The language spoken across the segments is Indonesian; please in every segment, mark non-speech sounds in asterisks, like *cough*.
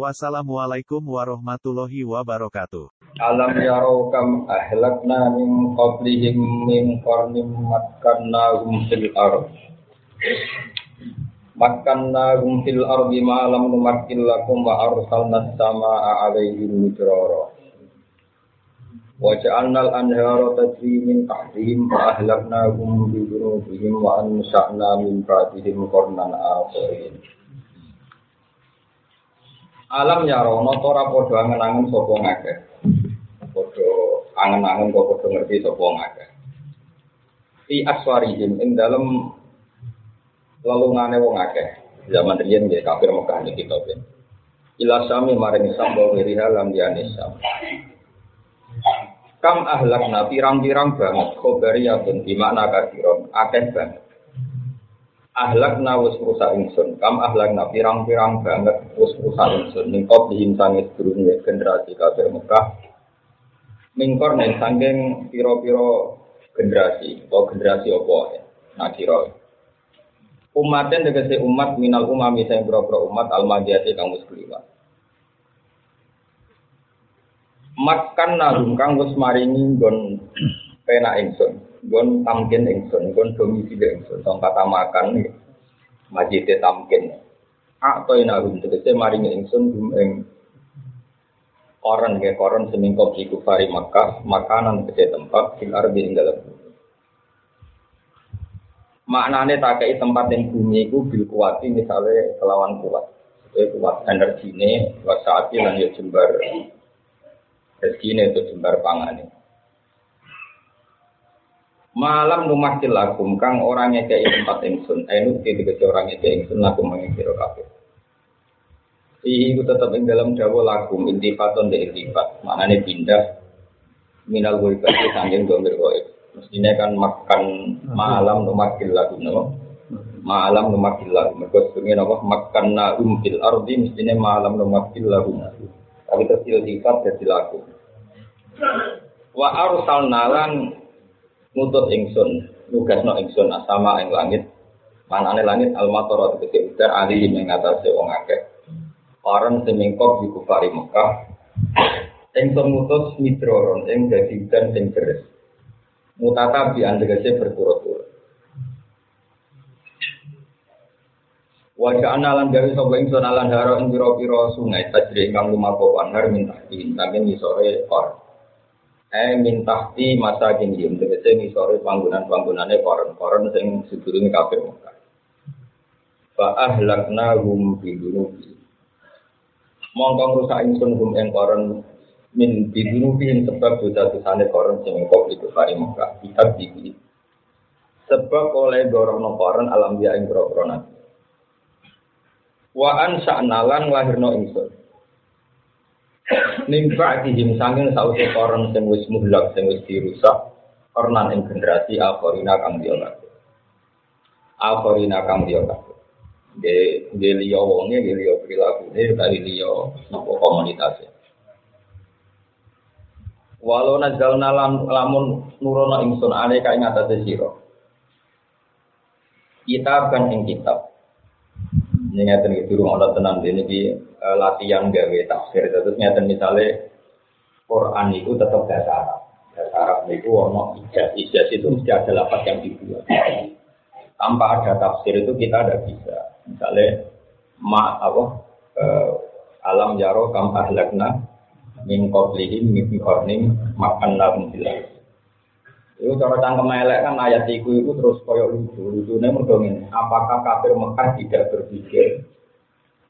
Wassalamualaikum warahmatullahi wabarakatuh. Alam yarau kam ahlakna min qablihim min qarnim makkannahum fil ard. Makkannahum fil ardi ma lam numakkil lakum wa arsalna samaa alaihim midrara. Wa ja'alnal anhara tajri min tahtihim wa ahlaknahum bi dhunubihim wa ansa'na min ba'dihim qarnan akharin. Alam ya rono tora podo angen-angen sapa ngakeh. Podo angen-angen kok podo ngerti sapa ngakeh. Fi aswarihim ing dalem lelungane wong akeh. Zaman riyen nggih kafir Mekah niki kita ben. Ila sami maring wa wiriha lam Islam. Kam ahlakna pirang-pirang banget khobariyatun di makna kafiron akeh banget ahlak wis rusak ingsun. Kam ahlak na pirang-pirang banget wis rusak ingsun. Ning kop dihim sangis durunge generasi kafir Mekah. Mingkor ning sangking piro-piro generasi. Atau generasi apa? Ya nakira umaten tegese umat minal umami sing pira-pira umat almadiyati kang wis kliwat. Makan nalum kang wis maringi nggon penak ingsun gon tamkin ingsun, gon domisili ingsun, tong kata makan nih, majite tamkin. Atau ina rum tegese maringi ingsun dum ing koran ke koran semingkop di kufari Makkah, makanan tegese tempat fil ardi ing dalem Maknane tempat yang bumi itu bil kuati misalnya kelawan kuat. Jadi kuat energi ini, kuat saat lan ya jembar ini itu pangan ini. Malam numakil lakum kang orang ngekei tempat ingsun. Ainu ketika orang ngekei ingsun lakum mengikiro kafir. Itu tetap ing dalam dawa lakum intifaton de intifat. Maknanya pindah minal goibati sanggeng domir goib. Mestinya kan makan malam numakil lakum no. Malam numakil lakum. Mereka sebenarnya apa? Makan na umfil ardi mestinya malam numakil lakum. Tapi terus intifat jadi lakum. Wa arsal ngutut ingsun nugasno ingsun asama ing langit. Manane langit almatara tegese udan ali ing ngatasé wong akeh. Orang semingkop di kufari Mekah. Ingsun ngutus mitroron ing dadi udan sing deres. Mutata bi andegese berturut-turut Wajah analan dari sopo ingsun alan haro ing piro-piro sungai tajri ingkang lumaku anhar minta di tapi sore or eh mintahti masa kini tegese misore panggonan-panggonane koron-koron sing sedurunge kafir Mekah. Fa ahlakna hum bi dunubi. Mongko ngrusak ingsun hum ing koron min bi dunubi sebab dosa-dosane koron sing kok itu kari Mekah. Kita bibi. Sebab oleh dorono koron alam dia ing Wa an sa'nalan lahirno ingsun. Nimba dihim sanging sausi koron sing wis muhlak sing wis dirusak karena ing generasi akhirina kang dia kabeh. Akhirina kang dia kabeh. De liya wonge de liya prilakune dari liya napa komunitasnya. Walau nazalna lam, lamun nurono ingsun ale kae ngatasé sira. Kitab kan ing kitab. Ini ngeten iki durung ana tenan ini di uh, latihan gawe tafsir. Terus ngeten misalnya Quran itu tetap bahasa Arab. Bahasa Arab itu ono ijaz. Ijaz itu mesti ada lapat yang dibuat. Tanpa ada tafsir itu kita tidak bisa. Misalnya ma apa uh, alam jaro kam ahlakna min qablihim min qarnim makan lahum bilah itu cara cangkem elek kan ayat itu itu terus koyok lucu. Lucunya mergo Apakah kafir Mekah tidak berpikir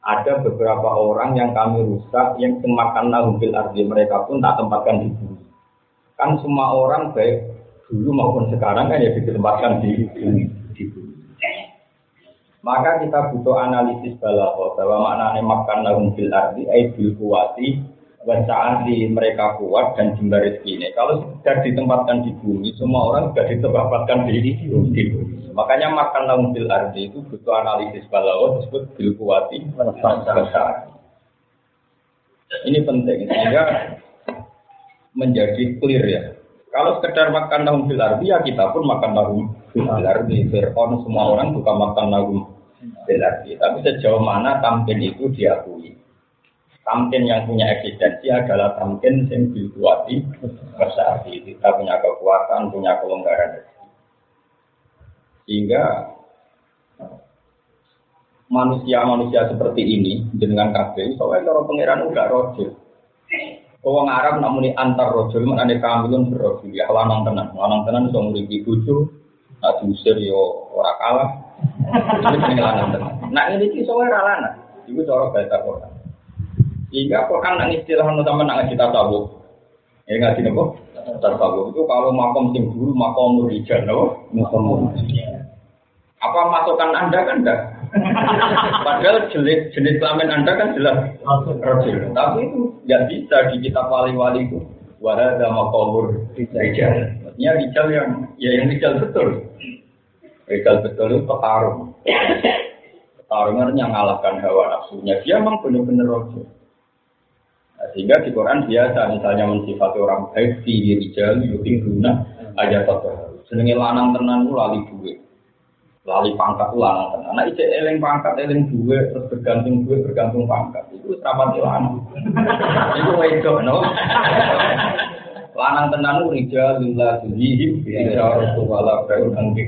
ada beberapa orang yang kami rusak yang semakan bil ardi mereka pun tak tempatkan di bumi. Kan semua orang baik dulu maupun sekarang kan ya ditempatkan di bumi. Di bumi. Maka kita butuh analisis balaghah bahwa maknanya makan bil ardi ay bil kuwati saat di mereka kuat dan rezeki ini. Kalau sudah ditempatkan di bumi, semua orang sudah ditempatkan di, di bumi. Makanya makan dalam bil ardi itu butuh analisis balawa disebut bil kuwati Ini penting sehingga menjadi clear ya. Kalau sekedar makan daun bil ardi ya kita pun makan daun bil ardi. Fir'aun semua orang bukan makan daun bil ardi. Tapi sejauh mana tampil itu diakui tamkin yang punya eksistensi adalah tamkin yang dibuati besar. Kita punya kekuatan, punya kelonggaran. Sehingga manusia-manusia seperti ini dengan kabeh soalnya kalau pangeran enggak rojul. Wong Arab namun antar rojul men ane kamilun berrojul ya lanang tenan. Lanang tenan iso nguripi bojo, nak diusir yo ora kalah. Ini lanang tenan. Nah ini ki soalnya ora lanang. Iku cara baca Quran. Sehingga Quran nang istilah nu sama nang kita tahu. Ya ngaji nopo? Tasawuf itu kalau makom sing dulu makom rijal nopo? Makom Apa masukan Anda kan enggak? *laughs* Padahal jenis jenis kelamin Anda kan jelas rojil. Tapi itu nggak bisa di kitab wali-wali itu. Wahada makomur rijal. Maksudnya rijal yang ya yang rijal betul. Rijal betul itu petarung. *coughs* Petarung yang ngalahkan hawa nafsunya. Dia memang benar-benar rojil. Sehingga di Quran biasa misalnya mensifati orang baik di rijal yuting guna aja satu. Senengnya lanang tenan itu lali duit. Lali pangkat lanang tenan. Nah ije eleng pangkat eleng duit terus bergantung duit bergantung pangkat. Itu serapat lanang. *laughs* itu wedok no. lanang tenan itu rijal lillah tulihim rijal rasulullah baru nanti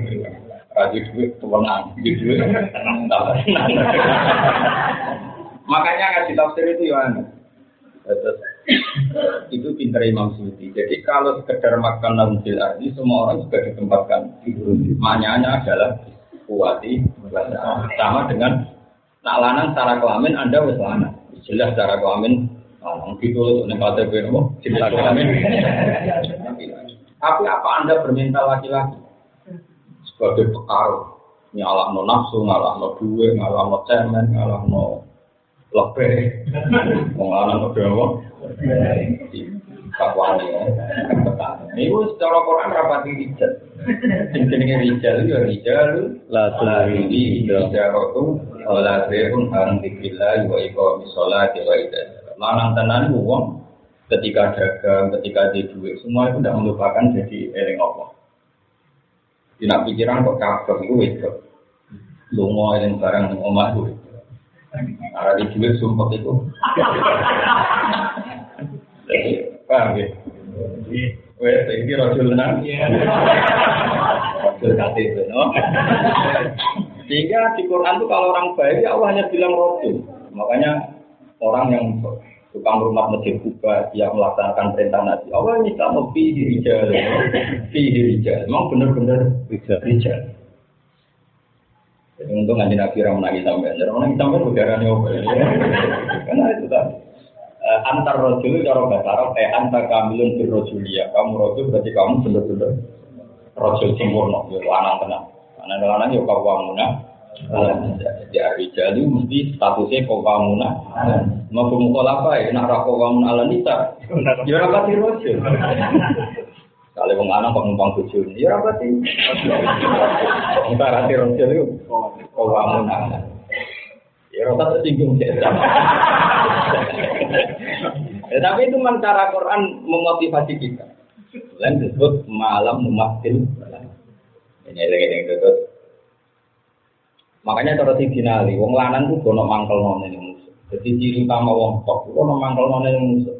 Raji duit tuwenang, duit *laughs* *laughs* Makanya ngaji tafsir itu ya aneh. Terus itu pintar Imam Suyuti. Jadi kalau sekedar makan nambil arti, semua orang juga ditempatkan di Maknanya adalah kuati sama dengan nak lanang secara kelamin Anda wis lanang. Jelas secara kelamin lanang. Gitu untuk nek KTP nopo jelas kelamin. Tapi apa Anda berminta laki-laki? Sebagai pengaruh nyalak no nafsu, ngalah no duwe, ngalah no cemen, ngalah no lebih mengalami lebih apa? Kakwani ya. Ini secara Quran rapati rijal. Sing jenenge rijal ya rijal la tulari ijaratu wala bayun an dzikrillah wa iqamis sholati wa idzat. Lanang tenan wong ketika dagang, ketika di duit, semua itu tidak melupakan jadi eling Allah. Tidak pikiran kok kabeh itu itu. Lunga eling barang omah itu. Arah di jual sumpah itu. Paham ya? Wes, ini rojul tenang. Rojul itu, no? Sehingga di Quran itu kalau orang baik, ya Allah hanya bilang rojul. Makanya orang yang tukang rumah masjid Kuba dia melaksanakan perintah Nabi. Allah ini kamu fi rijal, fi rijal. Memang benar-benar rijal. Jadi untung nanti Nabi nangis sampai, jadi orang sampai udaranya apa ya? Karena itu tadi. Uh, antar rojul cara bahasa Arab, eh antar kamilun bir rojulia. Kamu rojul berarti kamu benar-benar rojul sempurna, ya lanang tenang. Karena lanang ya kau wamuna. Jadi arijal itu mesti statusnya kau wamuna. Mau pemukul apa ya? Nak rakau wamuna ala nisa. Ya rapati rojul. Kalau wong lanang kok numpang bojo, ya apa sih? Wong tarati roncel itu kok wamun Ya rasa tersinggung sih. ya, tapi itu cara Quran memotivasi kita. Lain disebut malam memakil. Ini lagi yang itu. Makanya cara si dinali, wong lanang tuh gono mangkel nona yang musuh. Jadi ciri utama wong tok, gono mangkel nona yang musuh.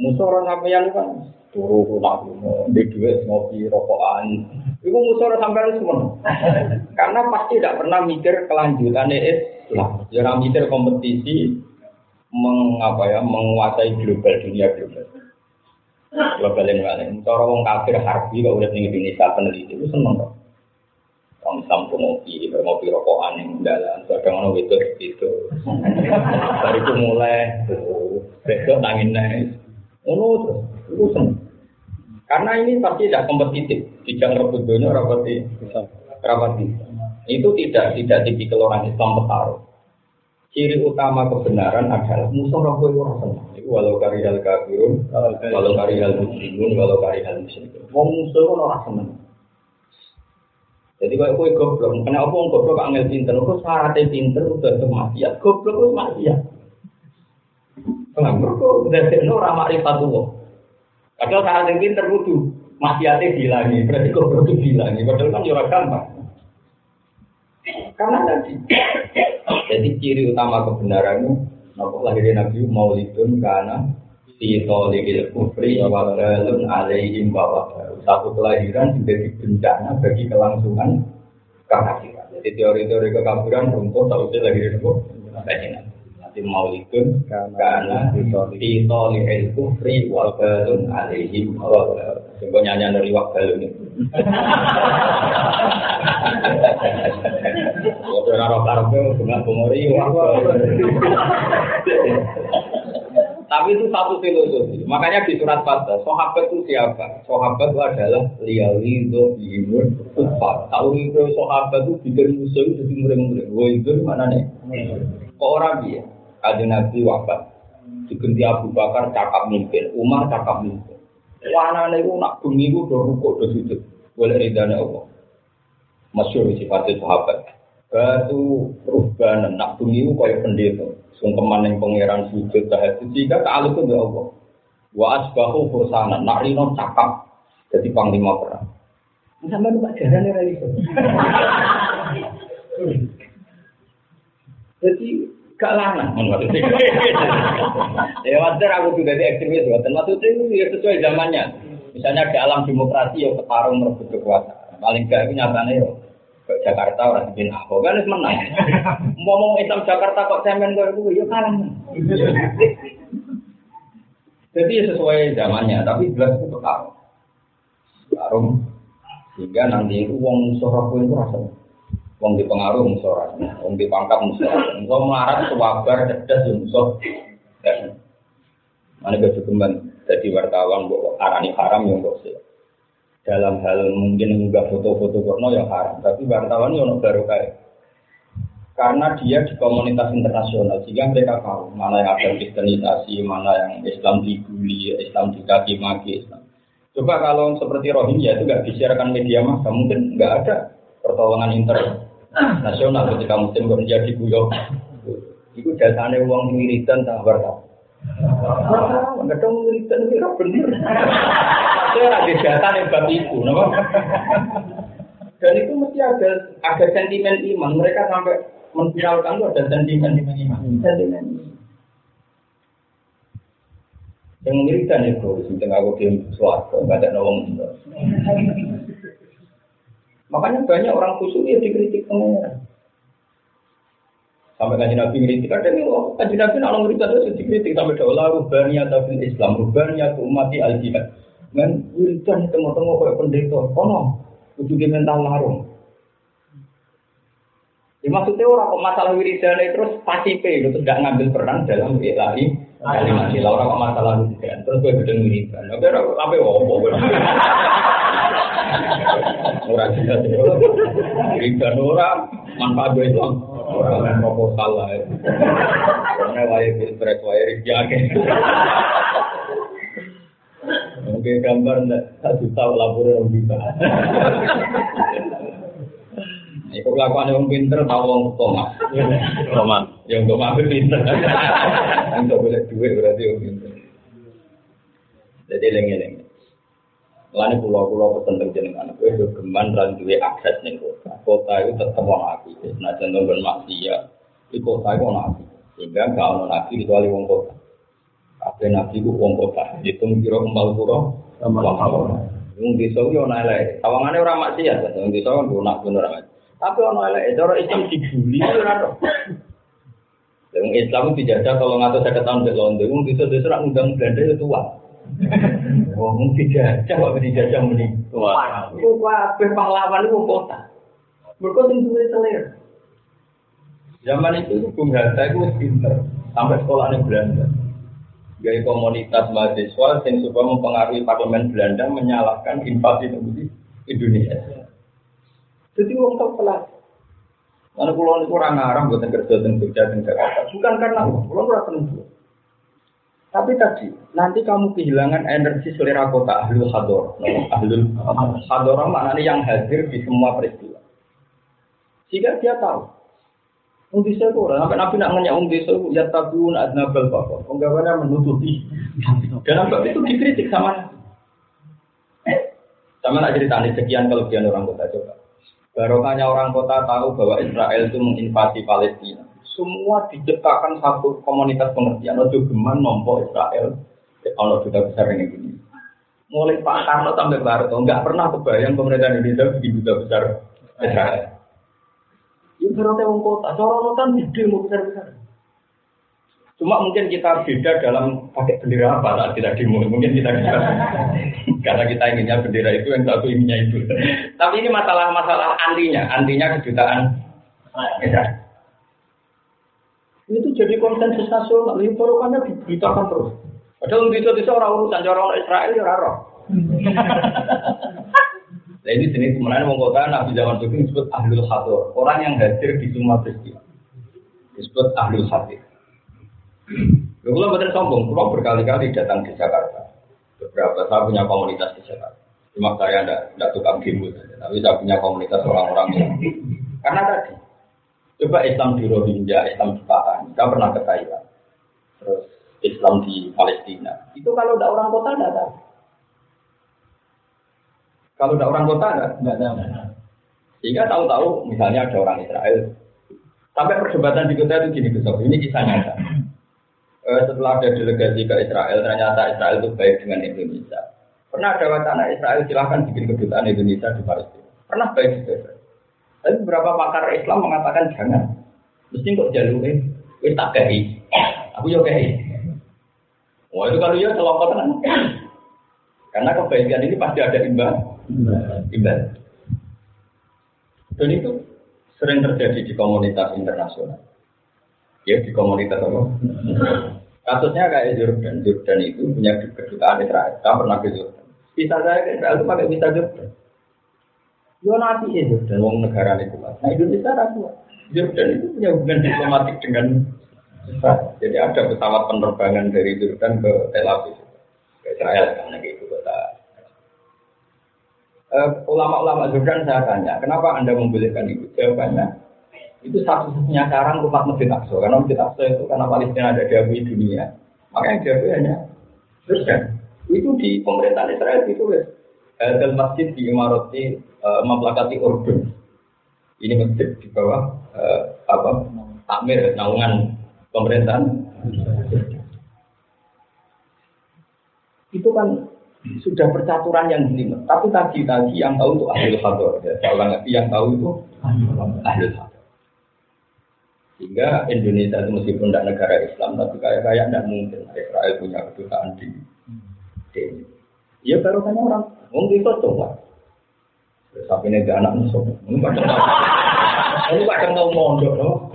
Musuh orang sampeyan kan turu nak di duit ngopi rokokan. Itu musuh sampai semua. Karena pasti tidak pernah mikir kelanjutan Islam jangan mikir kompetisi mengapa ya menguasai global dunia global. Global ini kan cara wong kafir harbi kalau udah tinggi Indonesia peneliti itu seneng kok. Orang Islam tuh ngopi, ngopi rokokan yang dalam, kadang orang itu itu. Dari itu mulai, besok nangin naik, Oh, terus, itu. Karena ini pasti tidak kompetitif. Tidak rebut dunia, rapati, rapati. Itu tidak tidak tipikal orang Islam bertaruh. ciri utama kebenaran adalah musuh kowe ora seneng. Iku walau karihal kafirun, walau karihal muslimun, walau karihal muslimun. Wong musuh ora seneng. Jadi kalau kue goblok, kenapa wong goblok kok angel pinter? Kok syaratnya pinter udah tuh maksiat. Goblok itu maksiat. Kenapa kok udah seno ora makrifat Padahal syaratnya pinter kudu maksiatnya dihilangi. Berarti goblok itu dihilangi. Padahal kan jurah gampang. Karena tadi, jadi ciri utama kebenaran itu, nopo lahirnya Nabi Maulidun karena fi tolikil kufri wa balun alaihim wa Satu kelahiran menjadi bencana bagi kelangsungan kekafiran. Jadi teori-teori kekafiran runtuh tahu sih lahirnya nopo Nanti Maulidun karena fi tolikil kufri wa balun alaihim wa Coba nyanyi dari waktu ini. Waktu naro karpe, bunga bumori, Tapi itu satu filosofi. Makanya di surat Fatah, sahabat itu siapa? Sahabat itu adalah liali itu imun kufar. Tahu itu sahabat itu bikin musuh itu murid-murid. Wah itu mana nih? Kok orang dia? Ada nabi wafat. Diganti Abu Bakar cakap mimpin, Umar cakap mimpin. Wanane iku nak bengi iku do rukuk do sujud. Boleh ridane Allah. Masyur sifatnya sahabat. Batu perubahan nak bengi iku kaya pendeta. Sungkeman yang pangeran sujud tahajud jika ta'aluk itu Allah. Wa asbahu fursana nak rino cakap jadi panglima perang. Sampai lupa jalan ya itu. *laughs* Jadi gak lanang maksudnya. *laughs* ya wajar aku juga di ekstremis buatan maksudnya itu ya sesuai zamannya. Misalnya di alam demokrasi ya ketarung merebut kekuasaan. Paling gak itu nyatanya ya ke Jakarta orang bikin aku kan menang. Ngomong Islam Jakarta kok cemen gue itu ya kalah. Jadi ya sesuai zamannya, tapi jelas itu ketarung. Ketarung sehingga nanti itu uang suara itu rasanya. Wong di pengaruh musoran, wong di pangkat musoran. Engkau melarat sewabar cerdas ya musuh. Mana gak cukup jadi wartawan buat arani haram yang gak sih. Dalam hal mungkin enggak foto-foto porno yang haram, tapi wartawan yang baru kayak karena dia di komunitas internasional sehingga mereka tahu mana yang ada kristenisasi, mana yang Islam dibully, Islam dikaki maki Islam. Coba kalau seperti Rohingya itu nggak disiarkan media massa, mungkin nggak ada pertolongan inter nasional ketika musim kerja di Buyo. Itu jasanya uang wiridan tak berkah. Enggak dong wiridan bener. Saya ada jasa yang bab itu, Dan itu mesti ada ada sentimen iman. Mereka sampai menviralkan itu ada sentimen iman. Sentimen. Yang wiridan itu, sebenarnya aku diam suatu, nggak ada nolong. Makanya banyak orang khusus ya dikritik pengeran. Sampai kaji Nabi ngeritik, ada nih, oh, kaji Nabi nak ngeritik itu dikritik sampai daulah rubania tapi Islam, rubania ke umati al jihad. Dan wiridan tengok-tengok kayak pendeta, kono, di mental larung. Ya, maksudnya orang kok masalah wiridan terus pasipe itu tidak ngambil peran dalam ilahi kalimat sila orang kok masalah wiridan terus gue gedeng wiridan. Oke, apa wopo Orang jelas wiridan orang manfaat gue itu orang yang proposal lah. Karena wajib pilpres wajib jake. Oke gambar enggak satu tahun laporan orang juta. Iku kelakuan yang pinter tahu wong toma. Toma. Yang itu pinter. Untuk boleh duit berarti yang pinter. Jadi lengi-lengi. Lalu pulau-pulau pesen jenengan, gue itu geman dan duwe akses nih kota. Kota itu tetap wong api. Nah contoh ben maksiat, di kota itu api. Sehingga gak ono nabi kecuali wong kota. Apa nabi itu wong kota. Hitung kira kembal pura, wong kota. Wong desa yo ana elek. Tawangane ora maksiat, wong desa kan lunak bener amat. Tapi ana elek, cara Islam dibully ora to. Wong Islam dijajah kalau ngatur saya tahun di London, wong desa-desa ora ngundang Belanda itu tua. Wong oh, dijajah kok dijajah muni. Wah, itu kabeh pahlawan itu kota. Mereka sing duwe selera. Zaman itu Bung Hatta itu pinter sampai sekolah di Belanda. Gaya komunitas mahasiswa yang supaya mempengaruhi parlemen Belanda menyalahkan invasi di Indonesia. Jadi wong tak pelas. Karena pulau itu orang Arab buatan kerja dan kerja di Jakarta. Bukan karena pulau itu rasa Tapi tadi, nanti kamu kehilangan energi selera kota ahlul hador. Ahlul hador maknanya yang hadir di semua peristiwa. Jika dia tahu, Wong desa itu orang, sampai Nabi nak nanya Wong desa itu ya tabun adnabal bapak. Penggawaannya menutupi. Dan Nabi itu dikritik sama Eh, sama nak cerita nih sekian kelebihan orang kota coba. Barokahnya orang kota tahu bahwa Israel itu menginvasi Palestina. Semua diciptakan satu komunitas pengertian. Ojo geman nompo Israel. Kalau sudah besar ini gini. Mulai Pak Karno sampai Barto, nggak pernah kebayang pemerintahan Indonesia begitu besar Israel. Itu berarti wong kota, cara kan gede mau besar besar. Cuma mungkin kita beda dalam pakai bendera apa saat kita demo. Mungkin kita bisa. *laughs* Karena kita inginnya bendera itu yang satu inginnya itu. Tapi ini masalah-masalah antinya, antinya kejutaan. Ya. Itu jadi konsensus nasional. Ini porokannya diberitakan terus. Padahal bisa bisa orang urusan orang Israel ya raro. Nah *laughs* ini jenis kemenangan mengkota Nabi zaman itu disebut ahlul hadir. Orang yang hadir di semua peristiwa. Disebut ahlul hadir. Lalu kalau betul sombong, kalau berkali-kali datang di Jakarta. Beberapa saya punya komunitas di Jakarta. Cuma saya tidak tidak tukang saja, tapi saya punya komunitas orang-orang yang karena tadi coba Islam di Rohingya, Islam di Pahang, kita pernah ke Thailand, terus Islam di Palestina. Itu kalau tidak orang kota tidak tahu. Kalau tidak orang kota tidak tahu. Sehingga tahu-tahu misalnya ada orang Israel. Sampai perdebatan di kota itu gini besok. Ini kisah nyata. Eh, setelah ada delegasi ke Israel, ternyata Israel itu baik dengan Indonesia. Pernah ada wacana Israel silahkan bikin kedutaan Indonesia di Palestina. Pernah baik juga. Tapi beberapa pakar Islam mengatakan jangan. Mesti kok jalurin, wis tak kei. Aku yo kei. Wah itu kalau ya kelompok kan. Karena kebaikan ini pasti ada imbal. Imbal. Dan itu sering terjadi di komunitas internasional. Ya di komunitas apa? Kasusnya kayak Jordan. Jordan itu punya kedutaan Israel. Saya pernah ke Jordan. Bisa saya ke Israel itu pakai visa Jordan. Yo nanti ya Jordan, wong negara itu Nah Indonesia ragu. Jordan itu punya hubungan diplomatik dengan Israel. Jadi ada pesawat penerbangan dari Jordan ke Tel Aviv, ke Israel karena itu kota. Uh, ulama-ulama Jordan saya tanya, kenapa anda membolehkan itu? Jawabannya, itu satu-satunya sekarang umat Masjid Aqsa. Karena Masjid Aqsa itu karena Palestina ada diakui dunia. Makanya diakui hanya Jordan. Itu di pemerintahan Israel itu Hadal masjid di Imarati uh, memplakati Urdun. Ini masjid di bawah uh, apa takmir naungan pemerintahan. Itu kan sudah percaturan yang jelimet. Tapi tadi-tadi yang tahu itu ahli hador. Ya, yang tahu itu ahli hador. Sehingga Indonesia itu meskipun tidak negara Islam, tapi kayak kayak tidak mungkin Israel punya kedutaan di, di Ya baru kan orang, mungkin itu coba. Tapi ini gak anak musuh, ini ini kadang tahu mondok, loh.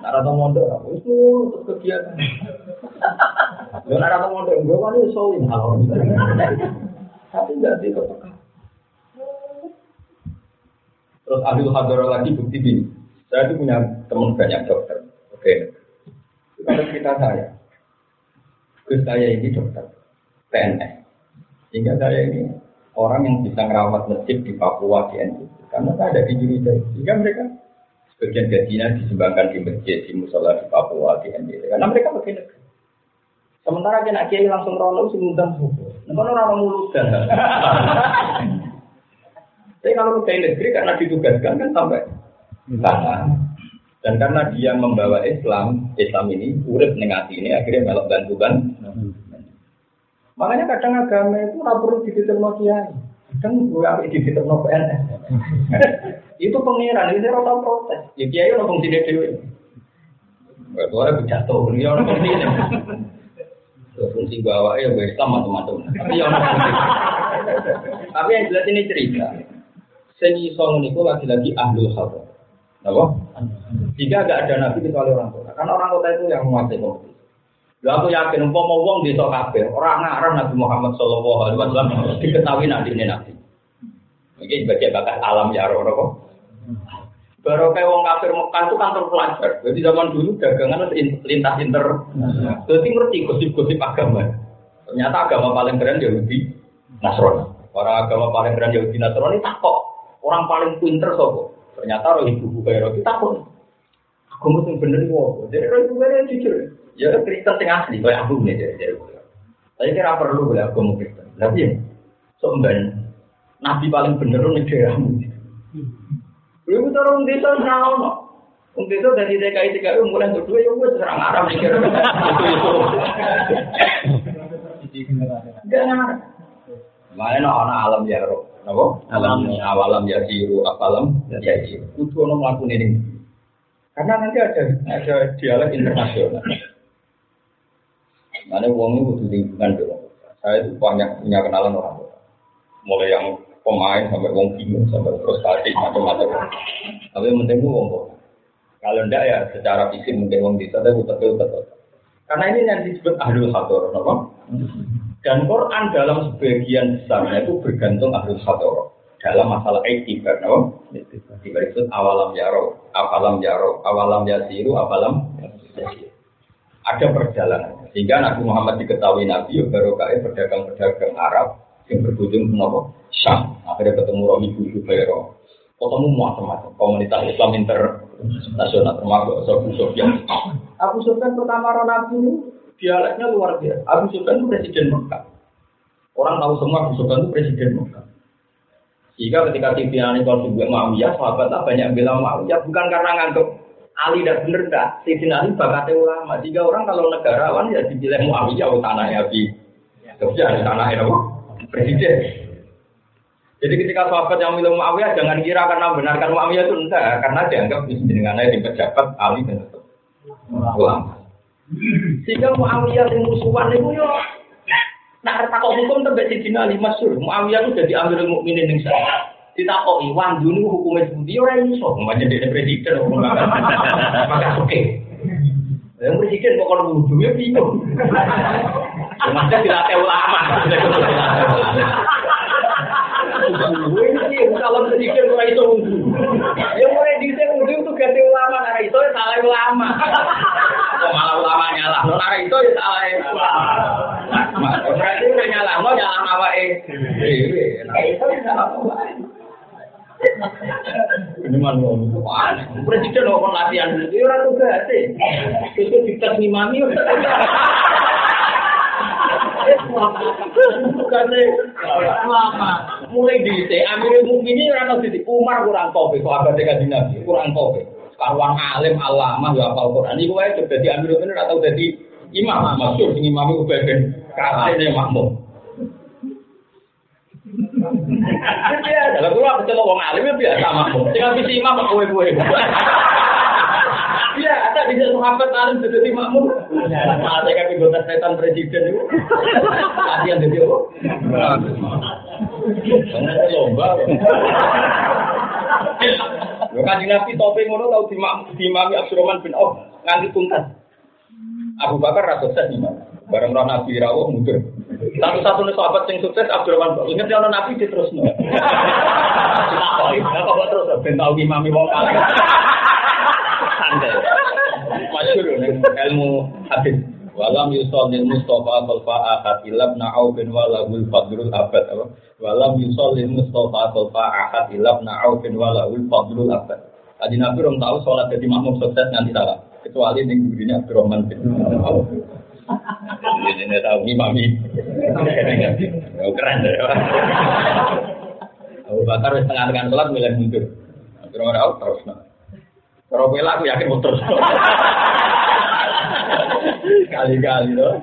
Tahu mondok, itu untuk kegiatan. Ya nara tahu mondok, gue kan itu soalin hal Tapi nggak di. Terus ahli hadar lagi bukti gini. Saya itu punya teman banyak dokter. Oke. Ada cerita saya. Terus saya ini dokter PNS. Sehingga saya ini orang yang bisa merawat masjid di Papua di NTT. Karena saya ada di Indonesia. Sehingga mereka sebagian gajinya disumbangkan di masjid, di musola di Papua, di NTT. Karena mereka pakai negeri. Sementara kena kiai langsung rono sing ngundang subuh. Nek orang mulus dan. Tapi kalau pegawai negeri karena ditugaskan kan sampai sana. Dan karena dia membawa Islam, Islam ini urip negati ini akhirnya melok bantuan. Makanya kadang agama itu tidak perlu dititipno kiai. Kadang gue harus dititipno PNS. *laughs* itu pengiran, ini rata protes. Ya kiai ono fungsi dhewe. Gue orang jatuh, beliau orang fungsi ini. Fungsi awak ya gue Islam macam-macam. Tapi yang Tapi yang jelas ini cerita. Seni song niku lagi-lagi ahlul hadar. Apa? Jika agak ada nabi kecuali orang kota. Karena orang kota itu yang menguasai kompetisi. Lalu aku yakin umpama wong di kafir, orang ngarang Nabi Muhammad Shallallahu Alaihi Wasallam diketahui nanti ini nabi. Mungkin sebagai bakat alam ya orang kok. Baru kayak wong kafir Mekah itu kantor pelajar. Jadi zaman dulu dagangan lintas inter. Jadi ngerti gosip-gosip agama. Ternyata agama paling keren Yahudi Nasrani. Orang agama paling keren Yahudi Nasrani takut. Orang paling pinter sopo. Ternyata roh ibu buka roti takut. Aku mesti bener kok. Jadi roh ibu buka jujur. Ya Kristen sing asli kayak aku nih jadi. Saya kira perlu boleh aku mau Kristen. Tapi ya, so Nabi paling bener nih daerahmu. Ibu orang desa serang no. Wong desa dari DKI DKI mulai untuk dua ya gue serang Arab. Itu itu. Gak ngarep. Mana ana alam ya roh. Napa? Alam awalam ya siru apalam ya siru. Kudu ono mlakukan ini. Karena nanti ada ada dialog internasional. Mana uang itu butuh lingkungan dong. Saya itu banyak punya kenalan orang Mulai yang pemain sampai wong bingung sampai frustasi macam-macam. Tapi yang penting wong Kalau ndak ya secara fisik mungkin wong bisa tapi betul betul. Karena ini yang disebut ahlul hador, apa? Dan Quran dalam sebagian besarnya itu bergantung ahlul hador dalam masalah etibar, no? Etibar itu awalam yaro, awalam yaro, awalam yasiru, awalam. Ada perjalanan. Sehingga Nabi Muhammad diketahui Nabi baru kaya pedagang-pedagang Arab yang berkunjung ke Nopo Syam. Akhirnya ketemu Romi Buju Bayro. Ketemu macam-macam komunitas Islam internasional termasuk Abu Sofyan. Abu Sofyan pertama orang Nabi dialeknya luar biasa. Abu Sofyan itu presiden Mekah. Orang tahu semua Abu Sofyan itu presiden Mekah. Jika ketika Sufyan kalau juga Muawiyah, sahabatnya banyak bilang Muawiyah bukan karena nganggep Ali dan bener enggak. Sayyidina Ali bakatnya ulama. Jika orang kalau negarawan ya dibilang Muawiyah oh, tanahnya Abi. Kerja di tanahnya apa? presiden. Jadi ketika sahabat yang milih Muawiyah jangan kira karena benarkan Muawiyah itu enggak, karena dianggap dengan di pejabat ahli dan ulama. Sehingga Muawiyah yang musuhan itu yo Nah, takut hukum tembak si Dina Ali Masyur. Muawiyah itu jadi ambil mukminin yang saya. Ditakoki, wandu ini hukumnya seperti orang ini sok. Macam dia presiden, maka oke. Yang presiden kok kalau wudhu ya bingung. Masa dilatih ulama. Kalau presiden mulai itu wudhu. Ya mulai di sini wudhu itu ganti ulama. Karena itu ya salah ulama. Kok malah ulama nyala. Karena itu ya salah ulama. Berarti udah nyala. Mau nyala apa eh. Nah itu ya salah. Ini malu Presiden mau latihan itu orang tugas sih. Itu dites ngimami. *laughs* Bukannya lama. Mulai di sini, Amirul Mukminin orang titik Umar kurang kopi, kok abad dekat Nabi kurang kopi. Karuan alim alama ya apal Quran. Iku wae jadi Amirul Mukminin atau jadi imam sing imam iku ben kasene makmum. Ya, kalau gue aku celok wong alim ya biasa makmum. Tinggal visi imam kok kowe-kowe. Iya, ada di sahabat alim jadi makmum. Nah, saya kan anggota setan presiden itu. Latihan jadi apa? Karena lomba. Lo kan nabi topeng ngono tau di Mami Abdurrahman bin Auf nganti tuntas. Abu Bakar rasa sukses nih, Bareng roh Nabi rawuh mundur. Satu-satunya sahabat yang sukses Abdurrahman bin Ingat ya Nabi di terus no. Nah, kok terus ben tau imami wong kali. Santai. Masyhur ilmu hadis. Walam yusallil Mustafa khalfa ahad ilab na'au bin walahul fadlul abad? Walam yusallil Mustafa khalfa ahad ilab na'au bin walahul fadlul abad. Tadi Nabi orang tahu sholat jadi makmum sukses nanti salah. Kecuali yang dirinya Abdurrahman bin Auf. Ini tahu imami. Oh, keren deh. Abu Bakar setengah-tengah sholat milih mundur. Abdurrahman Auf terus. Kalau bela aku yakin muter. Kali-kali loh.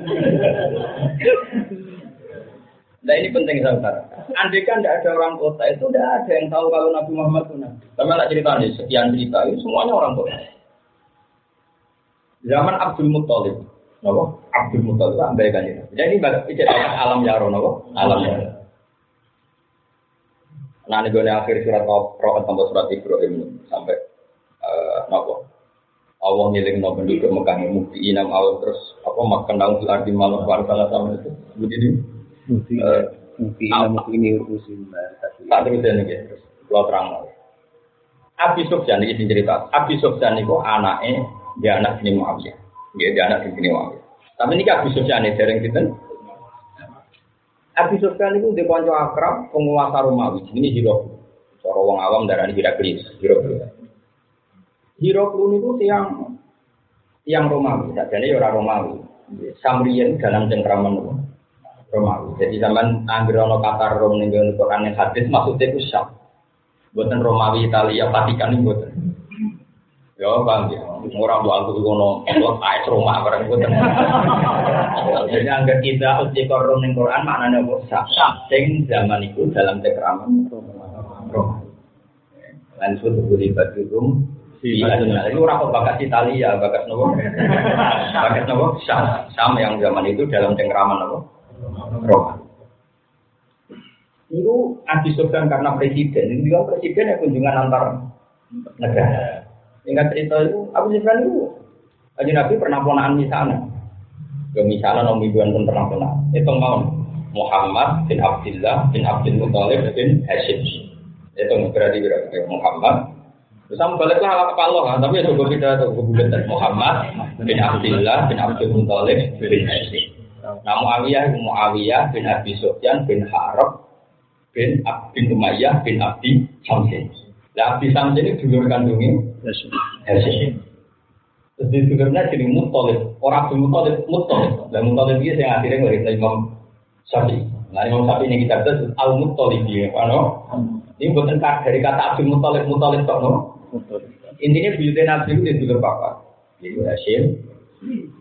Nah ini penting saudara. Andai kan tidak ada orang kota itu tidak ada yang tahu kalau Nabi Muhammad itu nabi. Sama nak cerita sekian cerita itu semuanya orang kota. Zaman Abdul Muttalib, nopo Abdul Muttalib ambil kan ini. Jadi ini alam yaro nopo alam yaro. Nah ini gue akhir surat Roh sampai surat Ibrahim sampai uh, nopo Allah ngiling no penduduk Mekah mukti inam awal terus apa makan daun fil ardi malam salah sama itu. Begini mukti mukti inam mukti ini urusin tak terus ya nih terus kalau terang Abi Sufyan ini cerita. Abi Sufyan itu anaknya dia anak bini Muawiyah. Dia dia anak bini Muawiyah. Tapi ini Abi Sufyan ini dereng kita. Abi Sufyan itu dia konco akrab penguasa Romawi. Ini Hiro. Cara wong awam darah ini Heraklius. Hiro. Hiro itu yang yang Romawi. Jadi ya orang Romawi. Samrian dalam cengkraman Romawi. Jadi zaman Anggrono kata Rom ning Quran hadis maksudnya itu Syam. Buatan Romawi Italia Vatikan ini buatan. Ya bang, ya. Orang doa aku kono, buat ais Roma barang buatan. Jadi anggar kita uji korum ning Quran maknanya apa? Syam. Sing zaman itu dalam cengkraman Roma. Langsung terlibat rum Iya, itu orang bakat Italia, bakat nopo, bakat nopo, Syam, Syam yang zaman itu dalam cengkraman nopo, Roma. Itu Sofyan karena presiden, ini kan presiden yang kunjungan antar negara. Ingat cerita itu, Abu Sufyan itu, Aji Nabi pernah ponaan misalnya. Ya misalnya nom ibuan pun pernah ponaan. Itu mau Muhammad bin Abdullah bin Abdul Muthalib bin Hashim. Itu berarti berarti Muhammad. Terus kamu baliklah ke Allah, kan? tapi ya coba kita tuh kebulan Muhammad bin Abdullah bin Abdul Muthalib bin Hashim. Nah Muawiyah Muawiyah bin Abi Sufyan bin Harab bin Abdin Umayyah bin Abdi Samsin. Nah Abdi Samsin ini dulur kandungnya Hashim. Terus di dulurnya jadi Muttalib. Orang Abdul Muttalib Muttalib. Dan Muttalib dia yang akhirnya ngelahirkan Imam Syafi'i. Nah Imam Syafi'i ini kita baca Al Muttalib dia, no? Ini bukan dari kata Abdul Muttalib Muttalib kok no? Intinya buyutnya Nabi itu dulur papa. Jadi Hashim,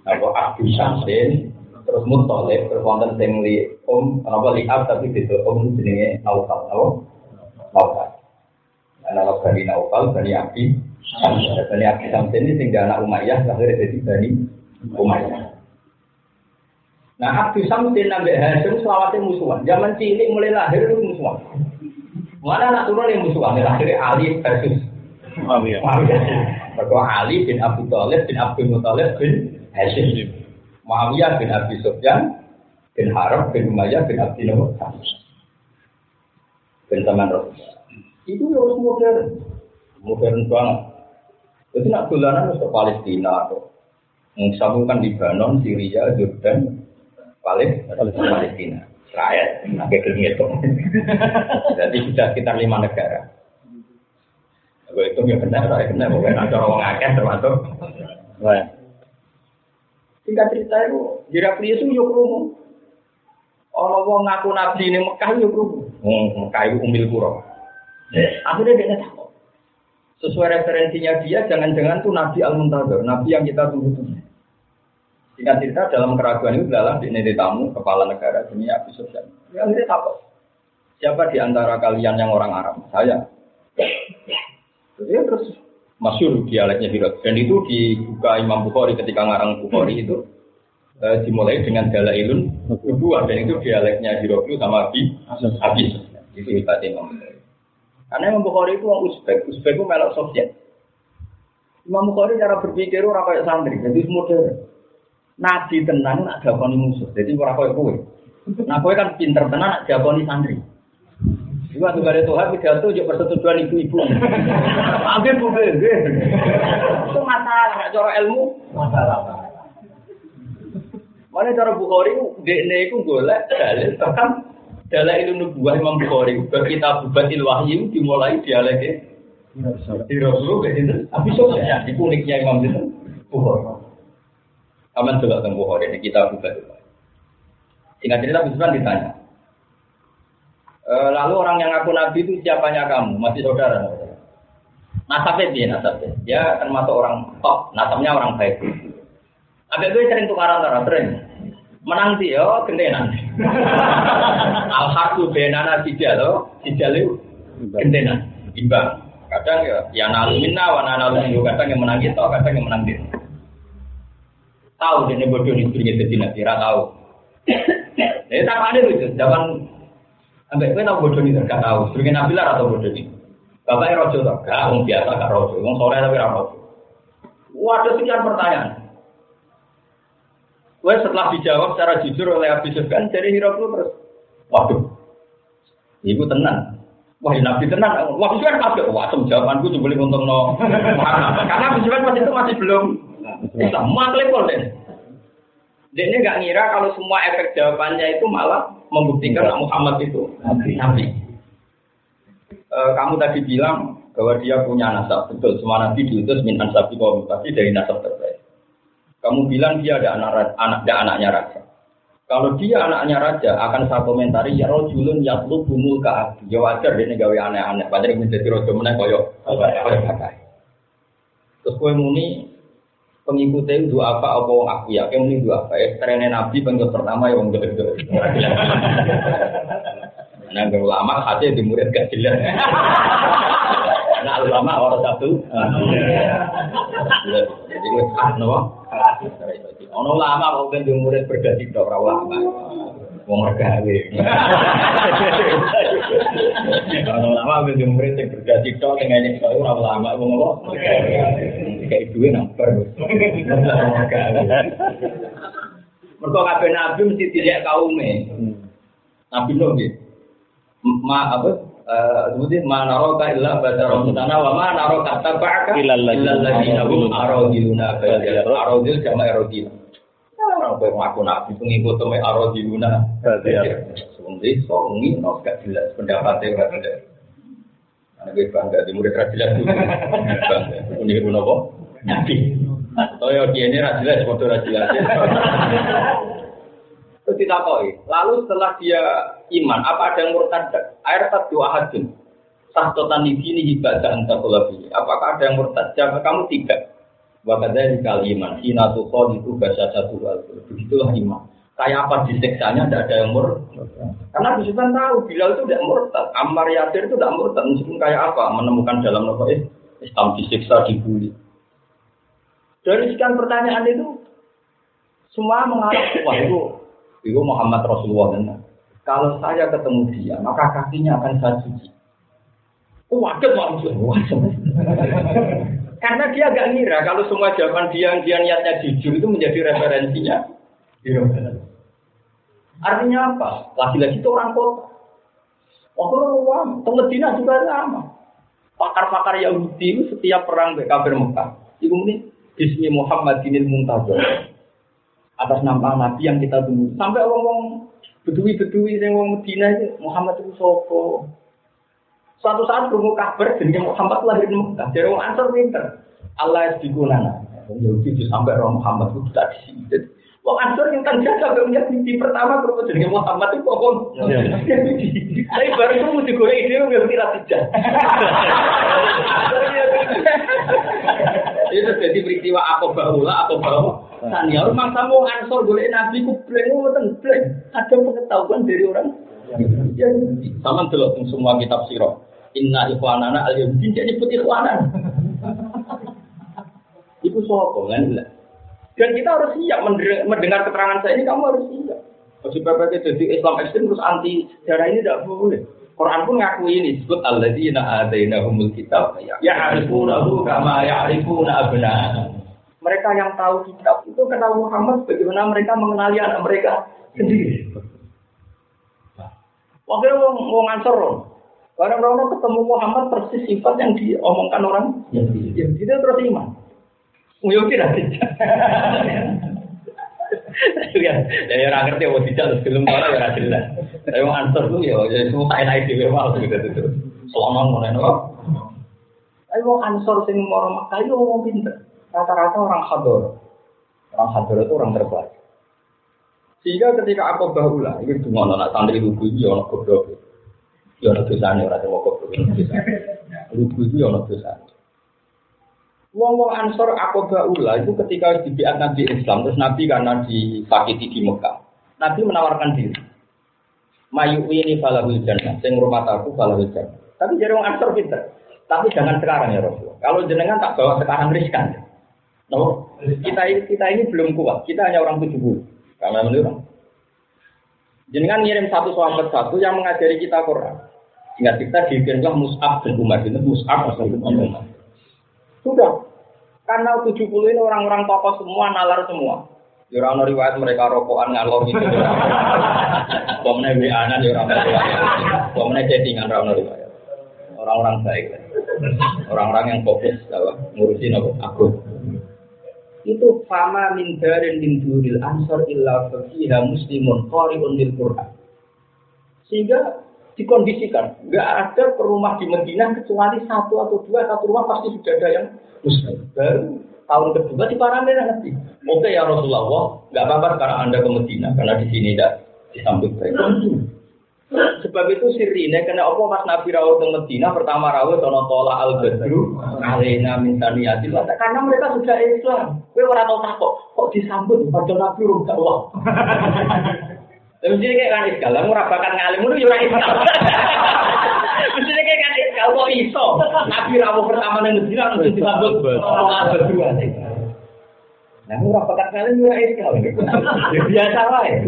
apa Abdul Samsin, terus mutolib terus wonten sing li om apa li ab tapi itu om jenenge naufal apa naufal anak bani naufal bani abi bani abi sampai ini tinggal anak umayyah lahir jadi bani umayyah. Nah abdi samsin nabi hasim selawatnya musuhan. Zaman cilik mulai lahir itu musuhan. Mana anak turun yang musuhan? Lahir ali versus Muawiyah. Ali bin Abu Thalib bin Abdul Muthalib bin Hashim. Muawiyah bin Abi Sufyan bin Harab bin Umayyah bin Abdi Nawab bin Taman Itu ya harus modern, modern banget. Jadi nak dolanan ke Palestina atau mengsambungkan Libanon, Syria, Jordan, Palestina, Israel, nah kayak itu. *laughs* Jadi sudah sekitar lima negara. Gue itu ya benar, saya benar, bukan ada orang akeh termasuk. Singkat cerita itu, Heraklius itu yuk rumu. Orang wong ngaku nabi ini Mekah yuk rumu. Hmm, Mekah itu umil kuro. Akhirnya dia takut. Sesuai referensinya dia, jangan-jangan tuh Nabi Al-Muntazir, Nabi yang kita tunggu-tunggu. Singkat cerita dalam keraguan itu adalah di nedi tamu kepala negara dunia Abu Sufyan. Ya akhirnya takut. Siapa di antara kalian yang orang Arab? Saya. Jadi terus masyur dialeknya Hirot. Dan itu dibuka Imam Bukhari ketika ngarang Bukhari itu e, dimulai dengan dalailun kedua dan itu dialeknya Hirot sama Abi Abi itu hebatnya Imam Bukhari. Karena Imam Bukhari itu orang Uzbek, Uzbek itu melok Soviet. Imam Bukhari cara berpikir orang kayak santri, jadi modern. Nabi tenang nak jakoni musuh, jadi orang kayak kue. Nah kue kan pinter tenang nak jakoni santri. Juga tuh ada Tuhan pidato juga persetujuan ibu-ibu. Ambil mobil, itu masalah, cara ilmu masalah. Mana cara Bukhari, DNA itu golek dalil bahkan dalil itu nubuah Imam Bukhari. Kita bubatil wahyu dimulai dialeknya di Rasul ke sini. Tapi soalnya di uniknya Imam itu Bukhari. Kaman juga tentang Bukhari ini kita bubatil wahyu. Singkat cerita Bismillah ditanya, lalu orang yang ngaku nabi itu siapanya kamu? Masih saudara? Nasabnya dia nasabnya. Dia termasuk orang top, nasabnya orang baik. Abis gue sering tukaran antara sering. Menang sih yo, gentenan. *laughs* Al harbu benana tidak lo, tidak lo, gentenan, imbang. Kadang ya, ya nalu minna, wana minna. Kadang yang menang kita, kadang yang menang dia. Tahu dia bodoh nih istrinya jadi nabi, tahu. Jadi tak ada itu, zaman Sampai gue tau bodoh ini gak tahu. Sebagai nabi lah atau bodoh ini. Bapaknya rojo tau, gak, biasa gak rojo, orang sore tapi rojo. Waduh sekian pertanyaan. Gue setelah dijawab secara jujur oleh Abi Sufyan, jadi Hiroklu terus, waduh, ibu tenang. Wah, Nabi tenan. Wah, Sufyan kabeh wah sem jawabanku coba untung no. Karena Abu Sufyan waktu itu masih belum Islam. Maklepol deh. Dia ini nggak ngira kalau semua efek jawabannya itu malah membuktikan Muhammad itu Nabi. E, kamu tadi bilang bahwa dia punya nasab betul. Semua Nabi diutus min ansabi kaum pasti dari nasab terbaik. Kamu bilang dia ada anak anak ada anaknya raja. Kalau dia anaknya raja, akan saya komentari ya rojulun yatlu bumul ke abdi. Ya wajar dia gawe aneh-aneh. Padahal menjadi rojo meneh koyo Terus kue muni pengikutnya itu apa apa wong aku ya kayak ini dua apa ya trennya nabi pengikut pertama ya wong gede gede *laughs* nah ulama hati di murid gak jelas *laughs* nah ulama orang satu. Jadi ah nopo ono ulama kok ulama. Wong regawe ono ulama ulama. Wong apa? Kayak duwe namper. Mergo kabeh nabi mesti tidak kaume. Nabi Nuh. Ma apa? Eh kemudian ma naraka illa basaron sana wa ma naraka tabaka illa alladziina hum aradiluna aradil jama aradil. Orang kowe ngaku nabi pengikut me aradiluna. Sundi songi no gak jelas pendapatnya gak jelas. Anak gue bangga di murid rajilah itu. Bangga. Ini pun apa? Nabi. Dia ini rajilah, foto rajilah. Terus ditakoi. Lalu setelah dia iman, apa ada yang murtad? Air tak dua hadun. Sahtotan di sini ibadah entah lebih. Apakah ada yang murtad? Jawab kamu tidak. Wakadnya kali iman. Hina tuh itu bahasa satu. Begitulah iman kayak apa diseksanya tidak ada yang murtad. Karena Sultan tahu Bilal itu tidak murtad, Ammar Yasir itu tidak murtad meskipun kayak apa menemukan dalam nopo Islam disiksa dibully. Dari sekian pertanyaan itu semua mengarah wah itu itu Muhammad Rasulullah benar. Kalau saya ketemu dia, maka kakinya akan saya cuci. Waduh, waduh, *laughs* Karena dia agak ngira kalau semua jawaban dia yang dia niatnya jujur itu menjadi referensinya. Iya, Artinya apa? Lagi-lagi itu orang kota. Orang Medina juga sama. Pakar-pakar Yahudi setiap perang kafir Mekah. Itu ini Bismi Muhammadinil. Atas nama Nabi yang kita tunggu. Sampai orang-orang bedui-bedui yang orang Medina itu Muhammad itu soko. Suatu saat berumur kabar jadi Muhammad lahir di Mekah. Jadi orang Ansar pinter. Allah digunakan. Yahudi sampai orang Muhammad itu tidak di sini. Wong Ansor yang kan jaga sampai punya mimpi pertama kalau jadi Muhammad itu kok Tapi baru itu mesti gue ide nggak tidak tidak. *laughs* Itu jadi peristiwa aku bahula aku bawa. Tanya rumah kamu Ansor boleh Nabi ku bleng ngoten bleng. Ada pengetahuan dari orang. Ya, sama dulu semua kitab sirah. Inna ikhwanana al-yahudi jadi putih ikhwanan. *laughs* Iku sopo kan dan kita harus siap mendengar keterangan saya ini, kamu harus siap. Kalau PPT jadi Islam ekstrem terus anti sejarah ini tidak boleh. Quran pun ngaku ini disebut alladzina humul kitab ya harifunahu kama ya'rifuna abna'ahum. Mereka yang tahu kitab itu kenal Muhammad bagaimana mereka mengenali anak mereka sendiri. Waktu itu mau ngansor Barang orang ketemu Muhammad persis sifat yang diomongkan orang. Ya, ya. Dia terus iman. Mungkin nanti. Ya, ya orang ngerti mau tidak terus film orang ya jelas. Tapi mau answer tuh ya, ya semua kain naik di mau gitu gitu. Selama mau. Tapi mau answer sing mau Makkah itu mau pinter. Rata-rata orang hador. Orang hador itu orang terbaik. Sehingga ketika aku bahula, ini cuma anak santri lugu itu orang goblok. Ya orang dosanya orang mau goblok. Lugu itu orang dosanya. Wong-wong Ansor Akoba Ula itu ketika dibiat Nabi Islam, terus Nabi karena disakiti di Mekah, Nabi menawarkan diri. Mayu ini falahul jannah, sing rumah aku falahul jannah. Tapi jadi orang Ansor pinter. Tapi jangan sekarang ya Rasulullah. Kalau jenengan tak bawa sekarang riskan. No, kita kita ini belum kuat. Kita hanya orang tujuh puluh. Karena menurut Jenengan ngirim satu sahabat satu yang mengajari kita Quran. Ingat kita dikirimlah Mus'ab dan Umar. Itu Mus'ab Umar. Sudah. Karena 70 ini orang-orang tokoh semua, nalar semua. Ya orang riwayat mereka rokokan ngalor gitu. Pemene WA-an ya riwayat. Pemene chattingan riwayat. orang-orang baik, orang-orang yang fokus apa, ngurusin apa, aku. Itu fama min darin min duril ansar illa fakiha muslimun qari'un lil Qur'an. Sehingga dikondisikan, nggak ada rumah di Medina kecuali satu atau dua satu rumah pasti sudah ada yang muslim. Baru tahun kedua di Paramen nanti. Oke ya Rasulullah, nggak apa-apa sekarang anda ke Medina karena di sini tidak disambut baik. Sebab itu sirine kena apa pas Nabi rawuh ke Medina pertama rawuh sono tola al badru alena min taniyatil karena mereka sudah Islam. Kowe ora tau takok kok disambut padahal Nabi urung dakwah. Tapi *laughs* mesti kayak kan iskal, kamu rabakan ngalim itu ya iskal. *laughs* Mesti kayak kan iskal kok iso. Nabi rawuh pertama ning Medina terus disambut tola al badru Nah, murah pekat kali murah iskal. Ya biasa wae.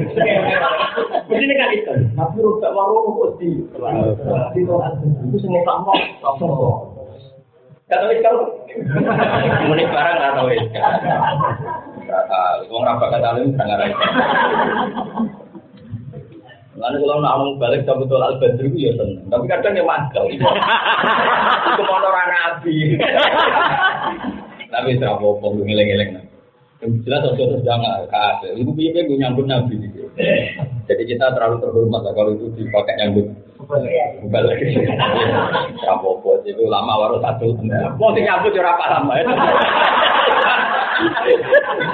Begini kan itu. Tapi rusak warung kok di di itu sing sama sama. Kata iskal. Muni barang atau iskal. Kata, wong ra bakat alim sangar iskal. Lalu kalau nak ngomong balik sama betul al badri itu ya seneng. Tapi kadang ya mangkel. Itu mau orang nabi. Tapi apa ngiling-ngiling. Yang jelas harus jangan kasih. Ibu punya gue nyambut nabi. Jadi kita terlalu terhormat lah kalau itu dipakai nyambut. Bukan lagi. Rapopo itu lama baru satu. Mau sih nyambut ya apa lama ya.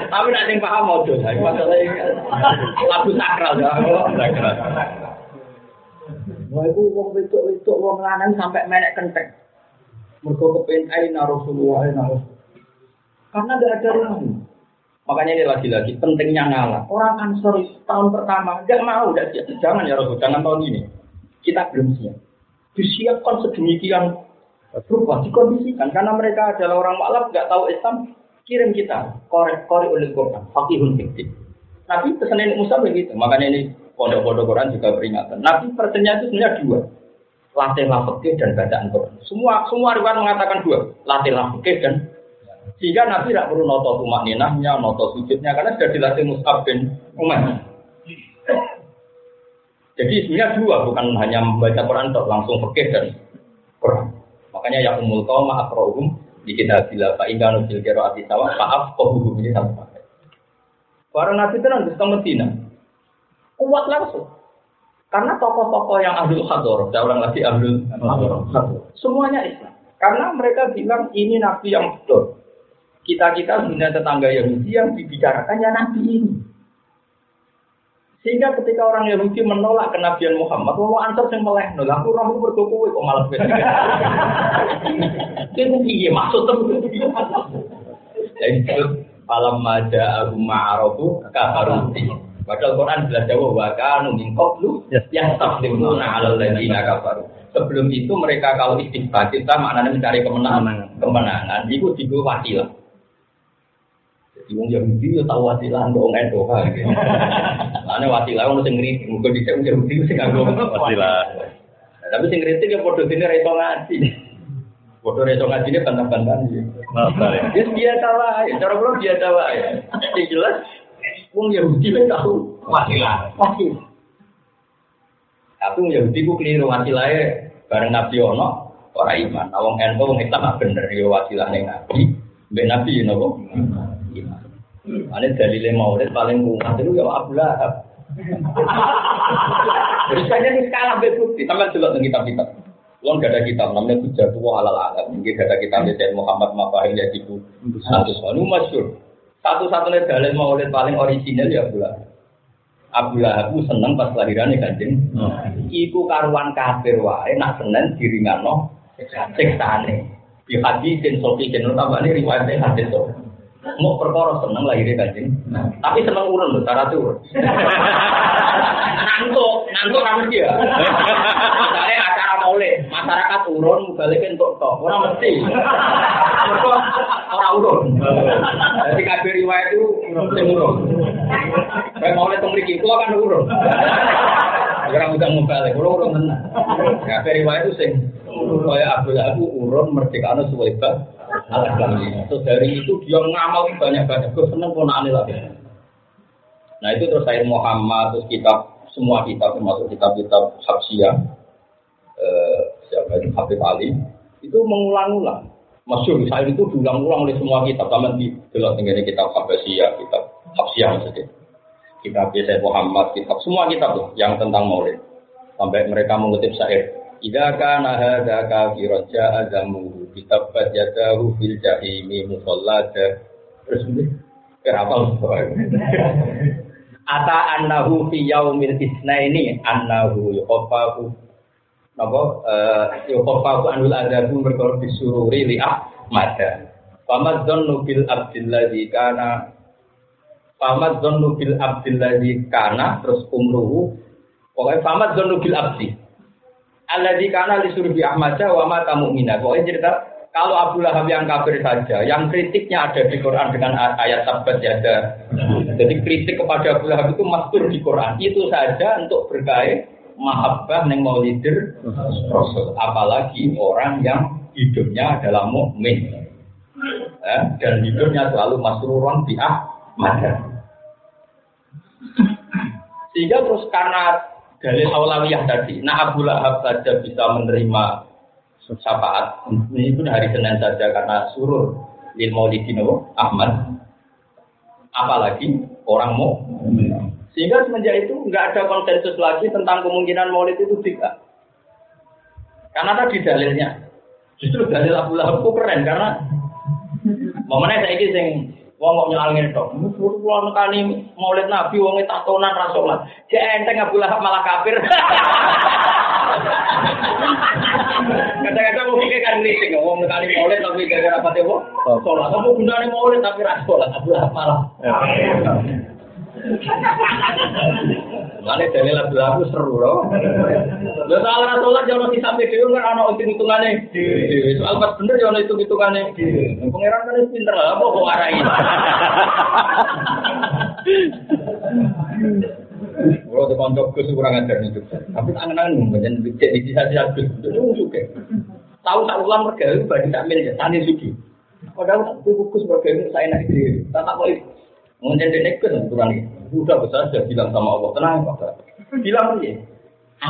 Tapi nanti paham mau dosa. Masalahnya lagu sakral ya. Sakral. Wah itu wong wedok wedok wong lanang sampai menek kenteng. Mergo kepen aina Rasulullah aina Rasul. Karena tidak ada rumah. Makanya ini lagi-lagi pentingnya ngalah. Orang Ansor tahun pertama nggak mau, nggak siap. Jangan ya Rasul, jangan tahun ini. Kita belum siap. Disiapkan sedemikian berubah, dikondisikan. Karena mereka adalah orang malam, nggak tahu Islam. Kirim kita, korek korek oleh Quran, fakihun fiktif. Nabi pesan ini Musa begitu. Makanya ini pondok-pondok Quran juga peringatan. Nabi pesannya itu sebenarnya dua. Latihlah fikih dan bacaan Quran. Semua semua riwayat mengatakan dua. Latihlah fikih dan sehingga Nabi tidak perlu noto tumak ninahnya, noto sujudnya, karena sudah dilatih Mus'ab bin Umar. Jadi sebenarnya dua, bukan hanya membaca Quran, langsung fikih dan Quran. Makanya ya umul kaum akrohum di kita bila pak ingkanu fil qiraati sawa maaf kohum ini sama. Para nabi itu nanti ke Medina. Kuat langsung. Karena tokoh-tokoh yang Abdul Khador, saya ulang lagi Abdul Khador, semuanya Islam. Karena mereka bilang ini nabi yang betul kita-kita punya tetangga Yahudi yang dibicarakan ya Nabi ini. Sehingga ketika orang Yahudi menolak kenabian Muhammad, mau antar yang meleh, nol aku itu berkuku, kok malah beda. Itu piye maksud itu? Jadi malam maja abu ma'arofu kafaruti. Padahal Quran jelas jawab wa kanu min qablu yastaqdimuna 'alal ladzina kafaru. Sebelum itu mereka kalau istighfar kita maknanya mencari kemenangan. Kemenangan itu juga wasilah. Wong Yahudi yo tau wasilah untuk *laughs* wong kan. Lane wasilah ono sing ngritik, muga dhisik wong Yahudi sing nganggo wasilah. Tapi sing ngritik ya padha dene ra iso ngaji. Padha ra iso ngajine bantah-bantahan iki. Ya biasa wae, cara kula biasa wae. Sing jelas wong Yahudi wis tau wasilah. Wasilah. Tapi wong Yahudi ku keliru wasilahe bareng Nabi ono ora iman. Wong Endo wong Islam bener yo wasilah ning Nabi. Mbek Nabi nopo? Ini dalilnya maulid paling kuat itu ya Abu Lahab. Saya ini skala bukti, tambah jelas dengan kitab-kitab. Lo gak ada kitab, namanya Hujah Tua Halal Alam. Mungkin gak ada kitab dari Muhammad Mafahil ya itu satu Ini masyur. Satu-satunya dalil maulid paling original ya Abu Lahab. Abu Lahab seneng pas lahirannya kanjeng. Iku karuan kafir wae nak seneng diringano siksane. Di hadis dan sofi tambah ini riwayatnya hadis sofi. Mau perkara seneng lahirnya kancing. Tapi seneng urun loh, cara tuh. Ngantuk, ngantuk ramen dia. Misalnya acara maulid, masyarakat urun, balikin untuk tok. Orang mesti. Orang urun. Jadi kabir riwayat itu sing urun. Kayak maulid memiliki, kalau kan urun. Orang udah mau balik, kalau urun tenang. Kabir riwayat itu sing. Kayak Abu Abu urun merdeka anu suwaiba Terus dari itu dia ngamal banyak banyak. Gue seneng aneh lagi. Nah itu terus saya Muhammad terus kitab semua kitab termasuk kitab-kitab Habsiyah. Eh, siapa itu Habib Ali itu mengulang-ulang. Masyur, saya itu diulang-ulang oleh semua kitab. Sama di jelas tinggal kitab Habasiyah, kitab Habsiyah maksudnya. Kitab Yesaya Muhammad, kitab semua kitab tuh yang tentang maulid. Sampai mereka mengutip syair. Ida kana hadza kafiran ja'a kitab yadahu fil jahimi musallata. Terus ini kenapa *laughs* Ata annahu fi yaumil isnaini annahu yuqafahu napa eh yuqafahu anul adabu berkor disururi li ahmada. Famad dzannu bil abdilladzi kana Famad dzannu bil abdilladzi kana terus umruhu pokoknya famad dzannu bil abdi. Alladzi kana li surbi ahmada wa mata mu'mina. Pokoknya cerita kalau Abu Lahab yang kafir saja, yang kritiknya ada di Quran dengan ayat sabat ya ada. Jadi kritik kepada Abu Lahab itu mastur di Quran. Itu saja untuk berkait mahabbah neng maulidir Rasul. Apalagi orang yang hidupnya adalah mukmin eh, dan hidupnya selalu masruron di Ahmad. Sehingga terus karena dalil aulawiyah tadi, nah Abu Lahab saja bisa menerima syafaat. Ini pun hari Senin saja karena surur. Lil maulidin Ahmad. Apalagi orang mau sehingga semenjak itu nggak ada konsensus lagi tentang kemungkinan maulid itu tidak karena tadi dalilnya. Justru dalil Abu Lahab itu keren karena momennya saya ini sing wong kok nyalangin tok kulo nekani maulid nabi wong tatonan ra salat jek enteng Abu Lahab malah kafir *laughs* Kadang-kadang mau pikir kan kritik, ngomong nekani maulid tapi gara-gara apa? Sholat. Kamu gunanya maulid tapi ra sholat, Abu Lahab malah. *laughs* Mana dalil lagu lagu seru loh. Lo soal sholat jangan di sampai dewi nggak ada hitung hitungannya. Soal pas bener jangan hitung hitungannya. Pangeran kan pinter lah, apa kok arahin? Kalau di konco gus kurang ajar nih Tapi tangan-tangan menjadi cek di sisa sisa gus itu suka. Tahu tak ulang mereka itu bagi tak milik tani suci. Padahal tak gus mereka itu saya nak ide. Tak tak boleh. Mungkin dia nekes kurang ini. Udah besar sudah bilang sama Allah tenang pak. Bilang aja.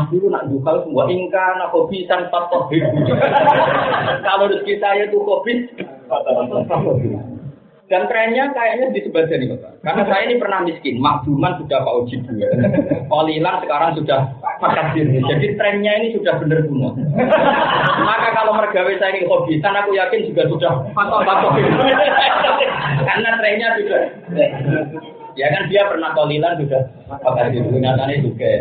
Aku itu nak jual semua ingkar, nak kopi san *laughs* Kalau rezeki saya itu kopi, dan trennya kayaknya di sebelah sini. Karena saya ini pernah miskin, makduman sudah Pak Uji juga. Kolilan sekarang sudah pakat diri. Jadi trennya ini sudah benar semua. Maka kalau mergawe saya ini hobisan, aku yakin juga sudah patok-patok. Karena trennya sudah. Ya kan dia pernah kolilan sudah pakat diri. Nyatanya juga.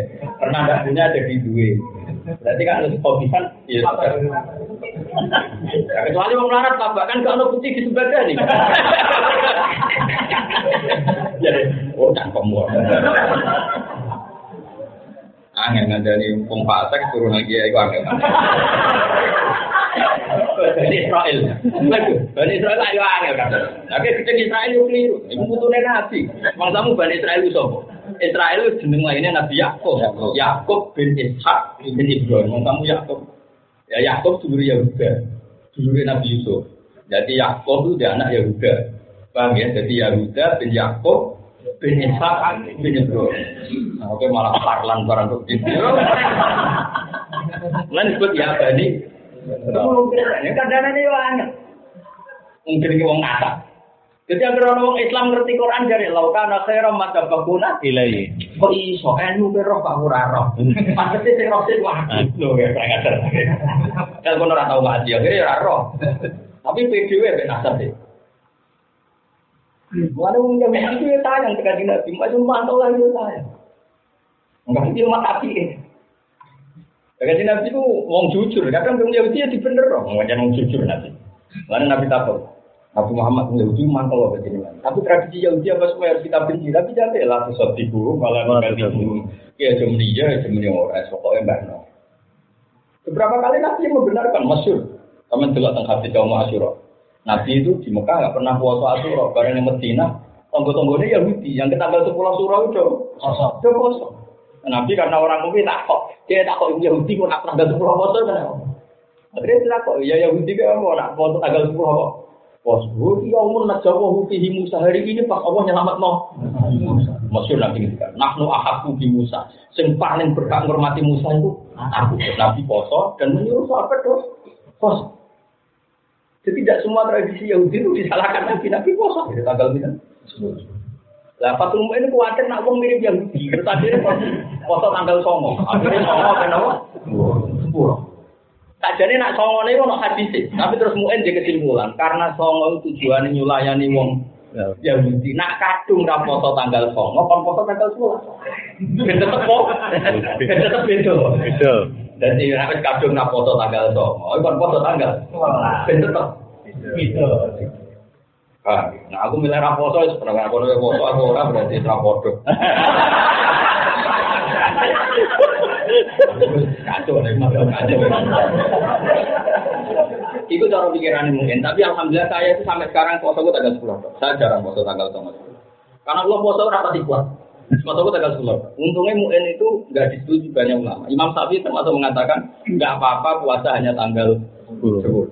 Pernah tidak punya jadi duit. Berarti kan harus hobisan, ya Ya, kecuali orang melarat apa kan kalau putih di sebelah nih. Jadi, oh cangkem Angin ngandani wong pasek turun lagi ya, itu angin. Bani Israel. Bani Israel ayo angel kata. Oke, kita Israel itu keliru. Ibu putune nabi. Mangsamu Bani Israel itu sapa? Israel itu jeneng lainnya Nabi Yakub. Yakub bin Ishak bin Ibrahim. Mangsamu Yakub. Ya Yakub dulu Yahuda. Dulu Nabi Yusuf. Jadi Yakub itu dia anak Yahuda. Paham ya? Jadi Yahuda bin Yakub bin Ishak bin Ibrahim. Nah, oke malah parlan barang begitu. Lain disebut ya Bani Ya kadang ini. Mungkin ini wong ngata. Jadi agar orang Islam ngerti Quran dari lautan akhirat mata bakuna Ilai. Kok iso enu roh pak ora roh. *laughs* Pasti sing roh sing wah. Lho ya ajar. Kan kono ora tau ngaji akhirnya ora roh. Tapi PDW ben asal sih. Mana mungkin itu ya tayang tekan Nabi, macam mantau lagi ya tayang. Enggak itu mata api. Kaji Nabi itu wong jujur, kadang wong Yahudi ya dibener dong, wajan wong jujur Nabi. Lalu Nabi takut, Nabi Muhammad wong Yahudi mantel loh begini. Tapi tradisi Yahudi apa semua harus kita benci, tapi jangan lah sesuatu ibu, malah nanti ibu. Ya jam dia, dia orang, pokoknya mbak no. Beberapa kali Nabi membenarkan masyur, kami jelas tentang hati kaum Asyura. Nabi itu di Mekah nggak pernah puasa Asyura, karena di Medina, tonggo-tonggonya Yahudi, yang kita ambil sepuluh surah itu, itu kosong. Nabi karena orang mungkin takut, dia takut Yahudi kok nak tanggal sepuluh foto kan? Akhirnya tidak kok, ya Yahudi kan mau nak foto tanggal sepuluh kok. Oh iya umur najawa fihi Musa hari ini pas Allah nyelamat no. Nanti gitu kan. Nahnu ahakku bi Musa. Sing paling berhak menghormati Musa itu aku. Nabi poso dan menyuruh sahabat terus pos. Jadi tidak semua tradisi Yahudi itu disalahkan Nabi Nabi poso. Tanggal ini lah Fatul ini kuatir nak wong mirip Yahudi. Terus akhirnya poso tanggal songo. Akhirnya songo kenapa? Sepuluh. Sajane nak songo niku ono hadis tapi terus muen di kesimpulan karena songo tujuane nyulayani wong ya mesti nak kadung ra foto tanggal songo kon foto tanggal 10. Ben tetep kok. Ben tetep beda. Beda. Dadi nek kadung nak foto tanggal songo kon foto tanggal 11. Ben tetep beda. Ah, nah aku milih ra foto wis pernah foto foto aku ora berarti ra foto. Kacau nih, kacau. Itu cara pikiran mungkin, tapi alhamdulillah saya itu sampai sekarang puasa gue tanggal sepuluh. Saya jarang puasa tanggal tanggal Karena Allah puasa rata kuat. Puasa gue tanggal sepuluh. Untungnya mungkin itu nggak disetujui banyak ulama. Imam Syafi'i termasuk mengatakan nggak apa-apa puasa hanya tanggal sepuluh.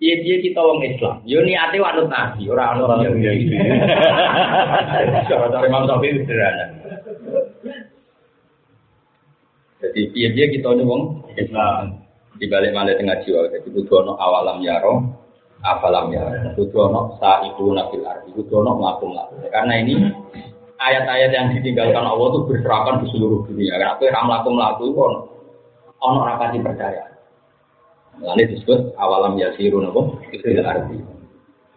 Iya dia kita orang Islam. Yo niate wanut nabi, orang orang yang Cara *laughs* Imam Syafi'i sederhana. Jadi dia dia kita nih wong Islam di balik malah tengah jiwa. Jadi itu ono awalam yaro, afalam yaro. Itu ono sa ibu nabil arti. Itu ono melakum Karena ini ayat-ayat yang ditinggalkan Allah itu berserakan di seluruh dunia. Karena apa yang melakum laku itu ono ono rapati percaya. Lalu disebut awalam yasiru nopo itu arti.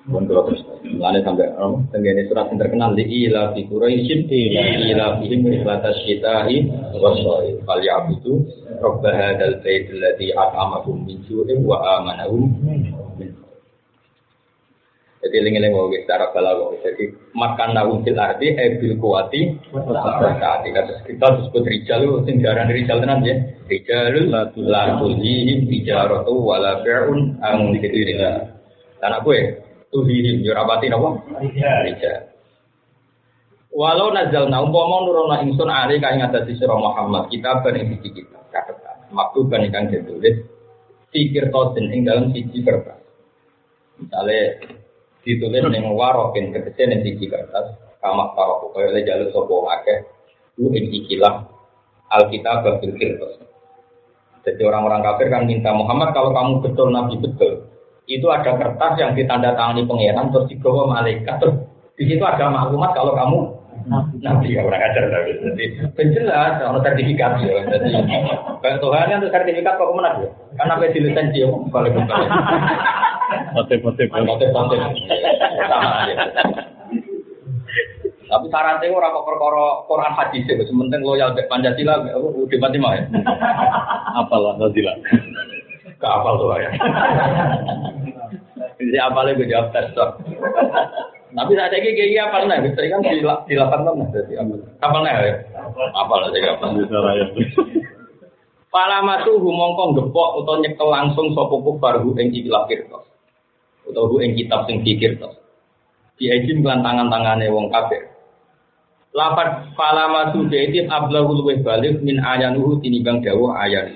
Pun kalau terus. Mulai sampai oh, tenggene surat yang terkenal di ila fi Quraisyin ila fihim rihlatas syitahi wasoi fal ya'budu rabb hadzal bait alladzi at'amahum min ju'in wa amanahum jadi lengi-lengi mau secara balago. Jadi makan naum fil arti ebil kuati. Saat kasus kita disebut rijal itu sing diaran rijal tenan ya. Rijalul la tulihim tijaratu wala bi'un ang dikira. Karena gue tuhihim yo rapati napa rija walau nazal na umpama nurono ingsun ari kae ngatasi sira Muhammad kita ben ing iki kita catetan. Maktuban ingkang ditulis pikir tosin ing dalam siji kertas misalnya ditulis ning warokin tegese ning siji kertas kamak karo kaya le jalur sapa akeh ku ing ikilah alkitab bil kirtas jadi orang-orang kafir kan minta Muhammad kalau kamu betul nabi betul. Itu ada kertas yang ditandatangani pangeran terus dibawa malaikat terus di situ ada maklumat kalau kamu nabi ya orang ajar tapi jadi penjelas kalau sertifikat ya jadi Tuhan kan sertifikat kok ke mana ya. Karena apa di lisensi ya balik balik motif-motif motif-motif. Sama aja tapi syaratnya orang kok perkara Quran hadis itu sementing loyal Pancasila udah mati mah ya. Apalah Pancasila Gak apal tuh ya. Jadi apalnya gue jawab tes. Tapi saat ini kayak apa nih? Bisa kan di delapan tahun jadi apa nih ya? Apa. Lah ya. Palama tuh humongkong gepok atau nyekel langsung sopo kufar hu ing ikilah kirtos. Atau hu ing kitab sing dikirtos. Diajin kelan tangan-tangane wong kafir. Lapat palama tuh jadi ablahul weh balik min ayanuhu tinibang dawuh ayat.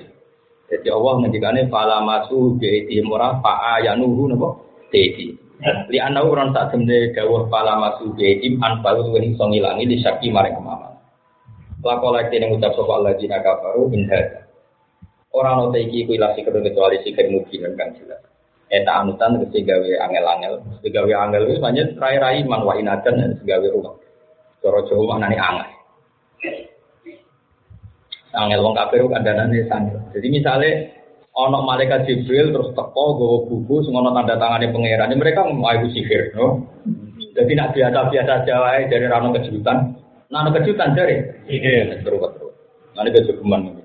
Jadi Allah ngendikane fala masu bi'iti murah fa ayanuhu napa dedi. Li ana ora tak temne dawuh fala masu bi'iti an balu wen iso ngilangi di syaki maring kemaman. Lakola kene ngucap sapa Allah jina kafaru in hada. Ora ono te iki kuwi lasi kedua kecuali sikir mungkin kan jelas. Eta anutan kese gawe angel-angel, gawe angel wis banyak rai-rai man wa inadan dan segawe rumah. Cara Jawa maknane angel. Angel wong kafir kan danane sangel. Jadi misalnya ono malaikat Jibril terus teko gowo buku ono tanda tangane pangeran, mereka mau itu sihir, no? Jadi nak biasa-biasa Jawa dari rano kejutan. Nah, kejutan dari sihir terus terus. Nanti kejutan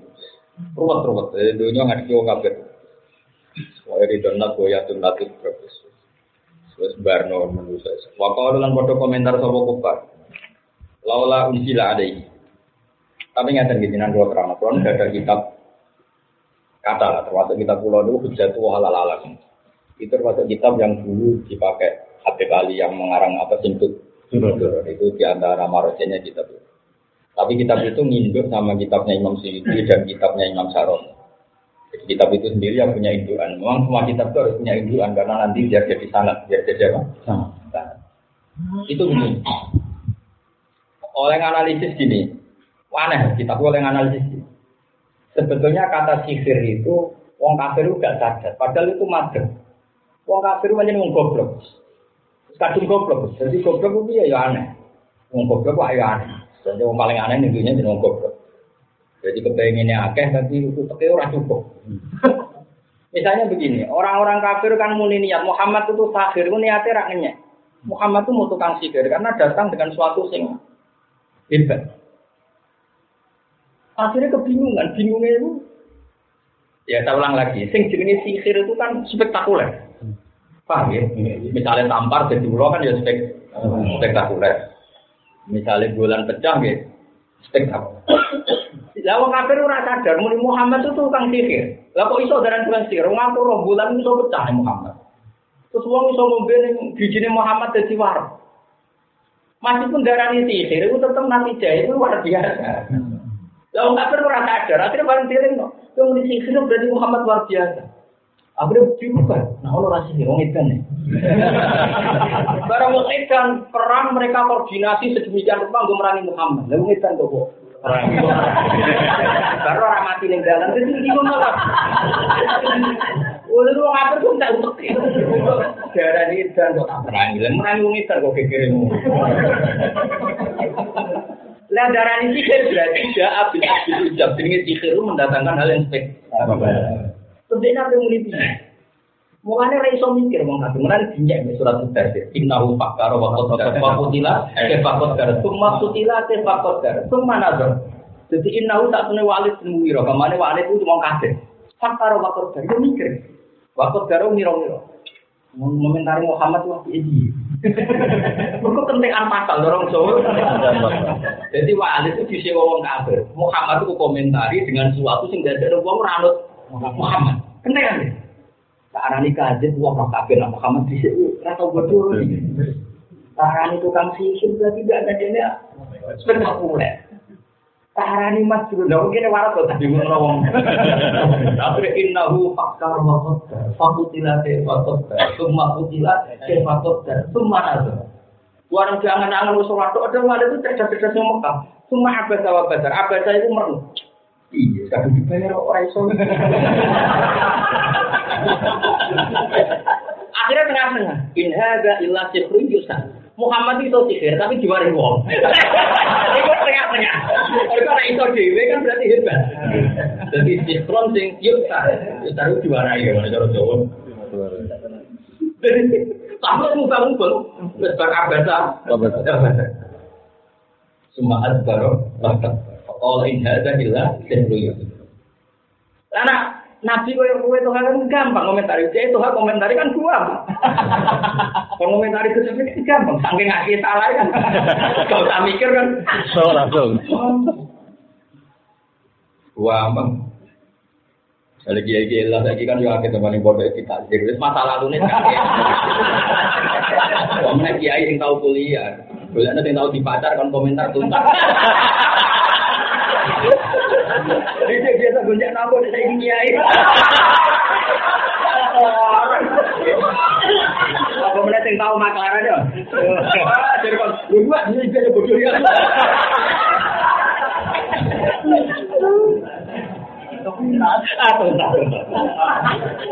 ruwet ruwet. Jadi dunia nggak wong kafir. Wah di donat goya tunatif terus. Terus barno manusia. Waktu lan foto komentar sama kufar. Laula unsila ada ini. Tapi nggak gitu nanti kalau terang, kalau ada kitab kata lah, termasuk kitab pulau itu hujat tua halal alam. Itu termasuk kitab yang dulu dipakai hati kali yang mengarang apa simput itu di antara marosenya kitab itu. Tapi kitab itu nginduk sama kitabnya Imam Syuuti dan kitabnya Imam Saron. Jadi kitab itu sendiri yang punya induan. Memang semua kitab itu harus punya induan karena nanti biar jadi sangat, biar jadi apa? Sangat. Itu begini. Oleh analisis gini, aneh kitab oleh analisis gini. Sebetulnya kata sihir itu wong kafir itu gak sadar, padahal itu madem. Wong kafir itu hanya wong goblok. Kadung goblok, jadi goblok itu ya, aneh. Wong goblok kok ya aneh. Jadi wong paling aneh nentunya jadi wong goblok. Jadi kepengennya akeh tapi itu orang cukup. *laughs* Misalnya begini, orang-orang kafir kan muni niat Muhammad itu sahir, itu niatnya. Muhammad itu mau tukang sihir karena datang dengan suatu sing hebat. Akhirnya kebingungan, bingungnya itu ya saya ulang lagi, sing jenis sihir itu kan spektakuler. Paham ya? Misalnya tampar jadi ulo kan ya spek, spektakuler. Misalnya bulan pecah ya spektakuler. Lah wong kafir ora sadar muni Muhammad itu tukang sihir. Lah kok iso daran tukang sihir? Wong roh bulan iso pecah Muhammad. Terus wong iso ngombe ning bijine Muhammad dadi war. Meskipun darani sihir itu tetap nanti jahit itu luar biasa. Lah wong kafir ora sadar, akhirnya bareng dieling kok. Yang muni sihir berarti Muhammad luar biasa. Akhirnya dibuka. Nah, kalau rasa sihir, wong ikan nih. *laughs* Barang wong ikan perang mereka koordinasi sedemikian rupa untuk merangi Muhammad. Lah wong ikan kok Baru *laughs* orang mati ning dalan terus iki malah. Wong lu ngatur kok tak utek. Darah ini dan kok tak perangi. Lah merangi wong itu kok kekiremu. *laughs* Lah darah ini sihir berarti tidak abis abis ucap. Jadi sihir mendatangkan hal yang spek. Tentunya apa yang mulai Mulane ra iso mikir wong kafir. Mulane dinjek mek surat Al-Tarsir. Innahu fakkara wa qaddara wa qutila kaifa qaddara. Summa qutila kaifa qaddara. Summa nazar. Jadi innahu tak tune walid bin Mughirah. Kamane walid itu wong kafir. Fakkara wa qaddara. Yo mikir. Wa qaddara miro-miro. Momentari Muhammad wah iki. Mergo kentekan pasal dorong Jawa. Jadi walid itu disewa wong kafir. Muhammad itu komentari dengan sesuatu sing dadekno wong ora Muhammad. Kentekan ya? Arani kaget wong roh kafir nah Muhammad di sini rata bodoh. Arani tukang sihir berarti tidak ada dia spektakuler. Tarani mas dulu, nah mungkin waras loh tadi ngono. Tapi innahu fakkar wa qaddar, fakutilate wa qaddar, summa kutila ke fakoddar, summa nazar. Warang jangan-jangan wis ora tok ada itu cerdas-cerdas yang Mekah. Summa abasa wa badar, abasa itu merem. Iya, kadang dibayar orang iso. Akhirnya tengah-tengah. In hada illa sihrun yusan. Muhammad itu sihir tapi diwari wong. Iso dhewe kan berarti hebat. Jadi sihrun sing yusan. Yusan itu diwarai ya cara Jawa. Tapi muka-muka wis bar abasa. Semua adbaro bakat. Allah in hada illa sihrun yusan. Lah Nabi kau yang kue Tuhan kan gampang komentari. Jadi Tuhan komentari kan gua. Kalau komentari itu gampang. Saking ngasih salah kan. Kau tak mikir kan. So langsung. Wah, bang. Kalau kiai kiai lah lagi kan juga kita paling bodoh kita jadi masalah lu nih. Kamu kiai yang tahu kuliah, kuliah nanti tahu di pacar kan komentar tuntas. Dia biasa gonjak nabo di saya kiai. Apa mana yang tahu maklar aja? Jadi kan, gue ini dia bodoh ya. Atau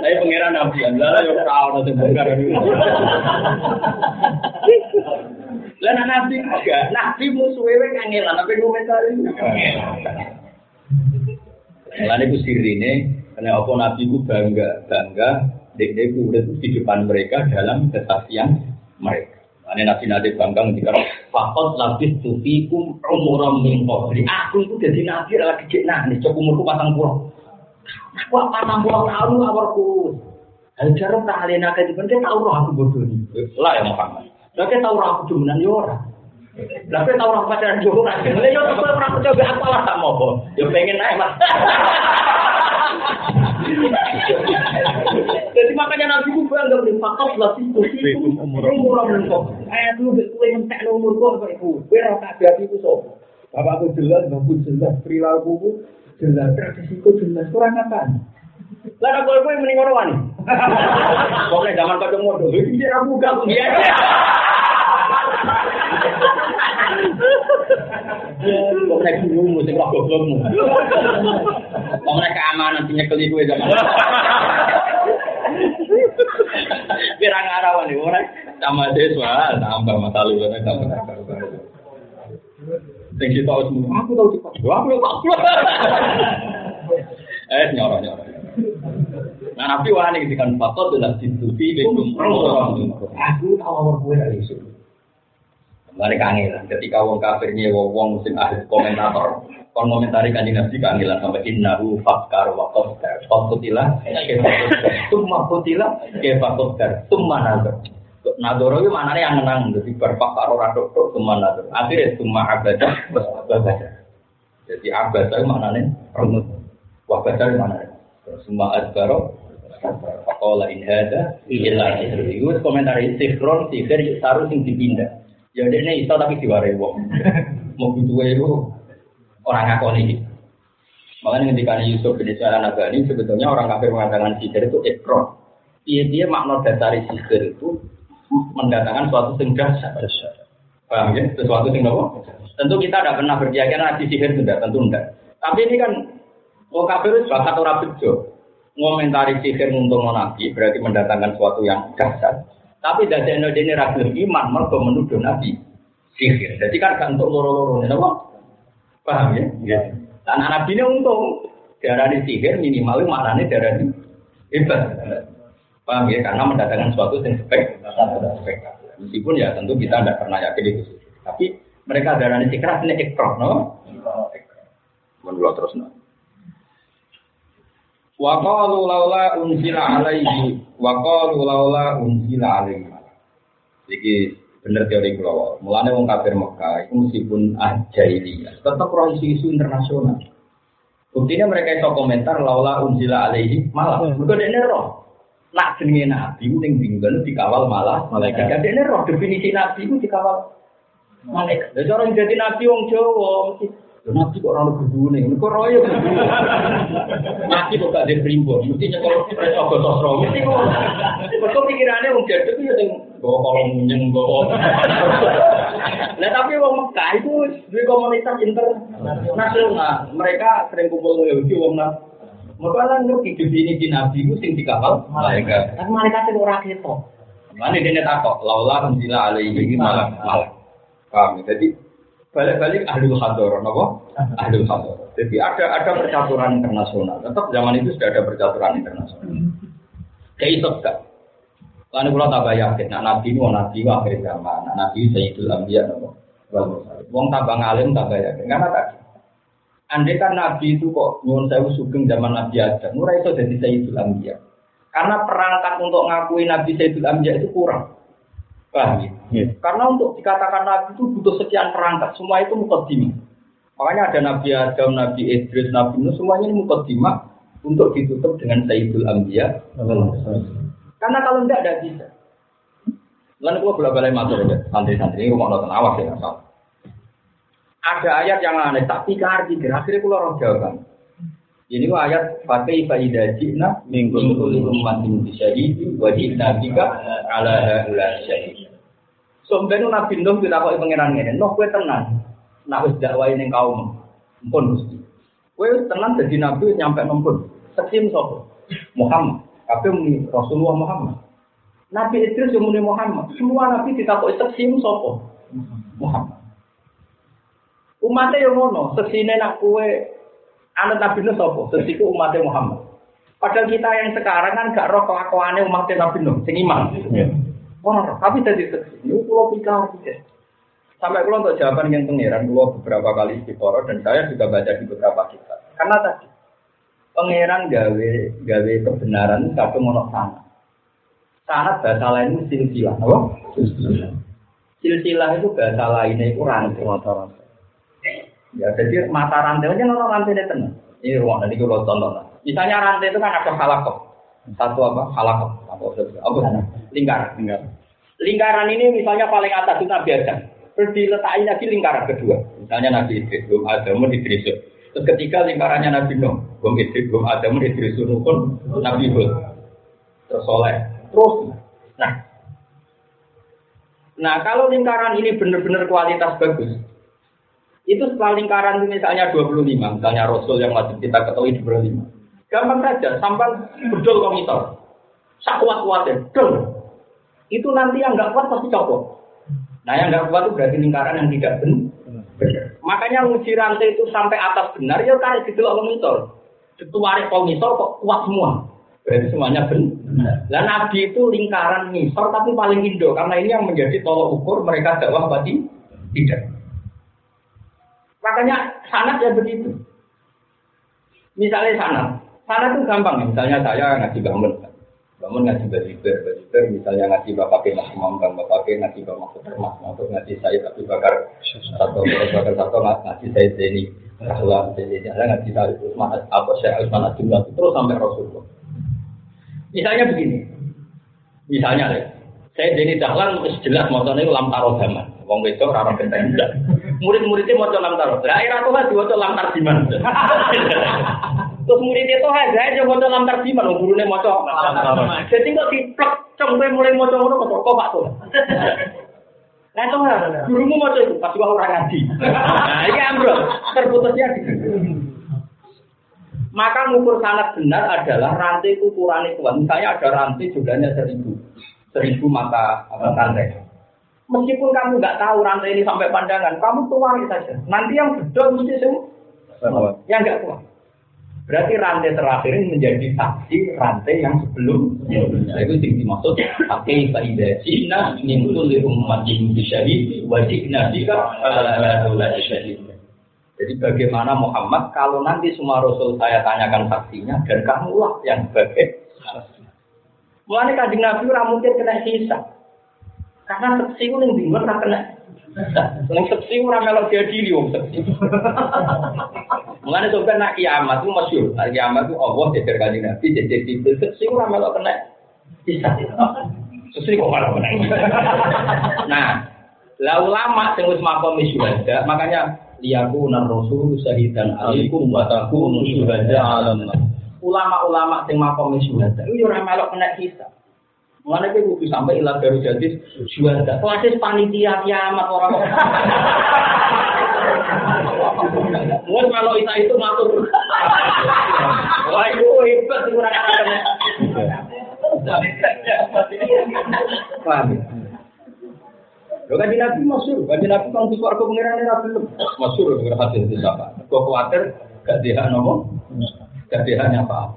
Saya pangeran nabi, adalah yang tahu nanti bongkar Lah nabi enggak, nabi musuhnya kangelan, tapi komentar ini. Lalu itu sirine, karena apa Nabi itu bangga, bangga, dek dek urip di depan mereka dalam kesaksian mereka. Lalu Nabi Nabi bangga ketika fakot labis tufikum umuram min qabli. Aku itu jadi Nabi adalah kecil nah, nih cukup umurku patang pulau. Aku patang pulau tahun awarku. Hal jarang tak alena ke depan, kita tahu roh aku bodoh ini. Lah ya Muhammad. Kita tahu roh aku cuman ya orang. Kowe tau ora pacaran jowo ra. Lah yo kowe ora coba apa lah tak mau. Yo pengen ae Mas. *laughs* Jadi makanya Nabi ku bangga beri fakot lah itu umur umur kok. Ayat lu kowe entek umur kok kok iku. Kowe ora kabeh iku sapa? Bapakku jelas, bapakku jelas, perilakuku jelas, tradisiku jelas, kurang apa? Lah nek kowe mending ngono wani. Pokoke *laughs* zaman kacang modho iki ra buka piye. Kok nek bingung mesti kok goblokmu. Kok nek keamanan sing nyekeli kowe zaman. Kira ngarawan iki ora sama siswa tambah masalah ora tambah. Sing kita semua, aku tahu cepat. Aku tahu. *laughs* Eh nyoro nyoro. Nah, Nabi wani ketika fakot adalah ditutupi bekum Aku tahu awal gue dari isu. Kembali kangelan. Ketika wong kafir nyewa wong sing ahli komentator, kon komentari kanjeng Nabi kangelan sampai innahu fakkar wa qadar. Fakutilah, tumma kutilah, ke fakudar, tumma nazar. Nadoro itu mana yang menang, jadi berfakar orang tok tumma nazar. Akhirnya tumma abadah, abadah. Jadi abadah itu mana nih? Renut. Wabadah itu mana nih? Semua adbaro Pakola in hada illa Itu komentar sihron sihir dipindah. Ya ini iso tapi diwarai wong. *laughs* Mau butuh itu orang ngakoni ini. Makanya ketika Yusuf bin Ismail Nabani sebetulnya orang kafir mengatakan sihir itu ekron. Dia dia makna dasar sihir itu mendatangkan suatu dasar. Paham ya? Sesuatu sing apa? Tentu kita tidak pernah berkeyakinan nabi sihir tidak, tentu tidak. Tapi ini kan Wong kafir itu bakat ora bejo. Ngomentari sihir nguntung nabi berarti mendatangkan sesuatu yang dasar. Tapi dari ini ragu iman mereka menuduh nabi sihir. Jadi kan gak untuk loro-loro? Paham ya? Ya. Dan nabi ini untung darah sihir minimal maknanya darah ini hebat. Paham ya? Karena mendatangkan sesuatu yang spek, spek. Meskipun ya tentu kita tidak pernah yakin itu. Tapi mereka darah sihir ini ekor, no? Menurut terus, no? Wa qalu laula unzila alaihi wa qalu laula unzila alaihi. Iki bener teori kula. Mulane wong kafir Mekah itu meskipun ajailia, tetap roh isu-isu internasional. Buktinya mereka itu komentar laula unzila alaihi malah. Mergo dekne roh. Nak jenenge nabi ning dinggon dikawal malah malaikat. Ya dekne roh definisi nabi itu dikawal malaikat. Lah cara jadi nabi wong Jawa mesti Nabi kok orang berdua nih, kok royo Nabi kok gak ada primbon, mesti nyekel preso gotos roh, mesti kok. Kok pikirannya wong jaduk itu yang bawa kolong munyeng, bawa. Nah tapi wong Mekah itu dua komunitas internasional, mereka sering kumpul Yahudi wong nah. Mereka ngerti definisi Nabi itu sing dikapal mereka. Tapi mereka sing ora ketok. Mana dia takut, laulah menjila alaihi malah malah. Paham? Jadi balik-balik ahli hador, apa? Ahli hador. Jadi ada ada percaturan internasional. Tetap zaman itu sudah ada percaturan internasional. Kayak itu kan. Lalu kalau tak yakin, nak nabi mau nabi akhir zaman, nak nabi sayyidul ambiya, apa? Wong tabang alim tak yakin, karena tadi. Andai kan nabi itu kok nyuwun saya sugeng zaman nabi Adam, nurai itu jadi sayyidul ambiya. Karena perangkat untuk ngakui nabi sayyidul ambiya itu kurang. Paham ya? Yeah. Karena untuk dikatakan nabi itu butuh sekian perangkat, semua itu mukaddimah. Makanya ada Nabi Adam, Nabi Idris, Nabi Nuh, semuanya ini mukaddimah untuk ditutup dengan Sayyidul Anbiya. Karena kalau enggak, tidak bisa. Lalu gua bolak balik matur ya, santri-santri ini rumah nonton awas ya. Ada ayat yang aneh, tak tiga arti, akhirnya gua orang jawaban. Ini gua ayat pakai faidah jina minggu kulli ummatin bisyahidi wa jina bika ala la syahid. Sombenu Nabi Nuh ditakoki pangeran ngene, "Nuh kowe tenan, nak wis ning kaum pun Gusti. Kowe tenan dadi nabi nyampe nempun. Sekim sapa? Muhammad. Tapi muni Rasulullah Muhammad. Nabi Idris yang muni Muhammad. Semua nabi ditakoki sekim sapa? Muhammad. Umatnya yang ngono, sesine nak kue anak Nabi Nuh sapa? Sesiku umatnya Muhammad. Padahal kita yang sekarang kan gak roh kelakuannya umatnya Nabi Nuh, sing iman. Yeah. Orang tapi tadi seksi. Ini pulau pikir ya. Sampai kalau untuk jawaban yang pangeran, pulau beberapa kali istiqoroh dan saya juga baca di beberapa kitab. Karena tadi pangeran gawe gawe kebenaran satu monok sana. Sanat bahasa lain itu silsilah, apa? Silsilah itu bahasa lainnya itu rantai. Mata rantai. Ya, jadi mata rantai aja nono rantai itu tenang. Ini ruang nanti kalau tonton. Misalnya rantai itu kan ada halakot. Satu apa? Halakot. Apa? Apa? Lingkaran. Lingkaran. Lingkaran ini misalnya paling atas itu Nabi Adam. Terus diletakin lagi lingkaran kedua. Misalnya Nabi Idris, belum ada mau Idris. Terus ketiga lingkarannya Nabi Nuh, Bum Idris, Bum Adam, Idris pun Nabi Hud. Terus Soleh. Terus. Nah, nah kalau lingkaran ini benar-benar kualitas bagus, itu setelah lingkaran misalnya 25, misalnya Rasul yang wajib kita ketahui 25. Gampang saja, sampai bedol komitor. Sak kuat-kuatnya, dong. Itu nanti yang nggak kuat pasti copot. Nah yang nggak kuat itu berarti lingkaran yang tidak benar. Makanya uji rantai itu sampai atas benar ya karena gitu loh komitor. Ketuarik komitor kok kuat semua. Berarti semuanya benar. Dan Nabi itu lingkaran misor tapi paling indo karena ini yang menjadi tolok ukur mereka dakwah berarti tidak. Makanya sanat ya begitu. Misalnya sanat, sanat itu gampang. Misalnya saya ngaji bangun, bangun ngaji bajiber, bajiber misalnya ngaji bapak Mas Imam, bang bapak ngaji bapak Mahfud Mas Mahfud ngaji saya tapi bakar satu bakar satu ngaji saya ini Rasulullah ini ada ngaji saya Usman apa saya Usman Abdullah terus sampai Rasulullah. Misalnya begini, misalnya deh, saya jadi dahlan jelas motornya lam taruh zaman. Wong wedok ora genteng Murid-muridnya mau lam taruh. Lah era tuh diwaca kan lam tarjiman. Terus murid itu aja aja mau lam tarjiman, gurune maca. Jadi kok diplek cempe mulai maca ngono kok kok Pak tuh. Nah itu gurumu mau itu pas gua orang ngaji. Nah ini ambrol, terputusnya Maka ngukur sangat benar adalah rantai ukuran itu. Misalnya ada rantai jumlahnya seribu, seribu mata rantai. Meskipun kamu nggak tahu rantai ini sampai pandangan, kamu tuang saja. Nanti yang betul mesti semua. Yang nggak tua. Berarti rantai terakhir ini menjadi saksi rantai yang sebelum nah, itu yang dimaksud pakai faidah nimbul di umat syahid wajib nasika syahid. Jadi bagaimana Muhammad kalau nanti semua Rasul saya tanyakan saksinya dan kamulah yang sebagai Mulai kajian Nabi mungkin kena hisap. Karena seksi itu yang tak kena. Yang seksi ora melok jadi wong seksi. Nak kiamat itu masyur. Nak kiamat Allah jejer kali nabi jejer itu seksi ora melok kena. Seksi kok malah kena. Nah, lah ulama sing wis makom syuhada, makanya liyakuna rasul syahidan alaikum wa takunu syuhada alam. Ulama-ulama sing makom syuhada, itu ora melok kena hisab. Mana kita kudu sampai ilah baru jadi juara. Kelasnya panitia kiamat orang. Mus kalau itu itu ngatur. Wah itu hebat kurang ajar. Paham? Lo kan nabi masyur, kan nabi kan di suarga pengiran nabi belum masyur dengan hasil itu siapa? Kau khawatir gak dia nomo, gak dia apa?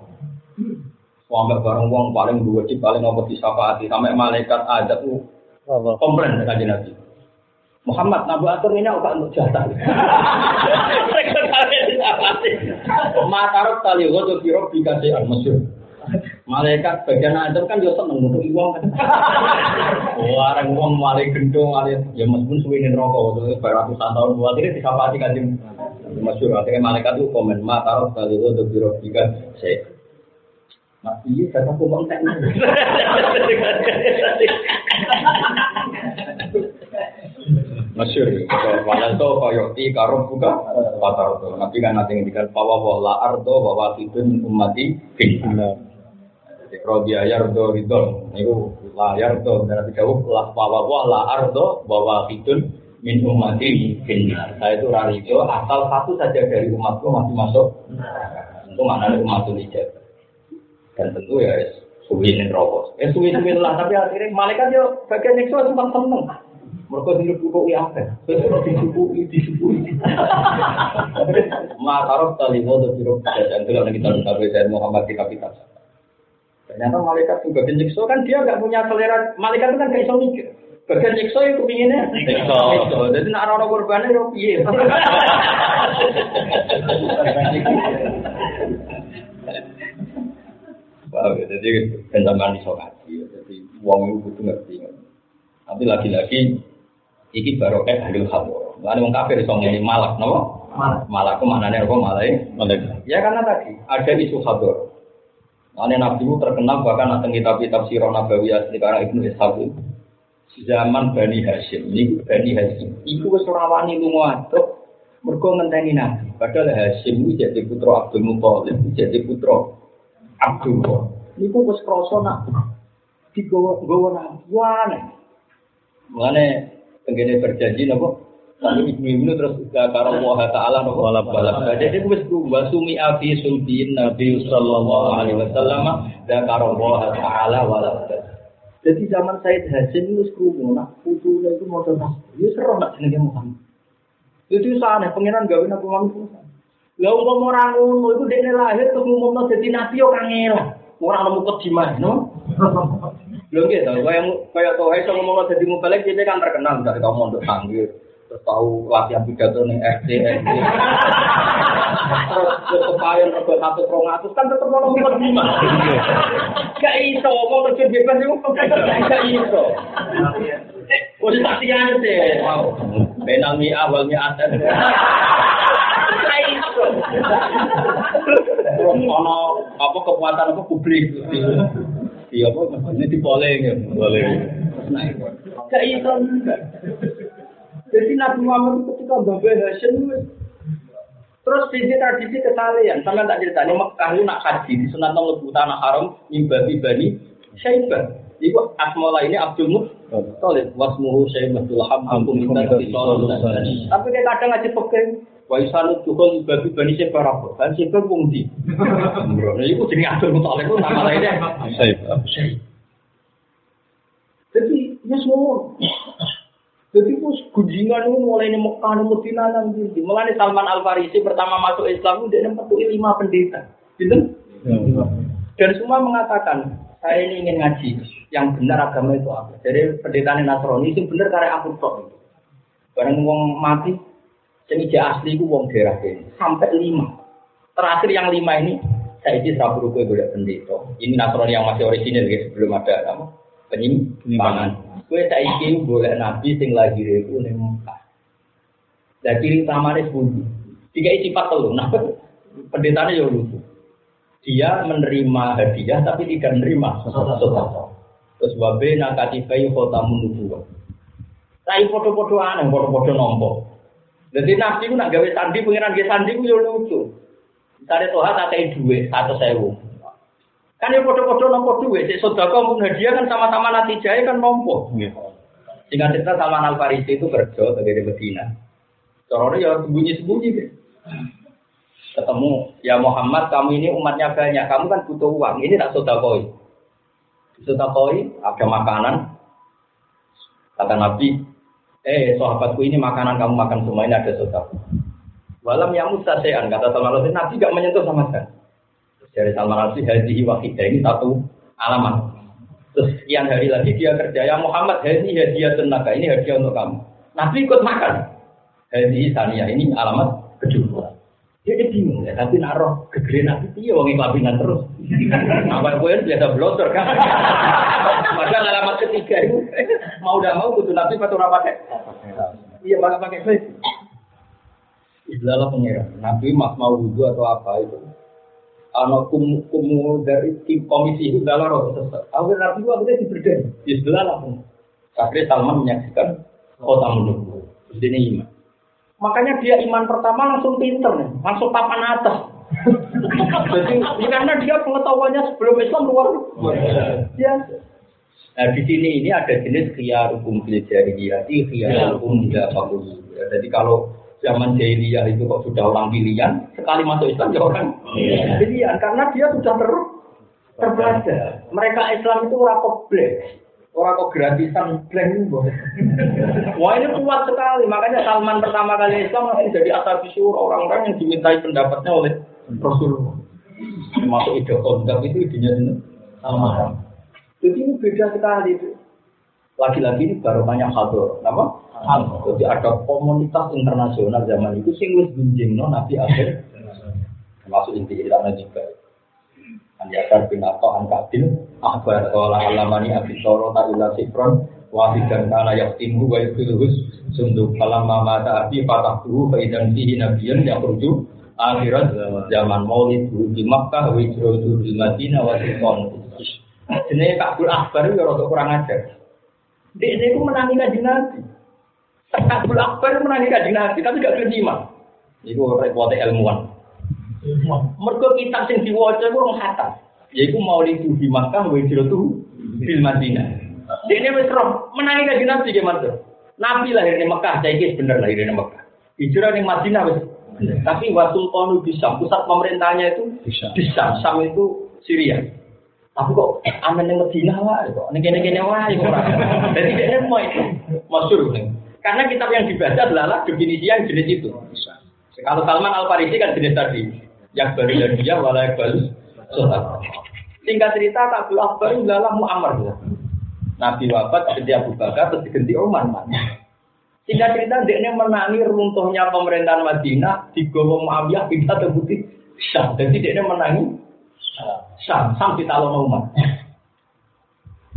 Sampai bareng uang paling dua cip paling ngopo disafati sampai malaikat ada tuh komplain dengan Nabi. Muhammad Nabi atur ini apa untuk jatah. Matarok tali tuh kiro dikasih al masyur. Malaikat bagian Adam kan dia seneng untuk uang kan. Orang uang malaikat gendong malaikat ya meskipun suwinin rokok itu beratusan tahun buat ini disafati kan masyur. Akhirnya malaikat tuh komen matarok tali tuh kiro dikasih Nabi ini kata kumang teknik. Masyur, walau itu koyoti karom buka patar itu. Nabi kan nanti ngendikan bahwa wala ardo itu umati finna. Jadi kalau dia yardo ridon, itu la yardo dan nabi jauh lah bahwa wala ardo bahwa itu min umati finna. Saya itu rari asal satu saja dari umatku masih masuk. Itu mana umat itu dan tentu ya suwi ning rokok. Ya suwi suwi lah tapi akhirnya malaikat yo bagian nyiksa sempat seneng. Mereka hidup buku ya apa? Disubuhi, disubuhi. Makarok tali biro dan itu yang kita tahu dari Muhammad kita kita. Ternyata malaikat juga nyiksa kan dia nggak punya selera. Malaikat itu kan kayak iso mikir. Bagian nyiksa itu pinginnya. Nyiksa. Jadi nak orang korbannya yo piye. *laughs* Paham ya? Jadi bentangan di ngaji. Jadi uang itu butuh ngerti. Tapi lagi-lagi iki baru eh ahli khabur. Lalu orang kafir iso ngene malak, napa? Malak. Malak ku maknane apa malak? Malak. Ya karena tadi ada isu khabur. Lalu Nabi itu terkenal bahkan ada kitab-kitab sirah Nabawi asli karena Ibnu Ishaq zaman Bani Hashim. Ini Bani Hashim. Iku wis ora wani lunga mergo ngenteni Nabi. Padahal Hashim itu jadi putra Abdul Muthalib, jadi putra Abdullah. Ini kok wis krasa nak digawa-gawa nabuan. Mane tenggene berjanji napa? Tapi ibnu terus karo Allah taala napa wala balak. Jadi wis wasumi abi sulbin Nabi sallallahu alaihi wasallam dan karo Allah taala wala Jadi zaman Said Hasim itu krungu nak putune itu mau tasbih. Ya seru nak jenenge Muhammad. Itu sana pengiran gawe nabi Muhammad. Lah umpama ora ngono iku dekne lahir terus ngumumno dadi nabi yo kangelan. Ora nemu kediman, no? Lho nggih to, kaya kaya to iso ngomongno dadi mubalek dia kan terkenal dari kamu mondok tangga. Terus tahu latihan pidato ning RT, RT. Terus kepayon rego satu rong atus kan tetep ono mukadimah. Gak iso ngomong terjun bebas itu gak iso. Wis. Wow. Benal mi awal mi atas. Ono apa kekuatan apa publik. Di apa ini di polling ya. Polling. Gak iso Jadi Nabi Muhammad ketika Babe Hashim Terus di tradisi kesalahan, sama tak cerita, ini Mekah itu nak haji, di sunat lebu tanah haram, mimbabi bani, syaibah. Iku asmola ini Abdul Muttalib, wasmuhu syaibatul hamdul minta Tapi kayak kadang ngaji pegang, Wa isanu tuhul babi bani sebarang kan sebar wong di. *laughs* Nah iku jenenge Abdul Muthalib ku nama lainnya. Jadi ya semua. Jadi bos gunjingan itu mulai ini Mekah, Medina nanti. Mulai Salman Al Farisi pertama masuk Islam dia menempuh lima pendeta, gitu? Dan semua mengatakan saya ini ingin ngaji yang benar agama itu apa. Jadi pendeta Nasrani itu benar karena aku tok. Barang wong mati Sing asli ku wong daerah ini sampai lima. Terakhir yang lima ini saya isi seraburu gue boleh pendeta. Ini Nasrani yang masih orisinil guys sebelum ada apa penyimpangan. Gue saya isi boleh nabi sing lahir itu nih Mekah. Dan ciri utamanya sepuluh. Tiga isi empat telur. Nah *laughs* pendetanya ya. Dia menerima hadiah tapi tidak menerima sesuatu. Terus wabe nakati kayu kota menuju. Tapi foto-foto aneh, foto-foto nombok. Jadi nabi itu nak gawe sandi, pengiran gawe sandi itu yo lucu. Misalnya Tuhan tak kayak duit satu sewu. Kan yang foto-foto nompo duit, si sodako pun hadiah kan sama-sama nanti jaya kan nompo. Singkat cerita sama Al Farisi itu kerja dari Medina. Corona ya sembunyi-sembunyi deh. Ketemu, ya Muhammad kamu ini umatnya banyak, kamu kan butuh uang, ini tak sodakoi. Sodakoi, ada makanan. Kata Nabi, eh sahabatku ini makanan kamu makan semua ini ada sodako. Walam yang mustasean kata Salman al Nabi gak menyentuh sama sekali. Dari Salman al haji wahidah ini satu alamat. Terus sekian hari lagi dia kerja ya Muhammad haji hadiah tenaga ini hadiah untuk kamu. Nabi ikut makan. Haji sania ini alamat kedua. Dia bingung ya, tapi naruh kegere nabi iya wangi kelabinan terus. Apa gue biasa blotor kan? Maka alamat ketiga itu mau udah mau butuh nabi atau pakai? Iya malah pakai face. Istilah pengiran. Nabi mak mau wudhu atau apa itu. Anak kum kumu dari tim komisi itu adalah roh sesat. Akhirnya nabi itu akhirnya diberdaya. Istilah lah pun. Akhirnya Salman menyaksikan kota menunggu. Terus ini iman. Makanya dia iman pertama langsung pinter nih, langsung papan atas. *laughs* Jadi ya karena dia pengetahuannya sebelum Islam luar biasa. Nah di sini ini ada jenis khiyarukum fil khiyarukum tidak fakul. Jadi kalau zaman jahiliyah itu kok sudah orang pilihan, sekali masuk Islam ya orang pilihan karena dia sudah ter terbelajar. Mereka Islam itu kompleks. Orang kok gratisan boleh. Wah ini kuat sekali. Makanya Salman pertama kali Islam langsung jadi asal orang-orang yang dimintai pendapatnya oleh Rasulullah. Masuk ide kontak itu idenya Salman. Jadi ini beda sekali itu. Lagi-lagi ini baru banyak hador. Apa? Jadi ada komunitas internasional zaman itu sing wis no Nabi akhir termasuk inti ilmu juga. Anjakar bin Atta an Kabil Akbar Kola Alamani Abi Soro Ta'ila Sifron Wahidan Kana Yaktimu Wa Yukhiluhus Sunduk Kalam Mamata Abi Patah Tuhu Faidan Fihi Nabiyan Yang Rujuk Akhirat Zaman Maulid Di Makkah Wijro Di Madinah Wa Sikon Jenis Kabul Akbar itu rada kurang ajar. Dia itu menangi kajian Nabi. Kabul Akbar menangi kajian Nabi Tapi gak terima Iku repot ilmuwan. Mergo kitab sing diwaca iku wong khatam. Yaiku Maulid di Makkah wa hijratu bil Madinah. Dene wis roh menangi kanjeng Nabi ge mantu. Nabi lahir di Mekah, saiki bener lahir di Mekah. Hijrah ning Madinah wis. Tapi Wasul Qanu bisa, pusat pemerintahnya itu bisa. Bisa, Sam itu Syria. Tapi kok aman yang Medina lah, kok ini kene-kene wae kok. Jadi dia mau itu masyhur Karena kitab yang dibaca adalah definisi yang jenis itu. Kalau Salman Al Farisi kan jenis tadi, yang baru dan dia walayak baru Singkat cerita Abdul Akbar adalah Muammar. Nabi wafat sejak Abu Bakar terus diganti Umar. Singkat cerita dia menangi runtuhnya pemerintahan Madinah di Gowo Muawiyah pindah terbukti Syam. Jadi dia menangi Syam, Syam ditalono Umar.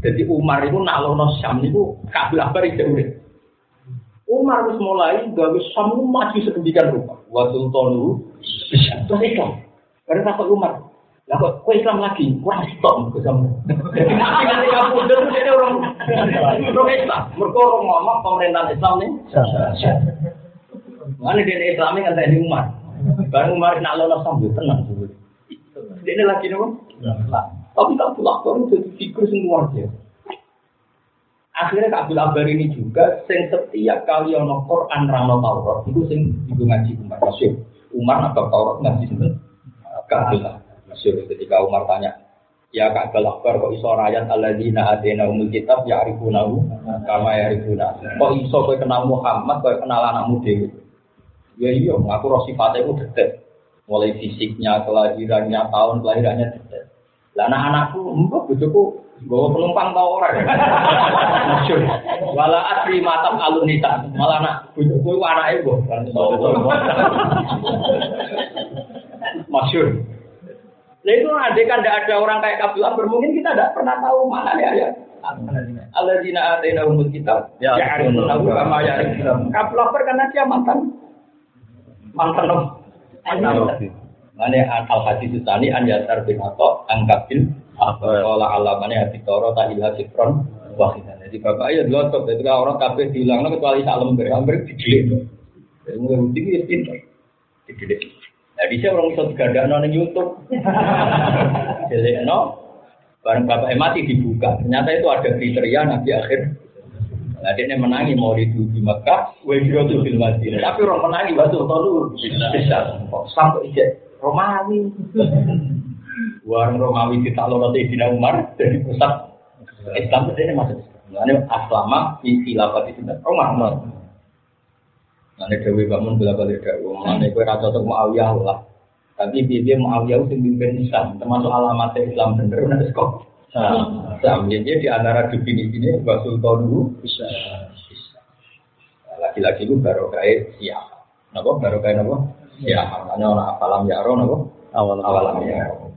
Jadi Umar itu nalono Syam itu kabel akbar itu. Umar harus mulai gawe Syam itu maju sedemikian rupa. Wa sultanu terus Islam. Karena takut Umar. Lah kok kue Islam lagi? Wah, stop ke sama. Jadi nanti kamu udah jadi orang orang Islam. Mereka orang ngomong pemerintahan Islam nih. Mana dia Islam kan tadi Umar. Baru Umar nalono Syam itu tenang. Ini lagi nopo. Tapi Abdul Akbar jadi figur sing luar Akhirnya Abdul Akbar ini juga sing setiap kali ono Quran rano Taurat itu sing ibu ngaji Umar Masyur. Umar apa Taurat ngaji sinten? Kabul. Masyur ketika Umar tanya, Ya Kak Akbar kok iso rakyat alladzina atena umul kitab ya arifunahu kama ya arifuna. Kok iso kowe kenal Muhammad kowe kenal anakmu dhewe. Ya iya, aku roh sifatnya itu detek mulai fisiknya, kelahirannya, tahun kelahirannya detail. Lah anak-anakku, mbok bojoku gue penumpang tau orang. Masyur. *laughs* Wala asri matam alunita. Malah anak bojoku anake mbok. Masyur. Nah itu andai kan tidak ada orang kayak Abdul Akbar, mungkin kita tidak pernah tahu mana ya. ya. Alladzina atina umul kitab ya arifuna kama ya Abdul Akbar karena dia mantan mantan Mane al hadis tani an yasar bin ato angkabil Kala alamane hati toro tak ilah sikron wahidan. Jadi bapak ya dulu jadi orang kafe dihilang kecuali sak lembar, lembar dijelik. Jadi mulai bukti itu pintar, dijelik. Nah bisa orang bisa digadak nong YouTube, *laughs* jelik no. Barang bapak mati dibuka, ternyata itu ada kriteria nabi akhir Nah, dia menangi mau di di Mekah, wajib itu di Madinah. Tapi orang menangi batu tolu bisa. Sampai ijek Romawi. *laughs* Warung Romawi kita di Dina Umar dari pusat Islam itu ini masuk. Ini aslama di khilafat itu Umar. Nah, ini Dewi bangun bila balik Dewi. Nah, ini kue rasa untuk Muawiyah lah. Tapi dia Muawiyah itu pimpin Islam, termasuk alamat Islam bener, nanti kok. Nah, jadi di antara definisi ini bahwa sultan dulu bisa. Laki-laki itu baru kayak siapa? Napa baru kayak napa? Siapa? Makanya orang apalam ya roh napa? Awal awalam ya.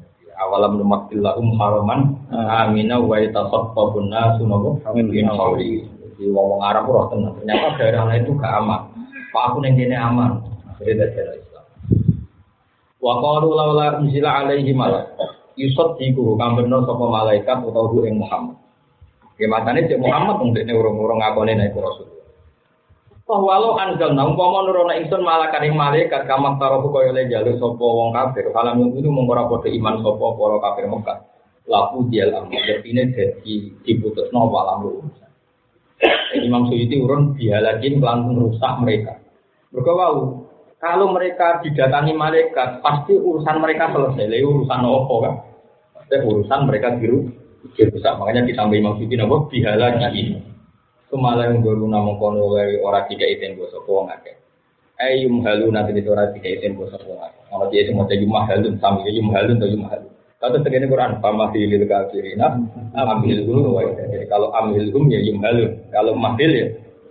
Awalam numakillahum haraman amina wa yatasaffafun nasu napa? Min qawli. Jadi wong Arab roh tenang. Ternyata daerah lain itu gak aman. Pak aku neng kene aman. Akhirnya daerah Islam. Wa qalu laula unzila alaihi malak yusot iku kang bener sapa malaikat utawa ing Muhammad. Ya matane cek Muhammad wong dekne urung-urung ngakone nek rasul. Walau anjal nang umpama nurono ingsun malakan ing malaikat kamak tarofu kaya le jaluk sapa wong kafir kalam itu mung iman sapa para kafir Mekah. Laku dial amr ini dadi diputusno walam urusan. Imam Suyuti urun bialakin langsung rusak mereka. Mereka kalau mereka didatangi malaikat, pasti urusan mereka selesai. Lalu urusan apa kan? Pasti urusan mereka biru besar. Makanya ditambah Imam Suci nabo bihala ini. Kemalah yang baru nama kono orang tidak itu bos apa ngake. Eh yum halu nanti itu orang tidak itu bos apa ngake. Kalau dia semua jadi yum halun sambil yum halun atau yum halun. Kalau tegene Quran, pamahilil kafirina, ambil dulu. Jadi kalau ambil hum ya yum halun. Kalau mahil ya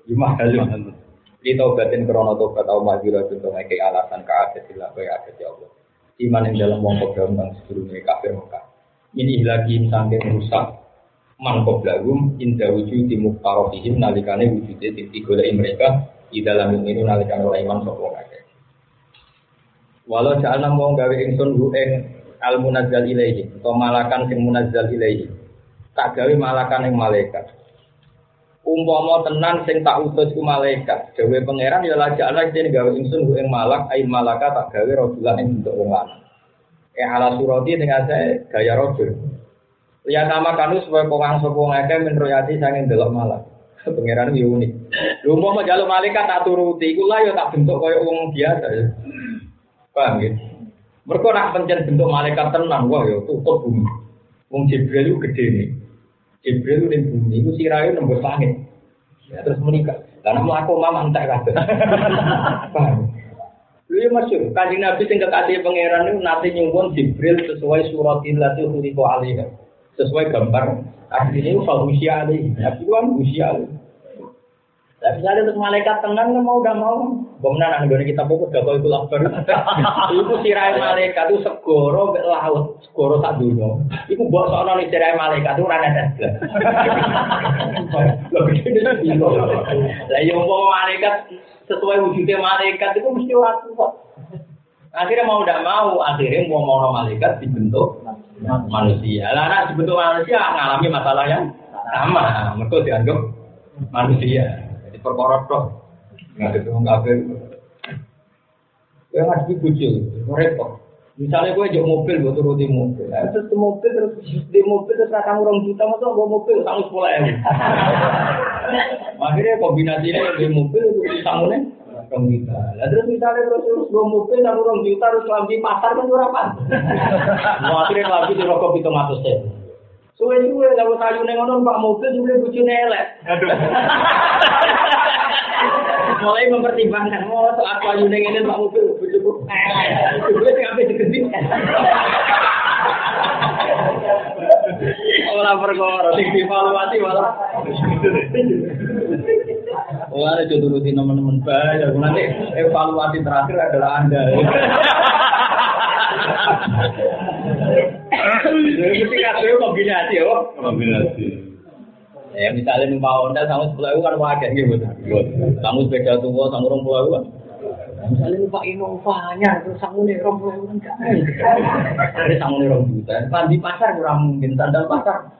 yum halun. Di taubatin krono tobat atau majura untuk ngeke alasan keadat sila kaya adat ya Allah. Iman yang dalam wong kodam bang sebelumnya kafir Mekah. Ini lagi sampai merusak man qoblahum inda wujud di muktarofihim nalikane wujudnya titik golai mereka di dalam ini nalikane oleh iman sopo ngake. Walau jangan mau gawe ingsun hu ing al munazzal ilaihi atau malakan sing munazzal ilaihi. Tak gawe malakan yang malaikat umpama tenan sing tak utus ku malaikat gawe pangeran ya lajak ana dene gawe ingsun ku ing malak ain malaka tak gawe rojulan ing bentuk wong lanang eh ala surati dengan saya gaya rojul Ya nama kanu supaya kowang sopo ngake menroyati sangin delok malak. Pangeran yo unik. Lu mau malaikat tak turuti, iku yo tak bentuk koyo wong biasa ya. Paham ya? Mereka nak pencen bentuk malaikat tenang, wah yo tutup bumi. Wong Jibril itu gede nih. Jibril itu bumi, itu sirayu nembus langit. Ya, terus menikah. Karena mau aku mama entek kabeh. *laughs* Paham? Lu ya masyur, kanjeng Nabi sing kekasih pangeran itu nanti nyuwun Jibril sesuai surat ilati khuliqo alaiha sesuai gambar. Aslinya itu fahusia ali tapi kan usia ali tapi misalnya untuk malaikat tenang kan mau udah mau. Bagaimana anak gue kita pokok gak itu lapar *laughs* itu sirai malaikat itu segoro laut segoro tak dulu itu buat soal nih sirai malaikat itu rana ada lah yang mau malaikat sesuai wujudnya malaikat itu mesti kok. Akhirnya mau udah mau akhirnya mau mau malaikat dibentuk manusia. Lah anak dibentuk manusia ngalami masalah yang sama. Mereka dianggap manusia. Jadi perkara tok. Nggak ada kafir. Ya nggak bucil, repot. Misalnya gue jauh mobil, gue turuti mobil. Nah, terus ke mobil, terus di mobil, terus kamu orang juta, masa gue mobil, sanggup sepuluh ya. *laughs* Akhirnya kombinasinya di mobil, itu sanggup rong juta. Lah terus misalnya terus terus dua mobil sama rong juta terus lambi pasar kan berapa? Mau akhirnya lambi di rokok itu ngatus ya. Suwe suwe lalu kayu nengonon pak mobil juga bucu elek. Aduh. *laughs* Mulai mempertimbangkan mau oh, soal kayu nengonon pak mobil bucu Suwe sing ape digedhi. Ora perkara sing dievaluasi malah. Oh, ada jodoh rutin teman-teman banyak. Nanti evaluasi terakhir adalah Anda. Jadi itu kombinasi ya, kombinasi. Ya misalnya numpak Honda sama sepuluh kan wajar gitu. Kamu sepeda tua sama orang pulau kan. Misalnya numpak Innovanya terus nih orang pulau kan kan. Ada nih orang juta. Di pasar kurang mungkin tanda pasar.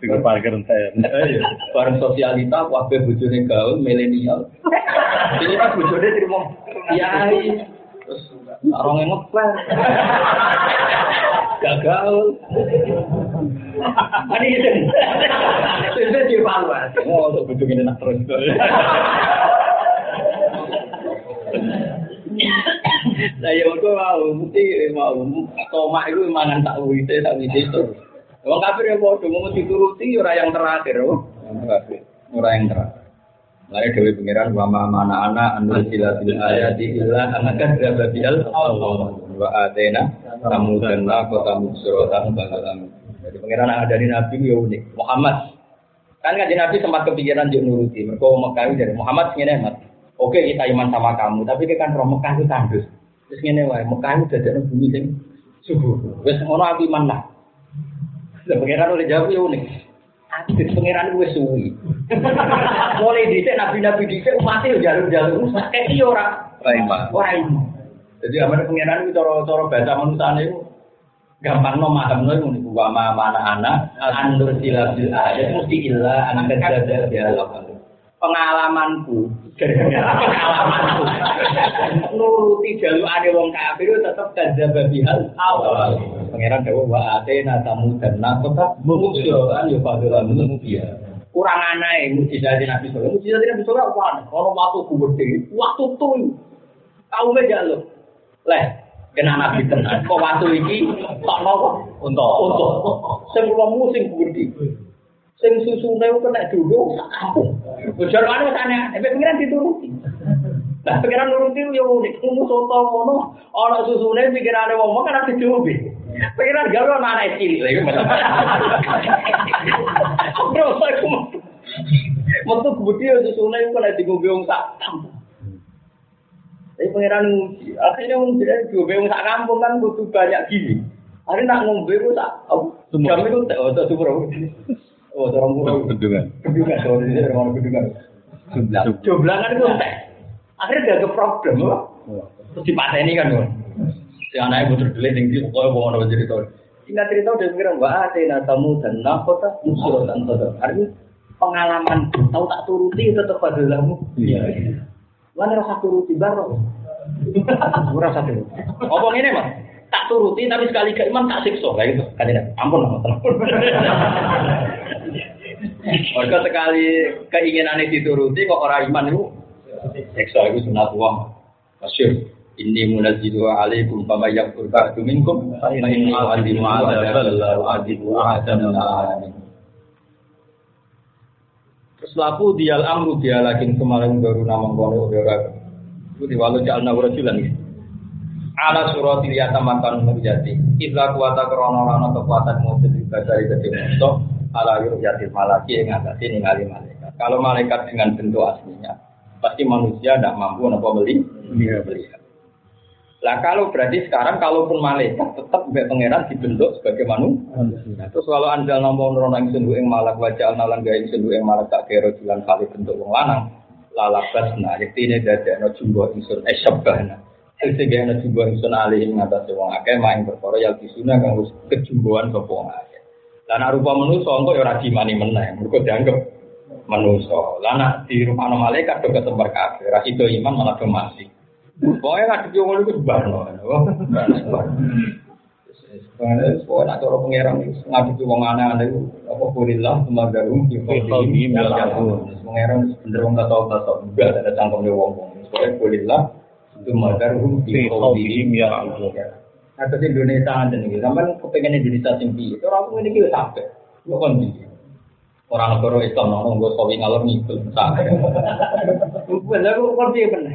Tinggal parkir saya. Iya. Bareng sosialita, wakil bujurnya gaul, milenial. Ini kan bujurnya terima kiai. Terus orang yang ngepel. Gagal. Ini gitu. Itu dievaluasi. Oh, untuk bujuk ini nak terus. Nah, ya itu mau, mesti mau, tomak itu mangan tak wite, tak wite terus. Wong kafir yang bodoh mau dituruti ya ora yang terakhir. Ora yang terakhir. Lari dewi pengiran wa ma mana ana anu sila bil ayati illa anakan berapa bial Allah wa atena kamu dan aku kamu suratan bagalan. Jadi pengiran yang ada di Nabi ya unik. Muhammad kan kan Nabi sempat kepikiran juga nuruti. Mereka dari Muhammad ngene mat. Oke kita iman sama kamu, tapi kita kan roh Mekah itu tandus. Terus ngene wae, Mekah itu jadi bumi sing subur. Wes ngono aku iman lah. Lah pangeran oleh jawab ya unik. Akhir pangeran gue suwi. *laughs* Mulai dhisik nabi-nabi dhisik umat yo jalur-jalur kayak iki ora ora Ora Jadi amane pangeran itu cara-cara bahasa manusane itu gampang no maham no itu ma mana anak andur silabil ayat mesti illa anak kerja dia pengalamanku. Pengalamanku nuruti jalur ada wong kafir tetap kerja babihal awal pangeran dewa wa atena tamu dan nakota muksioan yo padha mubia kurang aneh mujizat Nabi Soleh mujizat Nabi Soleh apa? Kalau waktu gede waktu tuh tahu meja lo? Leh kena nabi tenan kok waktu iki tak nopo? Untuk. Untuk. Sing musim gede sing susune kena dulu sak kampung bojar ana sana nek pengiran dituruti Nah, pikiran nuruti yo unik, kumu soto ngono, ana susune pikirane wong kan ora dicobi. Pikiran gawe ana anak cilik lagi. Bro, saya kumu. Metu budi yo susune iku nek digombe wong sak kampung. Tapi pengiran nguji, akhirnya wong jadi digombe wong sak kampung kan butuh banyak gini. Hari nak ngombe ku tak jam itu tak oh tak super. Oh, orang murah. Bendungan. Bendungan, kalau di sini orang bendungan. Joblangan itu entek. Akhirnya gak ke problem loh. Terus dipateni kan loh. Si anaknya dulu yang di pokoknya mau nama cerita. Singkat cerita udah mikir wah ada tamu dan nakota musuh dan tada. Artinya pengalaman tahu tak turuti tetap fadlahmu. Iya. Mana rasa turuti baru. *laughs* Ora rasa turuti. Apa ngene, Mas? Tak turuti tapi sekali ke imam tak siksa kayak gitu. Kan ampun ampun. *laughs* Mereka sekali keinginan dituruti kok orang iman itu siksa itu sunatullah. Masyur. Ini munazzilu alaikum fama yakfur ba'du minkum fa inni u'adzimu 'adzaban la u'adzimu alamin. Terus dial amru dia lagi kemarin baru nama kono ora. Itu di walau jalna rajulan gitu. Ala surat liyata makan menjadi. Idza kuwata krana ana kekuatan mujud dari gede musuh ala yatim malaki yang ngatasi ningali malaikat. Kalau malaikat dengan bentuk aslinya, pasti manusia tidak mampu apa beli melihat. Lah kalau berarti sekarang kalaupun malaikat tetap mbek pangeran dibentuk sebagai manusia. Nah, terus kalau anjal nampa nurono ing sendu ing malak wajah nalan gawe ing malak tak kira jalan kali bentuk wong lanang. Lalabas nah yektine dadekno jumbo ingsun esyabahna. Sing ana jumbo ingsun alih ing ngatasé wong akeh maing perkara ya disuna kang wis kejumboan sapa nek rupa manusa engko ya ora dimani meneh, mergo dianggap manusa. Lah nek di rumah malaikat do ketembar kabeh, ra ido iman malah do mati. Pokoknya nggak ada ngono itu barno. Pokoknya nak cara pangeran itu ngadepi wong aneh-aneh itu apa kulillah semagarum di qaulihim ya'lamun. Pangeran bener wong kata kata enggak ada cangkem wong wong. Pokoknya kulillah semagarum di qaulihim ya'lamun. Nah, terus Indonesia aja nih, sampai kepengen Indonesia tinggi, itu orang ini kita sampai, itu kan orang negara Islam nong gue sawi ngalor ngikut, sampai. Bener, kok dia bener.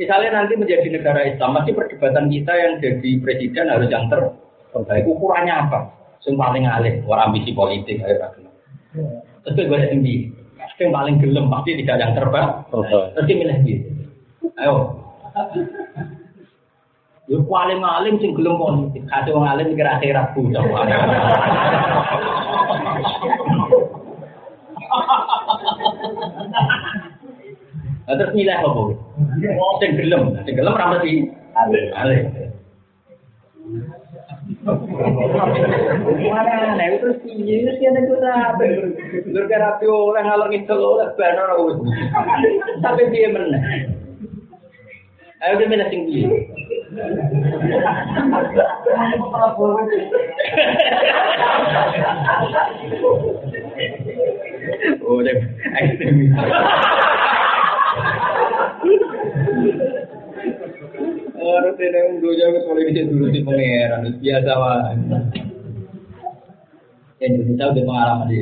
Misalnya nanti menjadi negara Islam, pasti perdebatan kita yang jadi presiden harus yang terbaik. Ukurannya apa? Yang paling alih, orang ambisi politik, ayo rakyat. Terus gue tinggi, yang paling gelem pasti tidak yang terbaik. Terus milih gitu. Ayo. Yo paling alim sing gelem politik, kate wong alim mikir akhirat. Nah, terus nilai apa? Sing gelem, sing gelem ra mesti alim. Mana nih terus piye terus kene ku sampe lur karapi oleh ngalor ngidul oleh banor wis. Sampai piye meneh. *laughs* Ayo dia milih sing piye. Oh, deh, ekstremis. Orang tidak unduh jauh bisa dulu di pangeran biasa wae. Indonesia udah pengalaman di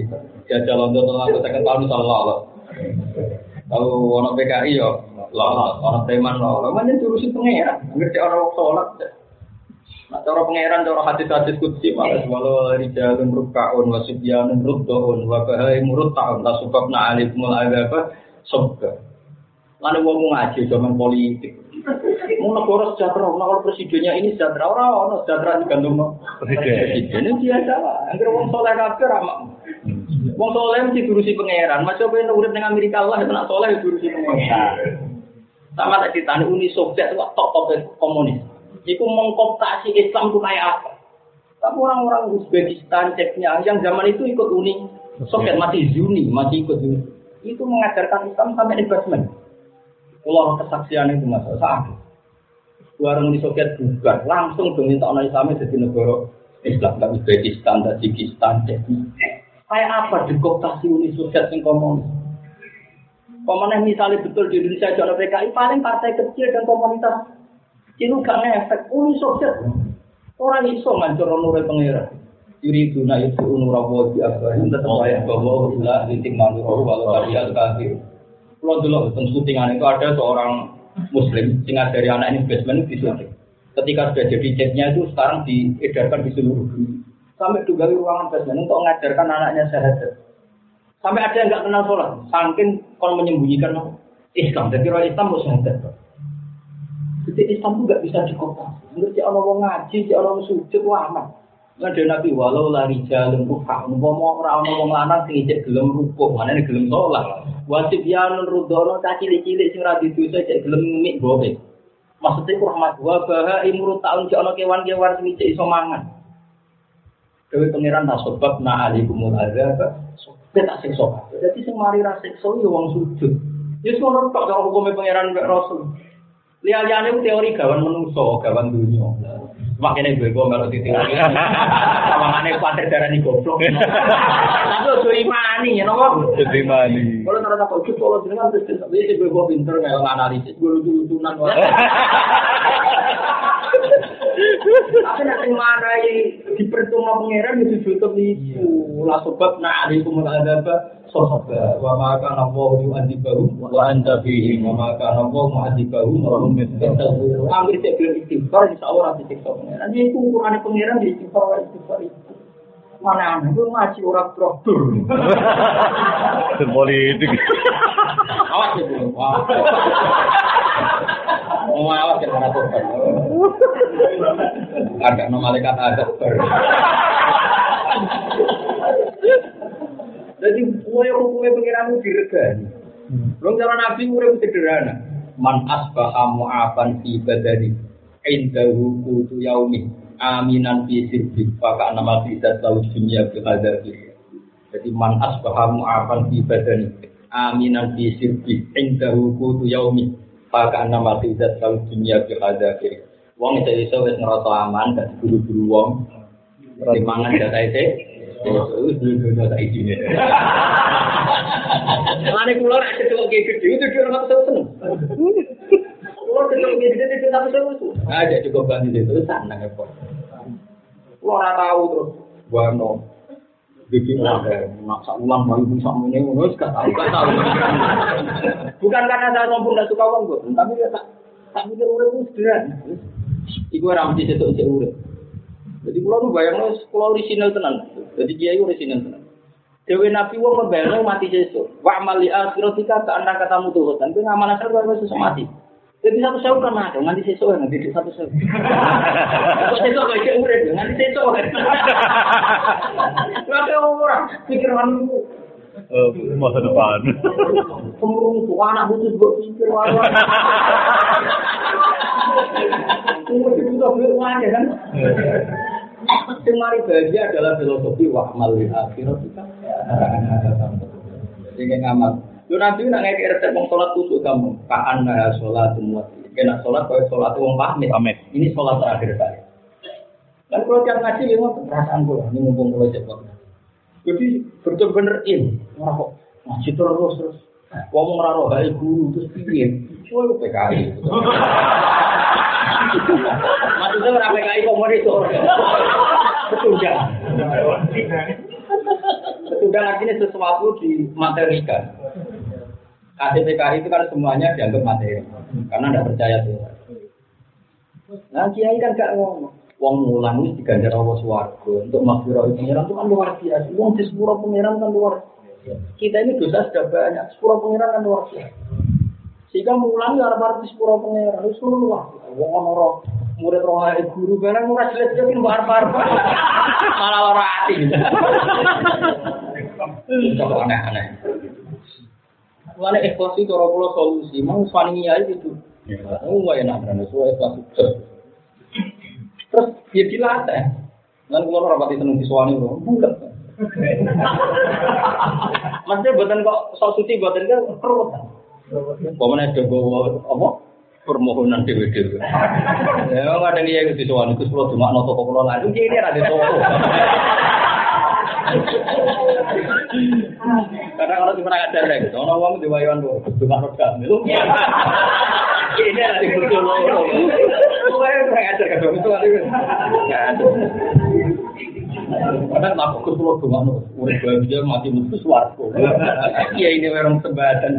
jajal untuk aku tekan tahun salah Tahu orang PKI yo, lah orang teman lah, mana jurusi pangeran, ngerti orang sholat. Nah, cara pangeran, cara hadis-hadis kutsi, malah walau rijalun rukkaun, wasibyanun ruddoun, wabahai murut tahun, tak sebab na'alikumul agaba, sobga. Lalu wong ngaji zaman politik. Mau negara sejahtera, mau presidennya ini sejahtera, orang orang sejahtera digantung. Presiden ini biasa lah. Angger wong soleh kabeh ramak. Wong soleh mesti durusi pangeran. Macam apa yang urip dengan Amerika Allah itu nak soleh durusi pangeran. Sama tadi tani Uni Soviet itu top top komunis. Itu mengkooptasi Islam itu kayak apa? Tapi orang-orang Uzbekistan, Ceknya, yang zaman itu ikut Uni Soviet masih Zuni, masih ikut Zuni. Itu mengajarkan Islam sampai investment. Kalau kesaksian itu masa saat warung di Soviet bukan langsung dong minta orang Islam jadi negara Islam tak Uzbekistan, Tajikistan, Kayak apa dekoktasi Uni Soviet yang komunis? Pemenang misalnya betul di Indonesia jono PKI paling partai kecil dan komunitas. Itu gak ngefek. Uni Soviet orang iso ngancur nurul pengira. Yuri guna itu unurawo di akhir tetap ayat bahwa ilah titik mandur walau kalian kafir kalau dulu tentang syutingan itu ada seorang muslim sing dari anak ini basement di syuting. Ketika sudah jadi chatnya itu sekarang diedarkan di seluruh dunia. Sampai juga di ruangan basement untuk mengajarkan anaknya syahadat. Sampai ada yang nggak kenal sholat, saking kalau menyembunyikan Islam. Jadi orang Islam mau syahadat. Jadi Islam itu nggak bisa dikota. Mengerti orang mau ngaji, si orang sujud, wah aman. Ada nabi walau lari jalan rupa, mau orang mau lanang sing ijek gelem rukuk, mana nih gelem sholat. Wajib ya nurudono caci cilik sing ra didosa cek gelem mik bobe. Maksudnya rahmat wa baha imurut tahun cek ana kewan-kewan sing ijek iso mangan. Dewe pangeran tak sebab na alikumul azab. Kita tak siksa. Jadi sing mari ra siksa ya wong sujud. Ya semua tok cara hukumnya pangeran Mbak Rasul. Lihat-lihatnya itu teori gawan menungso, gawan dunia. Makanya gue gue melok di teori. Sama mana kuatir darah nih goblok. Tapi ojo imani ya nopo. Jadi mani. Kalau nara tak ojo kalau jenengan terus terus gue gue pinter melok analisis gue lucu lucunan. Tapi nak sing dipertemu pangeran itu tutup itu. Sebab nak ada itu ada apa? Sosoba. Wa maka nabu yu anti baru. Wa anta fihi. Wa maka nabu mu anti baru. Wa hum yastaghfirun. Ambil cek belum istighfar insya Allah nanti siksa pangeran. Jadi itu ukuran pangeran di istighfar wa istighfar itu. Mana aneh, gue ngaji orang traktor. Politik. Awas ya, Bu. Wah. Mau awas ya, mana. Agak no malaikat ada. Jadi, mulai hukumnya pengiranmu diregani. Belum cara Nabi urip sederhana. Man asbaha mu'afan fi badani indahu kutu yaumi aminan fi sirbi maka nama tidak tahu dunia bihadabi. Jadi man asbaha mu'afan fi badani aminan fi sirbi indahu kutu yaumi maka nama tidak tahu dunia bihadabi. Wong itu iso wis ngerasa aman gak buru-buru wong. Dimangan data itu. Terus dulu data ini. Lane kula nek kecelok ge gede itu dia ora tau seneng. Gede itu. Ah, jadi cukup ganti itu ora tahu terus wano. Bikin ada maksa ulang baru bisa ini ngono gak tahu gak tahu. Bukan karena saya sombong suka uang tapi ya tak tak mikir urip itu sederhana. Iku ora mesti setuk sik urip. Jadi kula nu bayangno kula orisinal tenan. Jadi kiai orisinal tenan. Dewi Nabi wong membayangno mati sesuk. Wa amali akhiratika ka anda katamu tuh dan kowe ngamal akhir baru sesuk mati. Jadi satu sewu kan ada, nganti sesuk nganti di satu sewu. Kok sesuk kok iki urip nganti sesuk. Lha orang pikir anu Eh, masa depan. kemurung tuh anak butuh buat pikir Tunggu itu tuh beli kan. Sing mari bahagia adalah filosofi wa amal lil akhirat kita. Jadi ngamal. Lu nanti nak ngekek resep wong sholat kusuk kamu. Kaan nah sholat semua. Kena sholat kau sholat wong pamit. Pamit. Ini sholat terakhir saya. Dan kalau tiap ngaji memang perasaan gue. Ini mumpung mulai cepat. Jadi bener-bener in. Ora kok ngaji terus terus. Ngomong ora roh guru terus piye? Lu PKI. *laughs* Maksudnya ora PKI komoditor. Petundang. Petundang artinya sesuatu dimaterikan. KTPKI itu kan semuanya dianggap materi. Karena tidak percaya Tuhan. Nah, kiai kan gak ngomong. Wong mulang wis diganjar Allah swarga untuk makfirah pengiran itu kan luar biasa. Wong di sepuro pengiran kan luar. Kita ini dosa sudah banyak, sepuro pengiran kan luar biasa. Sehingga mulang ya arep di sepuro pengiran itu luar. Wong ono murid roh ae guru barang ora jelas jelas ini bar bar malah ora ati. Aneh-aneh. Mulane ikhlas itu ora kula solusi, mau swani ya itu. Oh, wah enak kan, sesuai ikhlas. Terus ya dilatih. Lan kula ora pati seneng disuwani lho. Bukan. Maksudnya *laughs* buatan kok sok suci buatan kan perut. Pemenang ada gowo apa? Permohonan dewi dewi. Ya nggak ada yang soal itu sudah cuma noto kok lo ini ada toko. Kadang kalau cuma ada lagi, soalnya uang di bayuan tuh cuma noda milu. Ini ada betul loh. Kau yang pernah ngajar? Itu. Karena ke pulau cuma no, udah bahagia mati mutu suaraku. Iya ini memang sebadan.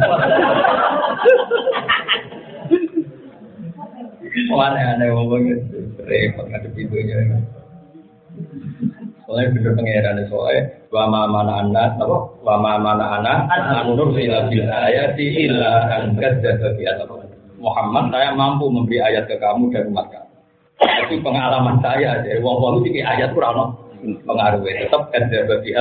Aneh-aneh ngomongnya, repot ngadep pintunya. Soalnya bener pengeran soalnya wama mana anak apa wama mana anak anur ila bil ayati illa an kadzdzaba bi Muhammad saya mampu memberi ayat ke kamu dan umat kamu. Tapi pengalaman saya dari wong wong iki ayat kurang pengaruh tetap kadzdzaba bi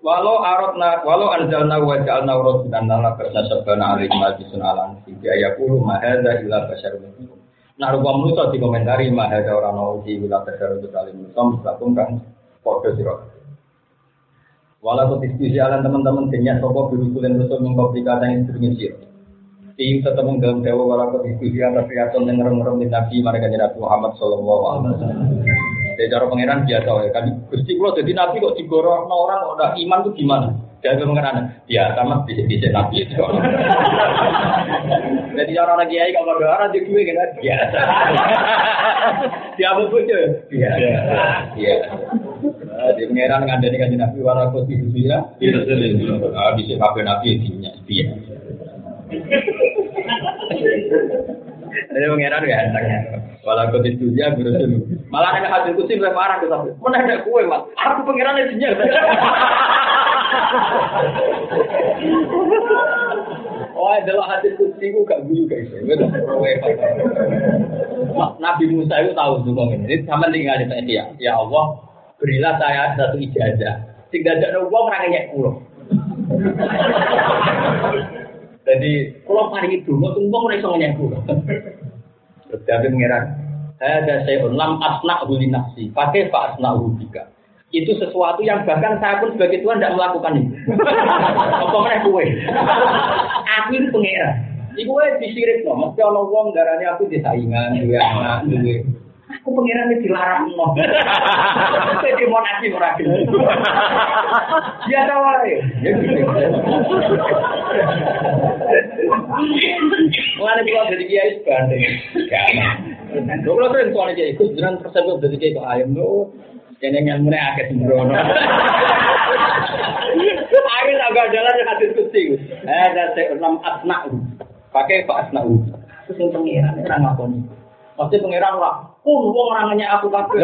Walau aratna walau anzalna wa ja'alna rasulan lana fasabana alaihi majlisun alan fi ayaqulu ma hadza illa basyarun mithukum Nah, rupa manusia dikomentari mah ada orang di besar untuk saling musuh, meskipun kan kode siro. Walau diskusi alam teman-teman denyak sopo biru sulen rusul mengkomplikasi yang bernyisir. Tim tetap dalam dewa walau diskusi atas riason yang ngerem-ngerem di Nabi mereka Nabi Muhammad Sallallahu Alaihi Wasallam. Dari cara pangeran biasa ya kan gusti kalau jadi Nabi kok digorong orang kok udah iman tuh gimana? Dia itu pangeran biasa mas bisa bisa Nabi itu. Jadi orang lagi kiai kalau ada orang di gue kan biasa. Dia apa pun biasa. Iya. Di pangeran ngandani kan Nabi walau diskusi ya. Ah bisa kabeh Nabi dinya dia. Jadi pangeran ya Walau kau di dunia berusaha. Malah ada hasil kusi lebih parah tuh tapi. Mana ada kue mas? Aku di dunia. *laughs* Oh, adalah hasil kusi ku gak guyu guys. Nabi Musa itu tahu tuh ini. Sama tinggal di ya. Ya Allah, berilah saya satu ijazah. Tinggal ada uang orang nyek pulau. Jadi kalau paling itu, mau tunggu mereka nyek pulau. Terus dia mengira, saya ada saya lam asna huli nafsi, pakai pak asna hubika. Itu sesuatu yang bahkan saya pun sebagai Tuhan tidak melakukan itu. *laughs* Apa mereka kue? Aku itu pengira. Iku wae disirik no, mesti ana wong darane aku disaingan, duwe anak, duwe. Aku pengiran ini dilarang no. Jadi mau nasi ora gelem. Ya ta wae. Ya gitu. Mulane kula dadi kiai sebanding. Gak. Lho kula sering soal kiai, Gus jenengan persepsi dadi kiai kok ayam lho. Kene ngilmune akeh sembrono. Akhir agak jalan yang hadis kusti. Eh, ada enam asna pakai pak asna Terus yang pengiran ora ngakoni. Pasti pengiran lah. Pun wong ora nanya aku kabeh.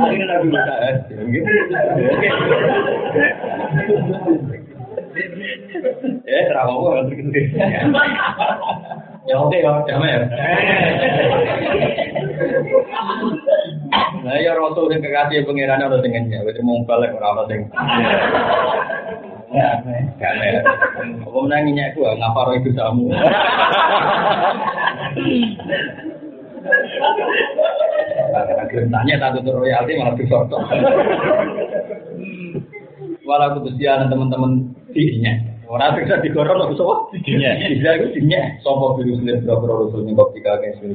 Akhirnya Nabi Musa Eh, terang apa *laughs* Ya oke ya, damai ya. Nah ya Rasul yang kekasih pengiran dengannya, wis mau balik ora ono sing. Ya, damai. Apa menanginya aku ngapa roh itu kamu? Karena tanya satu tuh royalti malah disorot. Walau kebetulan teman-teman dirinya. Orang bisa digorong loh, sopo dinya. Bisa itu dinya. Sopo biru sulit berapa rasul nih kok tiga kayak sini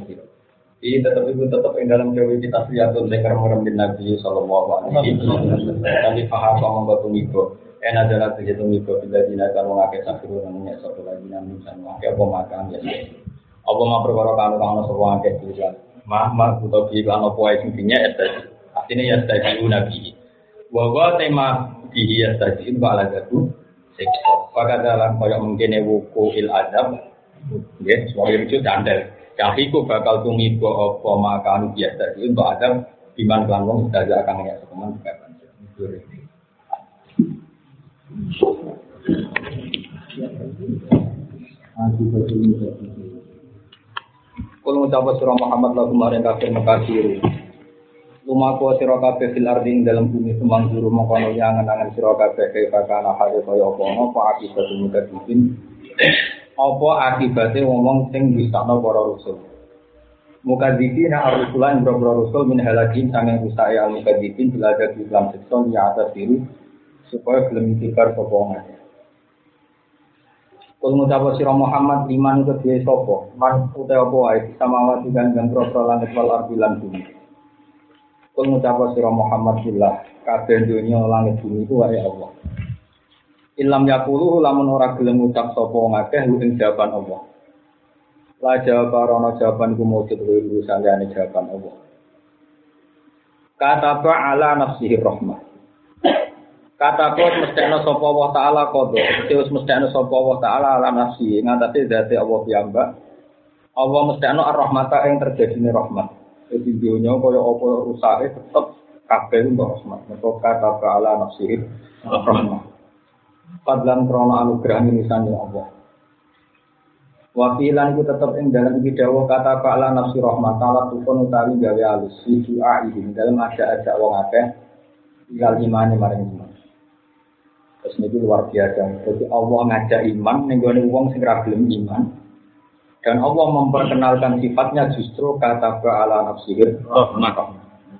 Ini tetap itu tetap yang dalam jauh kita seliatun dengan orang bin Nabi Sallallahu Alaihi Wasallam. Kami paham sama batu miko. En adalah kegiatan miko bila dina kalau ngakai sakit namanya satu lagi namun sama ngakai apa makan ya. Apa mau perkara kanu kanu sebuah ngakai juga. Mah mah atau bi kanu apa itu dinya ya. Artinya ya nabi. Bahwa tema bihi ya tadi itu ala jatuh siksa. Dalam kaya mungkin wuku il adab, ya, semuanya itu candel. Yahiku bakal tumibo apa makan biasa itu untuk adab diman kelan wong sudah akan ya sekeman juga kan. Kalau mengucapkan surah Muhammad lagu kemarin kafir makasir. Lumaku sira kabeh fil ardi dalam bumi semang juru mongkono yang angan sira kabeh kaya kana hale kaya apa apa akibat mukadzibin apa akibate ngomong sing disakno para rasul? Mukadzibin ar-rusulan boro rasul min halakin sanging rusae al mukadzibin ada di Islam sekson ya atas diri supaya itikar sapa ngene Kul ngucap sira Muhammad iman itu dhewe sapa? Man utawa apa wae samawati kan gambro langit wal ardi lan bumi Kul ngucap sira Muhammad billah kabeh dunya langit bumi itu wae Allah. Ilam yakulu lamun ora gelem ngucap sapa ngakeh ing jawaban Allah. La jawab rono jawaban ku mujud luwih saliyane jawaban Allah. Kata ala nafsihi rahmah. Kata kau mestiano sapa Allah taala kodo, wis mestiano sapa Allah taala ala nafsi ngatasi zati Allah piyambak. Allah mestiano ar-rahmata yang terjadi rahmat. Jadi dunia kaya apa rusake tetep kabeh untuk rahmat. Mereka kata ke ala nafsih rahmat. Padlan krono anugerah misalnya Allah. Wakilan itu tetap yang dalam bidawa kata ke ala nafsi rahmat. Allah tukun utawi gawe alus. Di doa ini dalam ada aja wong akeh. Tinggal imani maring iman. Terus ini luar biasa. Jadi Allah ngajak iman, nenggone wong sing ra iman. Dan Allah memperkenalkan sifatnya justru kata ala nafsihir Oh,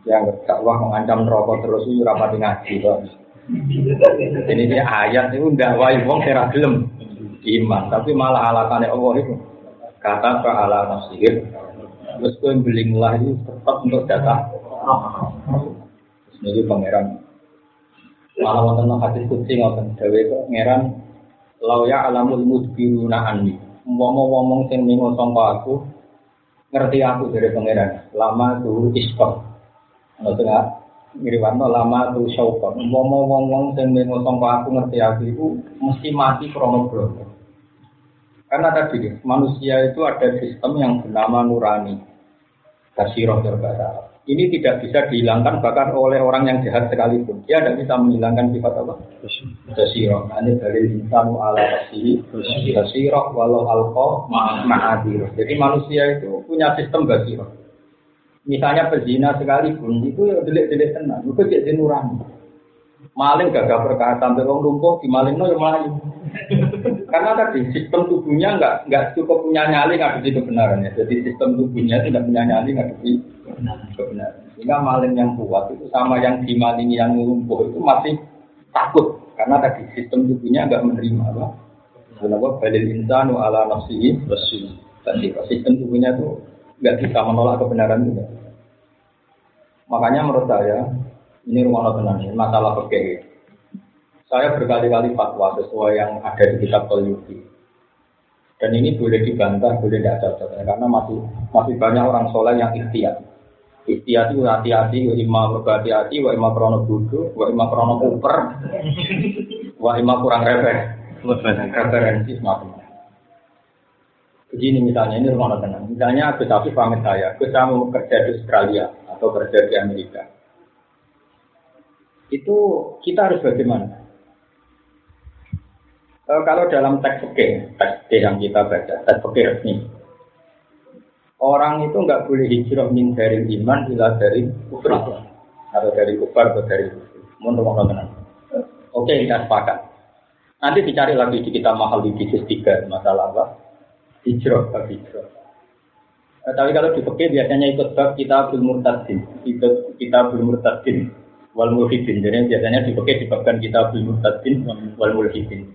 yang Allah mengancam rokok terus itu rapati ngaji kok. Ini ayat itu ndak wae wong sing ra gelem iman, tapi malah alasannya Allah itu kata ala nafsihir. Terus kowe belinglah itu tetap untuk data. Ini pangeran malah wonten hadis kutsi ngoten dawe pangeran lau ya alamul mudbiruna anni umpama ngomong sing ningo sangka aku ngerti aku dari pangeran. Lama tuh iskon ngoten ya ngriwanto lama tuh syauqon umpama ngomong sing ningo sangka aku ngerti aku itu mesti mati krono bloko karena tadi manusia itu ada sistem yang bernama nurani. Basiroh berbahasa Arab ini tidak bisa dihilangkan bahkan oleh orang yang jahat sekalipun. Dia tidak bisa menghilangkan sifat apa? Basiro. Ini dari insanu ala. Basiro walau alko ma'adir. Jadi manusia itu punya sistem basiro. Misalnya pezina sekalipun itu ya delik-delik tenang. Itu jadi nurani. Maling gagah perkara sampai wong lumpuh di maling no ya melayu. Karena tadi sistem tubuhnya nggak nggak cukup punya nyali ngadepi kebenaran ya. Jadi sistem tubuhnya tidak punya nyali ngadepi kebenaran. Sehingga maling yang kuat itu sama yang dimalingi yang lumpuh itu masih takut karena tadi sistem tubuhnya nggak menerima apa. Kenapa balil insanu ala nafsihi basir. Tadi sistem tubuhnya itu nggak bisa menolak kebenaran juga. Makanya menurut saya ini rumah tenang ini masalah fikih. Saya berkali-kali fatwa sesuai yang ada di kitab Tolyuti. Dan ini boleh dibantah, boleh tidak cocok karena masih masih banyak orang soleh yang ikhtiar. Ikhtiar itu hati-hati, wa imma berhati-hati, wa imma krono bodoh, wa imma krono kuper, wa imma kurang refer, referensi semacam Begini misalnya, ini rumah tenang. Misalnya Gus Afif pamit saya, saya mau kerja di Australia atau kerja di Amerika. Itu kita harus bagaimana? E, kalau dalam teks fikih, teks yang kita baca, teks fikih resmi, orang itu nggak boleh hijrah min dari iman ila dari kufur atau dari kufar atau dari kufur. Menurut tenang. Oke, kita sepakat. Nanti dicari lagi di kitab mahal di bisnis tiga masalah apa? Hijrah, bab hijrah. Nah, tapi kalau di fikih biasanya ikut bab kita bil murtadin, ikut kita bil murtadin wal mulhidin. Jadi biasanya di fikih dibabkan kita bil murtadin wal mulhidin.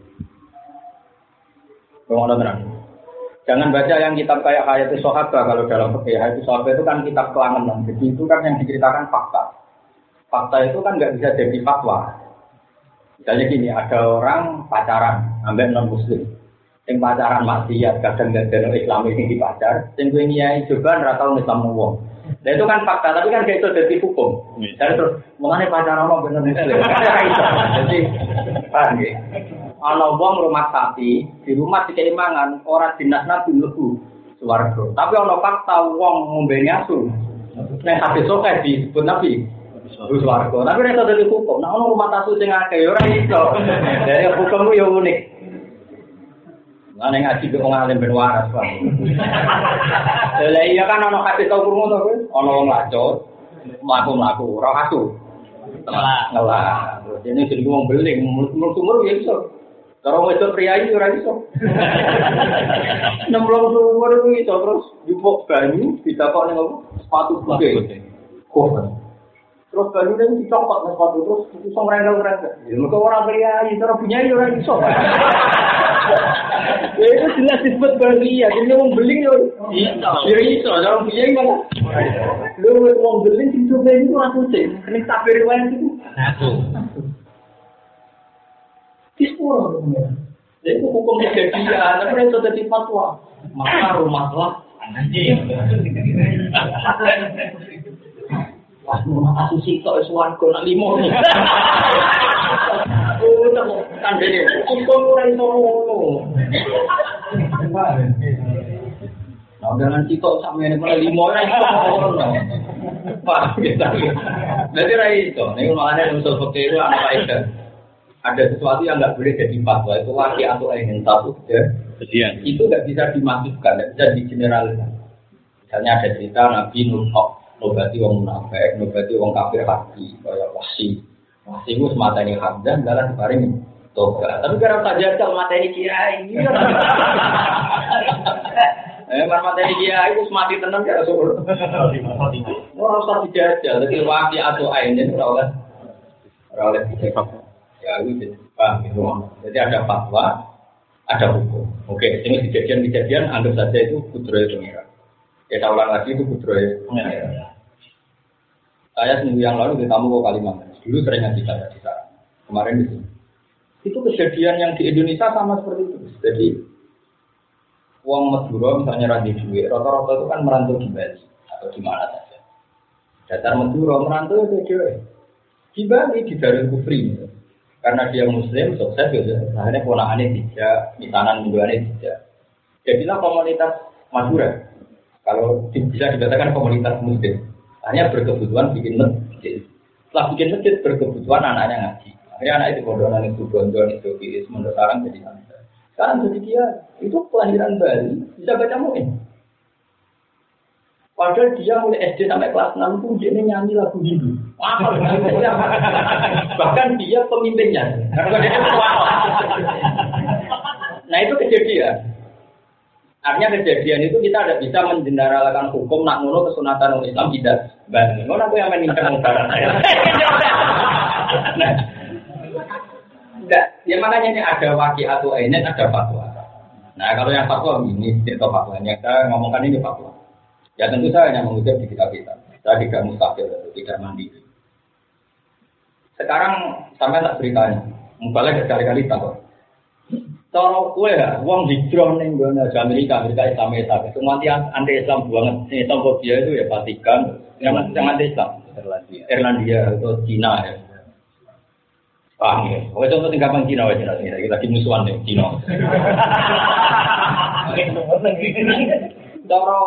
Kalau tenang. Jangan baca yang kitab kayak Hayatul Sohaba kalau dalam fikih Hayatul Sohaba itu kan kitab kelangenan. Jadi itu kan yang diceritakan fakta. Fakta itu kan nggak bisa jadi fatwa. Misalnya gini, ada orang pacaran, ambil non muslim. Yang pacaran maksiat, kadang nggak ada Islam ini di pacar. Yang gue nyai juga nggak tahu Islam wong. Nah itu kan fakta, tapi kan kayak itu jadi hukum. Dan terus, mengenai pacaran mau bener muslim. Jadi, paham? Ana wong rumah sapi, di rumah dikei mangan, ora dinas nabi mlebu swarga. Tapi ana fakta wong ngombe asu. Nek hadis sok disebut nabi Terus warga, tapi nek dadi hukum, nah ono rumah tasu sing akeh ora iso. Dari hukum yo unik. Lah ning ngaji kok ngalim ben waras, Pak. Lah iya kan ono hadis tau krungu to kowe? Ono wong lacot, mlaku-mlaku, ora asu. Ngelah. Ngelah. Ini jadi wong beling, muluk-muluk ya iso. Kalau wedok pria ini ora iso. *laughs* Nemblong umur itu iso terus jupuk banyu ditakok ning apa? Sepatu putih. Kok. Terus banyu ini dicopot ning sepatu terus iso ngrengkel-ngrengkel. Ya mergo ora pria ini terus punya ya ora iso. *laughs* Ya itu jelas disebut bahagia. Jadi wong beling yo iso. Ya iso, kalau punya malah. Lu wong beling sing coba itu ora kucing. Nek tak riwayat itu. Satu. Dispuro Jadi itu hukum kejadian, tapi itu jadi fatwa. Maka rumah lah. Wah, rumah kasus itu suan kau limo nih. Udah kan jadi hukum itu. Nah, dengan sama ini pernah limo itu. Pak, kita. Jadi rai itu, ini makanya usul fakir itu anak faedah ada sesuatu yang nggak boleh jadi fatwa itu laki atau ingin satu ya. Kesian. itu nggak bisa dimasukkan, nggak bisa digeneralisasi. Misalnya ada cerita Nabi Nuh nobati wong munafik, nobati wong kafir hati, kayak wasi. Wasi itu semata ini hamdan, dalam separing toga. Tapi karena saja kalau mata ini kiai, *laughs* Eh, marmate iki ya iku mati tenan ya Rasul. Ora usah dijajal, dadi waki atau ainin ora oleh. Ya itu jadi ada fatwa, ada hukum. Oke, ini kejadian-kejadian anggap saja itu kudroy pengira. Ya saya ulang lagi itu kudroy pengira. Saya seminggu yang lalu di tamu ke Kalimantan. Dulu sering ngaji saya di sana. Kemarin sini. Itu kejadian yang di Indonesia sama seperti itu. Jadi uang Madura misalnya radhi duit, rata-rata itu kan merantau di Bali atau di mana saja. Dasar Madura merantau itu dia di Bali di Darul Kufri. Karena dia Muslim sukses gitu. Akhirnya ponakannya tidak, misanan mingguannya tidak. Jadilah komunitas Madura. Kalau bisa dikatakan komunitas Muslim, hanya berkebutuhan bikin masjid. Setelah bikin masjid berkebutuhan anaknya ngaji. Akhirnya anak itu bodohan itu gondol itu kiri sementara sekarang jadi santri. Sekarang jadi dia itu kelahiran Bali bisa baca muin. Padahal dia mulai SD sampai kelas 6 pun dia nyanyi lagu Hindu. Apa? Bahkan dia pemimpinnya. nah itu kejadian. Artinya kejadian itu kita tidak bisa menjeneralkan hukum nak ngono kesunatan orang Islam tidak banding. Ngono aku yang meningkat negara saya. nah, enggak, ya makanya ini ada wakil atau ini ada fatwa. Nah kalau yang fatwa ini itu fatwanya saya ngomongkan ini fatwa. Ya tentu saya hanya mengutip di kitab kita. Saya tidak mustahil, tidak mandiri. Sekarang sampai tak beritanya, mubalnya berkali-kali tahu. Cara kue ya, uang hijrah nih gue Amerika, Amerika Islam Islam. Semua anti anti Islam banget. Ini Islam dia itu ya Vatikan, yang anti Islam. Irlandia, Irlandia atau Cina ya. Paham ya? Oke contoh tinggal bang Cina wajib nanti kita lagi musuhan nih Cina. *laughs* *laughs* Cara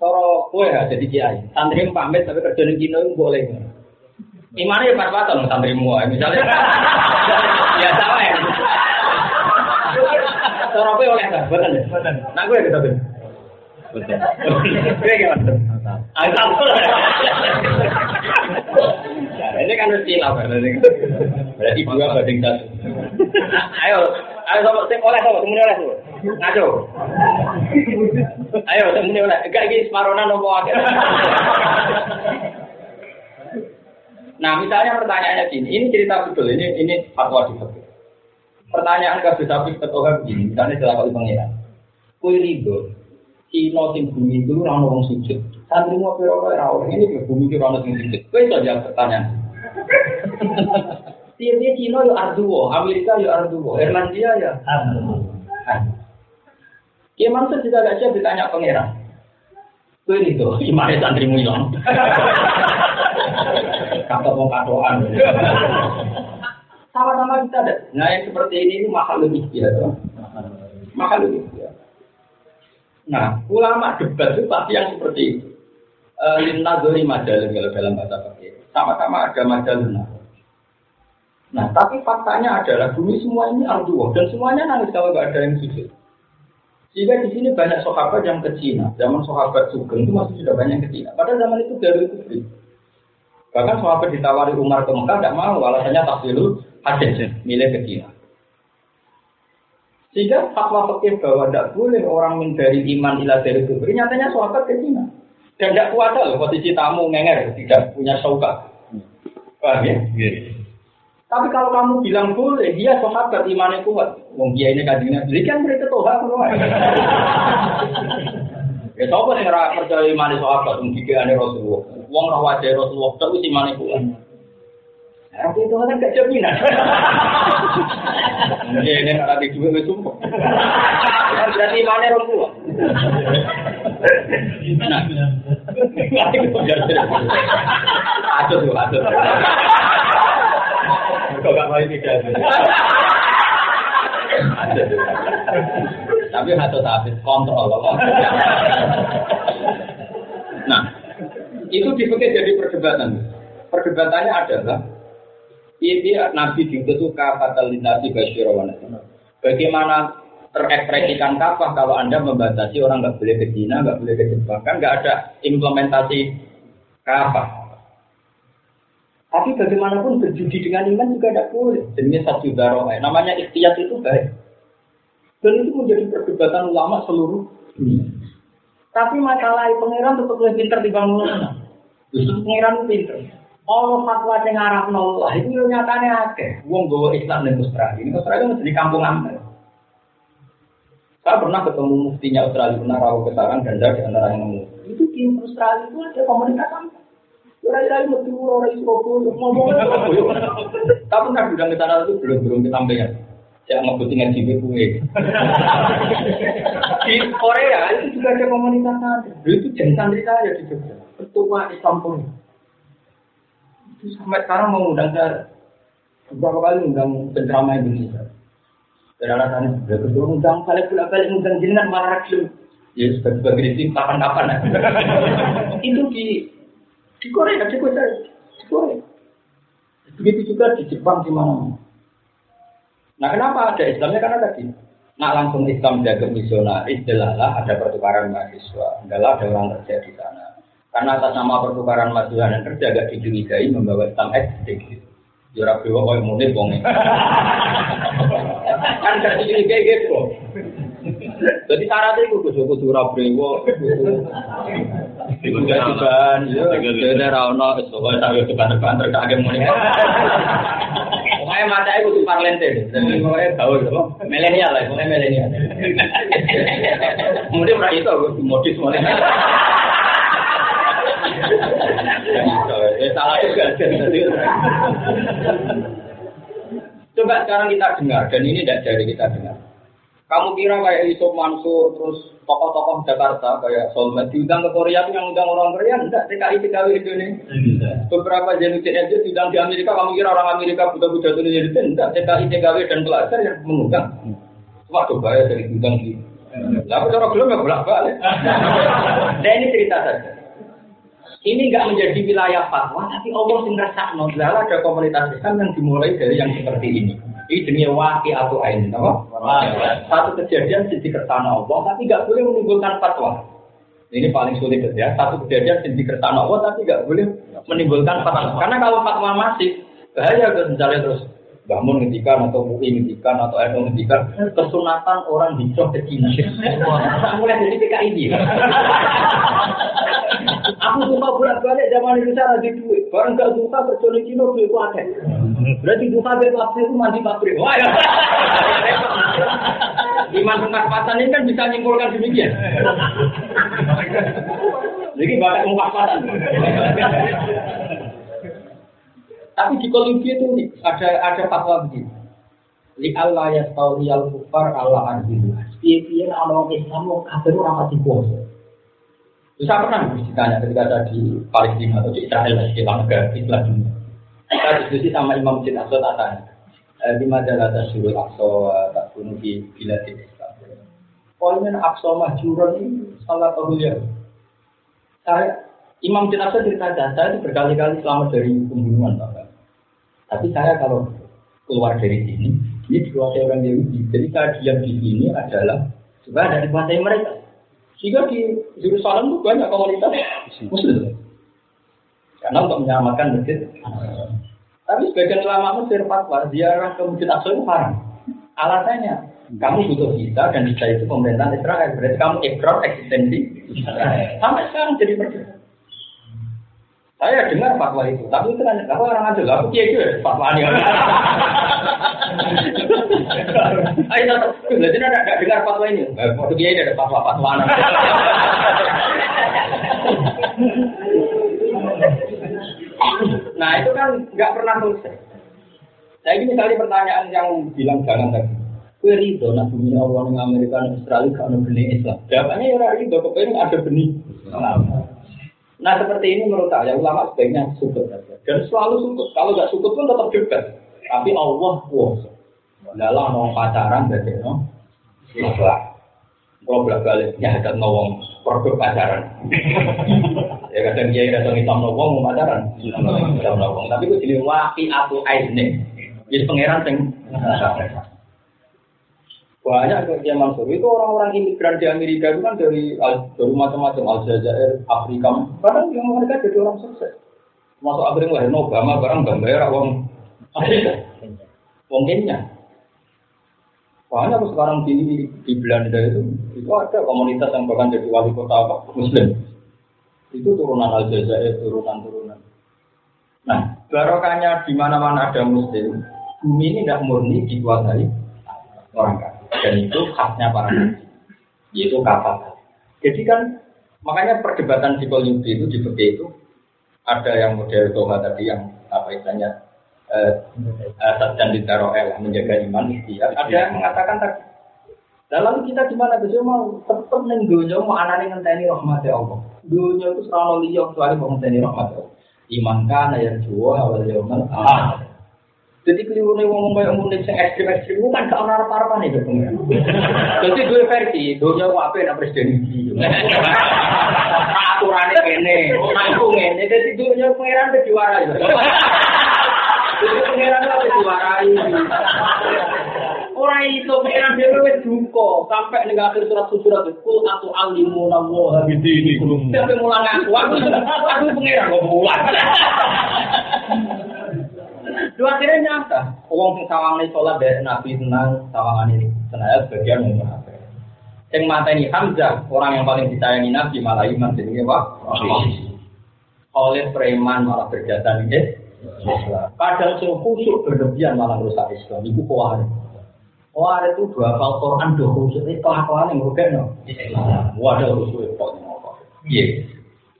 cara kue ya jadi kiai. Santri pamit tapi kerja di Cina itu boleh. Imannya ya pas-pasan santri semua. Misalnya, ya sama ya. Cara kowe oleh ta? Boten. Boten. Nak kowe kita ben. Boten. Kowe gimana? Asal. Kan mesti lah Berarti dua banding satu. Ayo, ayo sama sing oleh sama semuanya oleh tuh. Ngaco. Ayo semuanya oleh. Enggak iki separona nopo akeh. Nah, misalnya pertanyaannya gini, ini cerita betul, ini ini fatwa di fikih. Pertanyaan ke sapi ketua begini, misalnya kali pengiran. Kue rido, Cina sing bumi itu orang orang sujud. Santri mau piro orang ini ke bumi itu orang sing sujud. Kue itu jawab pertanyaan. Tiap-tiap Cina ya arduo, Amerika ya arduo, Irlandia ya arduo. Ya maksud juga siap ditanya pangeran. Kue itu, gimana santrimu hilang? Kata mau katoan. Sama-sama kita ada. Nah yang seperti ini itu mahal lebih biasa. Mahal lebih biasa. Nah, ulama debat itu pasti yang seperti itu. Lina dori majalun kalau dalam bahasa pakai. Sama-sama ada majalun. Nah, tapi faktanya adalah bumi semua ini arduo dan semuanya nangis kalau nggak ada yang sujud. Sehingga di sini banyak sahabat yang ke Cina. Zaman sahabat Sugeng itu masih sudah banyak ke Cina. Padahal zaman itu dari itu Bahkan sahabat ditawari Umar ke Mekah tidak mau, alasannya tak dulu hadis milih ke Cina. Sehingga fatwa fikih bahwa tidak boleh orang menjadi iman ila dari kubur, nyatanya sahabat ke Cina. Dan tidak kuat loh posisi tamu ngenger, tidak punya sauka. Paham ya? Yeah. Tapi kalau kamu bilang boleh, dia sahabat imannya kuat. Wong dia ini kajinya, jadi kan mereka toha semua. *laughs* Ya sapa sing ora percaya iman sahabat wong dikene Rasulullah. Wong ora wajah Rasulullah tapi imane kuat. Aku itu kan gak jaminan. *laughs* Ini ini ada di dua wis *laughs* sumpah. Berarti imane rong kuat. Nah. Aduh, aduh. Kok gak mau tidak. Tapi satu habis kontrol. Nah, itu dipakai jadi perdebatan. Perdebatannya adalah ini Nabi diutus fatal nabi basyirawan. Bagaimana terekspresikan kafah kalau Anda membatasi orang nggak boleh ke Cina, nggak boleh ke Jepang, kan nggak ada implementasi kafah. Tapi bagaimanapun berjudi dengan iman juga tidak boleh. Jenis satu daroh, namanya ikhtiar itu baik. Dan itu menjadi perdebatan ulama seluruh dunia. Tapi masalah pangeran tetap lebih pinter dibanding ulama. Justru pangeran pinter. Allah fatwa yang ngarap Allah itu yo nyatane akeh. Wong bawa Islam dan Australia. Ini Australia itu di kampung amal. Saya pernah ketemu muftinya Australia, pernah rawuh ke sarang ganda di antara yang nemu. Itu di Australia itu ada komunitas. Kira-kira itu metu orang itu ngomong Tapi kan udah ke sana itu belum belum kesampaian. Saya ngebutin ngaji kue. Di Korea itu juga ada komunitas ada. Itu jadi santri saya di Jogja. Ketua Islam pun. Itu sampai sekarang mau undang saya beberapa kali undang penceramah Indonesia. Dan alasannya, ya ketua undang balik pulang balik undang jenengan malah rakyat. Ya sebagai sebagai tim kapan-kapan. *laughs* itu di di Korea, di Korea, di Korea. Begitu juga di Jepang di mana. Nah kenapa ada Islamnya? Karena tadi nak langsung Islam jaga misionaris, jelaslah ada pertukaran mahasiswa, adalah ada orang kerja di sana. Karena atas nama pertukaran mahasiswa dan kerja agak dicurigai membawa Islam ekstrim. Jurah dewa kau muni bonge. *laughs* kan gak dicurigai gitu. Jadi syaratnya itu kudu kudu ora brewo. Juga juga, ya, ya, rano, soalnya saya depan-depan terkagem muni. Pokoknya mata itu tuh parlente, pokoknya gaul, milenial lah, pokoknya milenial. Kemudian pernah itu, modis mulai. Salah juga. Coba sekarang kita dengar, dan ini tidak dari kita dengar. Kamu kira kayak Yusuf Mansur, terus tokoh-tokoh Jakarta kayak Solmed diundang ke Korea itu yang undang orang Korea enggak TKI TKW Indonesia. Beberapa jenusin aja diundang di Amerika, kamu kira orang Amerika buta-buta itu jadi enggak TKI TKW dan pelajar yang mengundang. Coba ya dari diundang di. Lalu cara belum ya bolak balik. *laughs* Nah ini cerita saja. Ini enggak menjadi wilayah fatwa, tapi Allah sing rasakno. ada komunitas Islam yang dimulai dari yang seperti ini. Ini jenis waki atau ain, apa? Satu kejadian di kertana Allah, tapi nggak boleh menimbulkan fatwa. Ini paling sulit ya. Satu kejadian di kertana Allah, tapi nggak boleh menimbulkan fatwa. Karena kalau fatwa masih bahaya misalnya terus bangun ngendikan atau MUI ngendikan atau NU ngendikan kesunatan orang hijau ke Cina. Mulai dari PKI Aku suka bolak-balik zaman Indonesia lagi duit. Barang gak suka kerja di Cina duit ada. Berarti suka beli pabrik itu mandi pabrik. Wah ya. Iman pengkaspatan ini kan bisa nyimpulkan demikian. Jadi banyak pengkaspatan. Tapi di Kolumbia itu ada ada fatwa begini. Li Allah ya tahu al kufar Allah arbilu. Piye-piye orang Islam mau kafir orang pasti puasa. Saya pernah ditanya ketika saya di Palestina atau di Israel, di negara Islam dunia. Saya diskusi sama Imam Masjid Aqsa tanya, di majalah Tasyurul Aqsa tak bunuh di bila di Islam. Poinnya Aqsa Mahjuran ini salah satu ya. Saya Imam Masjid Aqsa cerita saya itu berkali-kali selamat dari pembunuhan, Pak. Tapi saya kalau keluar dari sini, ini dikuasai orang Yahudi. Jadi saya diam di sini adalah supaya ada dikuasai mereka. Sehingga di Yerusalem itu banyak komunitas Muslim. Karena untuk menyelamatkan masjid. Tapi sebagian ulama Mesir fatwa ziarah ke masjid Aqsa itu haram. Alasannya, kamu butuh visa dan visa itu pemerintahan Israel. Berarti kamu ekor eksistensi Sampai sekarang jadi berbeda. Saya dengar fatwa itu, tapi itu kan aku orang aja, aku kiai juga fatwa ini. Ayo, jadi ada nggak dengar fatwa ini? Waktu kiai ada fatwa fatwa Nah itu kan nggak pernah selesai. Saya ini misalnya pertanyaan yang bilang jangan tadi. Kue rido, nah bumi Allah Amerika dan Australia kalau benih Islam. Jawabannya ya rido, kepengen ada benih Islam. Nah seperti ini menurut saya ulama sebaiknya sukut saja. Dan selalu sukut. Kalau nggak sukut pun tetap debat. Tapi Allah kuasa. Dalam mau pacaran berarti no. Islam. Kalau belak balik ya ada nawang produk pacaran. *laughs* ya kadang dia ada hitam nawang mau pacaran. Hitam nawang. Tapi itu jadi waki atau aisne. Jadi pangeran sing banyak kerja Mansur itu orang-orang imigran di Amerika itu kan dari dari macam-macam Aljazair, Afrika, kadang yang mereka jadi orang sukses. Masuk Afrika lahir Obama barang gambar uang Afrika, uang Kenya. Soalnya aku sekarang di di Belanda itu itu ada komunitas yang bahkan jadi wali kota apa Muslim. Itu turunan Aljazair, turunan-turunan. Nah, barokahnya di mana-mana ada Muslim, bumi ini tidak murni dikuasai orang kafir. Dan itu khasnya para nabi, yaitu kafir. Jadi kan makanya perdebatan di Yudi itu di itu ada yang model Toha tadi yang apa istilahnya eh, asat dan ditaroel menjaga iman ikhtiar. Ada yang mengatakan tadi. Dan lalu kita gimana bisa mau tetap neng dunia mau anane ngenteni rahmat Allah. Dunia itu selalu liya kecuali mau ngenteni rahmat Allah. Iman kana yang juwa awal akhir. Jadi keliru nih ngomong kayak mudik yang ekstrim ekstrim itu kan gak orang apa apa nih ketemu. Jadi dua versi, dunia apa yang presiden ini. Aturannya kene, aku ngene, jadi dunia pangeran kejuara itu. Jadi pangeran itu kejuarai. Orang itu pangeran dia wes duko sampai nih akhir surat surat itu atau alimu namo Gitu ini. Sampai mulang aku aku pangeran kok mulang. Dua akhirnya nyata. Uang sing sawang ini sholat dari Nabi tenang, sawangan ini senaya sebagian umur apa. Yang mata ini Hamzah, orang yang paling disayangi Nabi malah iman jadi apa? Oleh preman malah berjasa ini. Kadang sing khusyuk berlebihan malah merusak Islam. Ibu kuat. Wah itu dua hafal Quran dua khusyuk itu kelakuan yang rugi no. Wadah khusyuk itu kok Iya.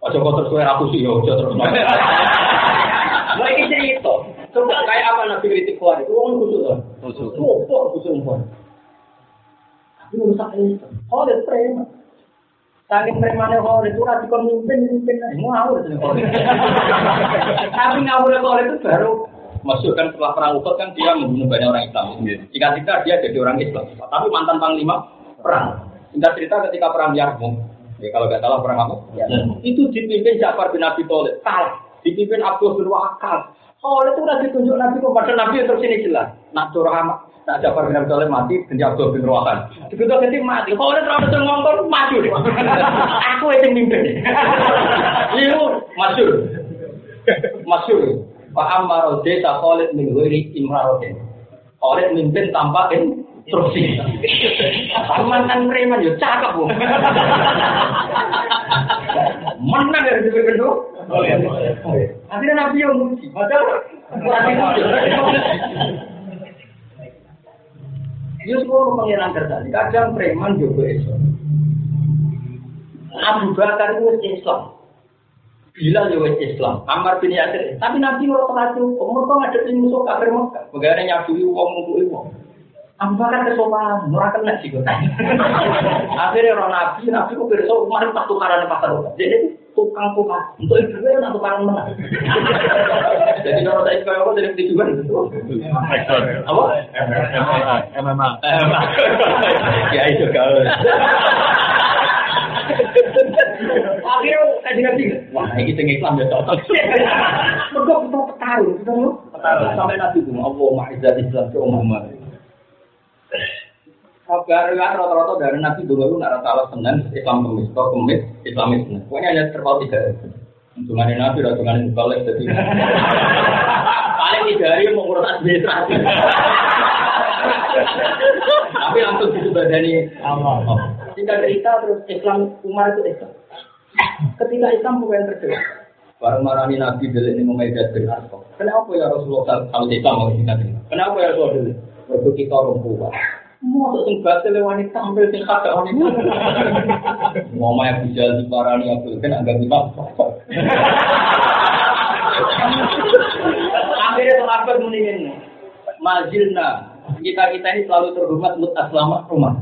Ojo kok terus kowe ra khusyuk ya ojo terus. Coba kayak apa Nabi kritik kuat itu orang khusyuk kan? Khusyuk. Khusyuk khusyuk kuat. Tapi merusak Islam. Oh, dia preman. Saking premannya kalau itu rati kon mimpin mimpin mau ngawur itu *laughs* Tapi ngawur kalau itu baru Maksud kan setelah perang Uhud kan dia membunuh banyak orang Islam. Jika kita dia jadi orang Islam. Tapi mantan panglima perang. Singkat cerita ketika perang Yarmouk, ya kalau nggak salah perang apa? Itu dipimpin Ja'far bin Abi Thalib. Salah. Dipimpin Abdul bin Wakal. Khalid itu udah ditunjuk Nabi kepada Nabi terus ini jelas. Nak curah Nak Ja'far bin Abi Thalib mati, dan Abdul bin Wakal. Begitu nanti mati. Khalid terlalu sering ngomong maju deh. *laughs* Aku yang mimpin. Itu masyur. Masyur. Pak Ammar desa Khalid min ghairi imrarotin. Khalid mimpin tanpa instruksi. Mantan preman yo cakep, Bu. Menang dari dipimpin tuh. Akhirnya Nabi yang muji. Padahal berarti Yus mau pengiran terjadi. Kadang preman juga Islam. Abu Bakar itu Islam. Bilal juga Islam. Ammar bin Yasir. Tapi Nabi ngerasa lagi. Umur kok ngadepin musuh kafir Mekah. Bagaimana nyabui uang mungkuli uang. Abu Bakar kesopanan. Nora kena sih gue *laughs* Akhirnya orang Nabi. Nabi kok besok Umar tak tukaran di pasar. Jadi tukang tukang untuk ibu nak tukang menang. *laughs* Jadi kalau saya kayak apa jadi tujuan gitu. Apa? MMA. Ya itu kalau. Akhirnya kaji nabi, wah ini tinggi Islam ya cocok. Mereka kita petarung, kita lu sampai nabi itu, Allah ma'izat Islam ke umat Kabar kan rata-rata dari nabi dulu lu nggak rata senang Islam kemis, kok kemis Islamis. Pokoknya hanya terpaut tiga. Untungannya nabi, untungannya balik jadi. *laughs* Paling tiga hari mau ngurus administrasi. Tapi langsung Allah. Singkat cerita terus Islam Umar itu Islam. Ketika Islam bukan terjadi. Baru marani Nabi dulu ini mengajak bin Arqam. Kenapa ya Rasulullah kalau Islam mau ini? Kenapa ya Rasulullah Waktu kita orang tua. Mau sing batil wanita tampil sing kada wanita. Mau maya bisa diparani Abdul kan agak lima. Akhirnya sahabat mendingin Majilna kita kita ini selalu terhormat mut aslama rumah.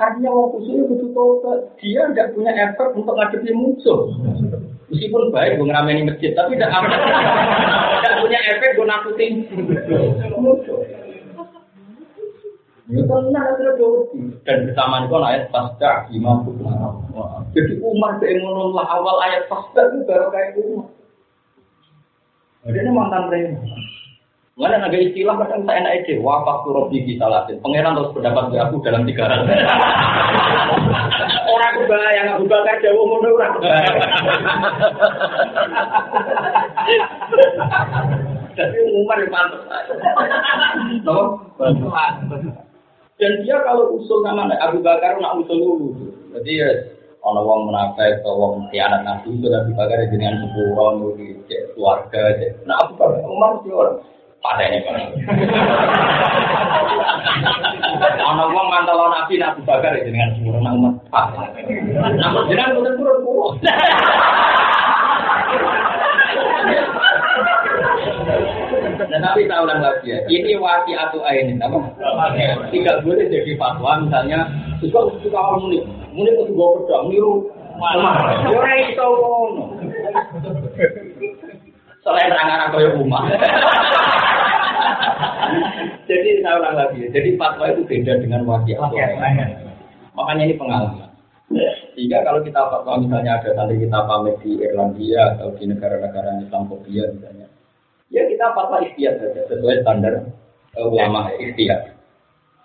Karena orang khususnya butuh tobat, dia tidak punya effort untuk ngadepi musuh. Meskipun baik gue ngerameni masjid, tapi tidak punya efek gue nakutin musuh. Ya tenang akhirnya jauh Dan bersamaan itu ayat pasca imam Jadi Umar keemonon lah awal ayat pasca itu baru kayak Umar. Jadi ini mantan preman. Mana ada istilah kadang saya enak ide, wafat turut di salatin. Pangeran terus pendapat aku dalam tiga hari. orang kebayang aku bakar jauh orang Jadi Umar yang pantas. Tahu? Dan dia kalau usul nama Abu Bakar nak usul dulu. Jadi ya ono wong munafik atau wong khianat nabi itu Abu Bakar dengan sepuluh nuri keluarga. Nah Abu Bakar Umar sih orang pada ini kan. *laughs* Ono wong mantau nabi Abu Bakar dengan sepuluh nang umat. Nah jenengan boten turun kulo. Dan tapi saya ulang lagi ya, ini wati atau ain apa? Tidak boleh jadi fatwa misalnya suka suka orang muni, muni itu gue pedang niru malah. Orang itu ngono. Selain rangan kaya rumah. *laughs* jadi saya ulang lagi ya, jadi fatwa itu beda dengan wati atau ain. Makanya ini pengalaman. Sehingga kalau kita fatwa misalnya ada tadi kita pamit di Irlandia atau di negara-negara Islamofobia misalnya, ya kita fatwa ikhtiar saja sesuai standar uh, ulama ikhtiar.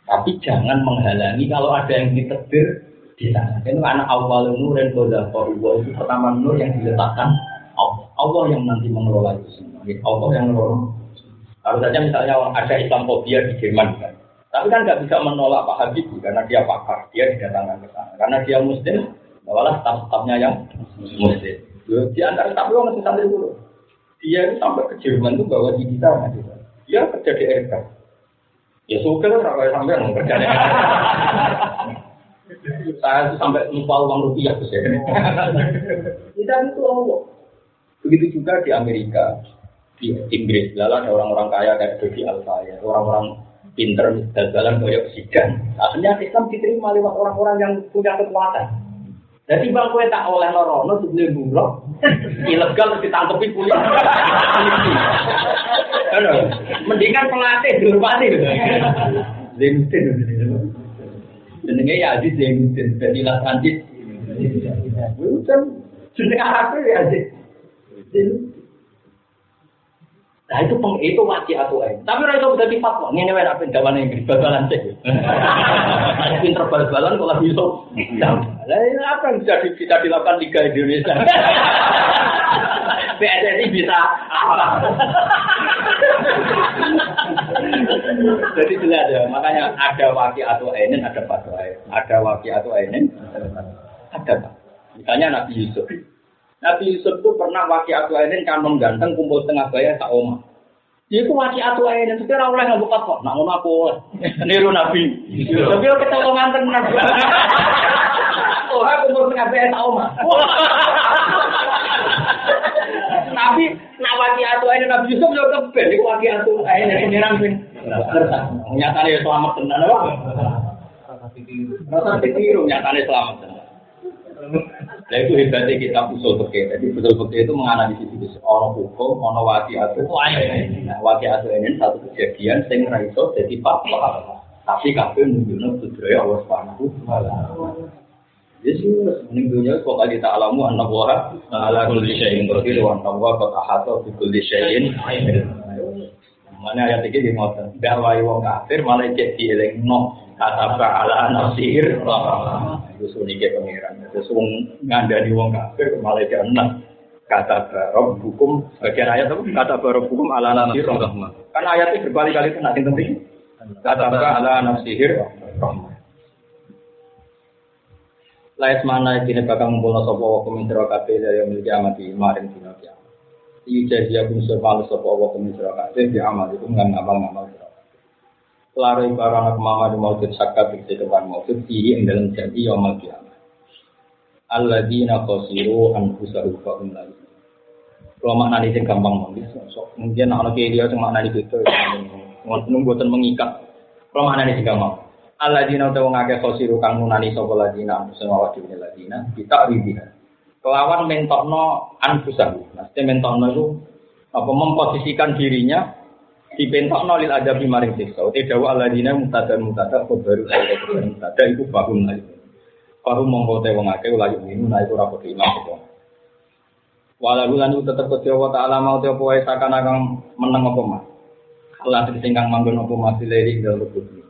Tapi jangan menghalangi kalau ada yang ditegur di sana. Itu karena awal nur dan kodah itu pertama nur yang diletakkan Allah. Yang nanti mengelola itu semua. Allah yang mengelola. Kalau saja misalnya ada Islamofobia di Jerman kan. Tapi kan nggak bisa menolak Pak Habibie karena dia pakar, dia didatangkan ke sana. Karena dia Muslim, bawalah staf-stafnya yang Muslim. Di antara itu masih sampai dulu. Dia itu sampai ke Jerman itu bawa di kita, dia kerja di RK. Ya suka lah kalau sampai yang kerja di *laughs* Saya itu sampai lupa uang rupiah tuh ya. *laughs* Kita itu Allah. Begitu juga di Amerika, di Inggris, lalu ada orang-orang kaya kayak Dodi Alfaya, orang-orang pinter jalan kayak sidan. Akhirnya Islam diterima lewat orang-orang yang punya kekuatan. Jadi bang kue tak oleh lorono sebelum bulog, ilegal ditangkepi kuliah. Mendingan pelatih dihormati. Zainuddin. Jenenge ya Aziz Zainuddin, jadi lah transit. Bukan jenenge apa ya Aziz? Nah itu peng itu wajib atau ain. Tapi orang itu bisa fatwa. Ini wae apa zaman Inggris bal-balan. Ada pinter bal-balan kalau bisa. Lah ini apa yang bisa, di, bisa dilakukan Liga Indonesia? *laughs* PSSI bisa apa? Jadi jelas ya, makanya ada waki atau ainin, ada fatwa. Ada waki atau ainin, ada. Misalnya Nabi Yusuf. Nabi Yusuf itu pernah waki atu ainin kan mengganteng kumpul tengah bayar tak oma. Dia itu waki atu ainin sekarang oleh nggak buka kok, nak ngono aku niru Nabi. Tapi kita mau nganten Nabi. Oh, aku kumpul tengah bayar tak oma. Nabi nak waki atu ainin Nabi Yusuf yo keben iku waki atu ainin pengiran pin. Nyatane selamat tenan apa? Rasa ditiru nyatane selamat tenan. Nah itu hebatnya kita usul fikih. Jadi usul fikih itu menganalisis itu ono hukum, ono wati atau nah, wati atau ini satu kejadian sing raiso jadi fakta. Tapi kabeh nunjukno budaya Allah Subhanahu wa taala. Yesus menunjuknya kok kali tak alamu anak wara ala kulli syai'in qadir wa anna wa qad ahata bi kulli syai'in Mana ayat ini di motor. Dakwai wong kafir malah cek dielingno kata ala nasir. Itu sunyi ke pangeran. Terus wong ngandani wong kafir malah cek enak. Kata barok hukum bagian ayat itu kata barok hukum ala nasir rahmah. Kan ayatnya berkali-kali itu nanti penting. Kata ala nasir rahmah. Lais mana ini bakal ngumpulno sapa wa kumintro kabeh dari miliki amati maring dina kiamat. Iya jadi aku balas sapa wa kumintro kabeh di amal itu nggak ngamal-ngamal sira. Lare barang aku mama di maujud sakat di depan maujud fihi ing dalam janji yaumul kiamat. Alladzina khasiru anfusahum fa hum la Kalau maknanya sing gampang mungkin, mungkin ana kiai dia sing maknanya gitu, ngono mboten mengikat. Kalau maknanya sing gampang. Alladzina utawa ngake khosiru kang nunani sapa ladina sing awak dhewe ladina kita ridiha. Kelawan mentokno anfusahu. Maksudnya mentokno itu apa memposisikan dirinya dipentokno lil adabi maring siksa. Uti dawa alladzina mutada mutada baru kaya mutada iku bahum lagi. Bahum mongko te wong akeh ula yuminu nah iku ora padha sapa. Walau lan tetep Gusti Allah taala mau te apa wae sakana kang meneng apa mah. Allah sing apa mah dileri dalem bumi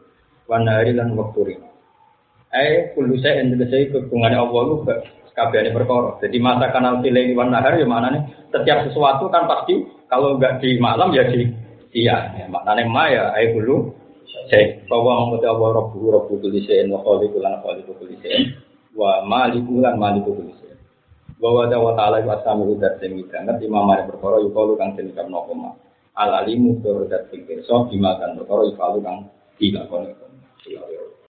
wanari lan waktu rino. Eh, kulu saya yang tegese kegungan Allah lu kabehane perkara. Jadi masa kanal pilih wan nahar ya maknane setiap sesuatu kan pasti kalau enggak di malam ya di siang. Ya, maknane ma ya ai kulu Cek, bahwa menguti Allah Rabbu Rabbu kulisein wa khaliqu lan khaliqu kulisein wa maliku lan maliku kulisein. Bahwa Allah Ta'ala wa sami udat sing midanget imamane perkara yukalu kang den ucapno koma. Al alimu tur dat sing pirsa bima kan perkara yukalu kang Yeah.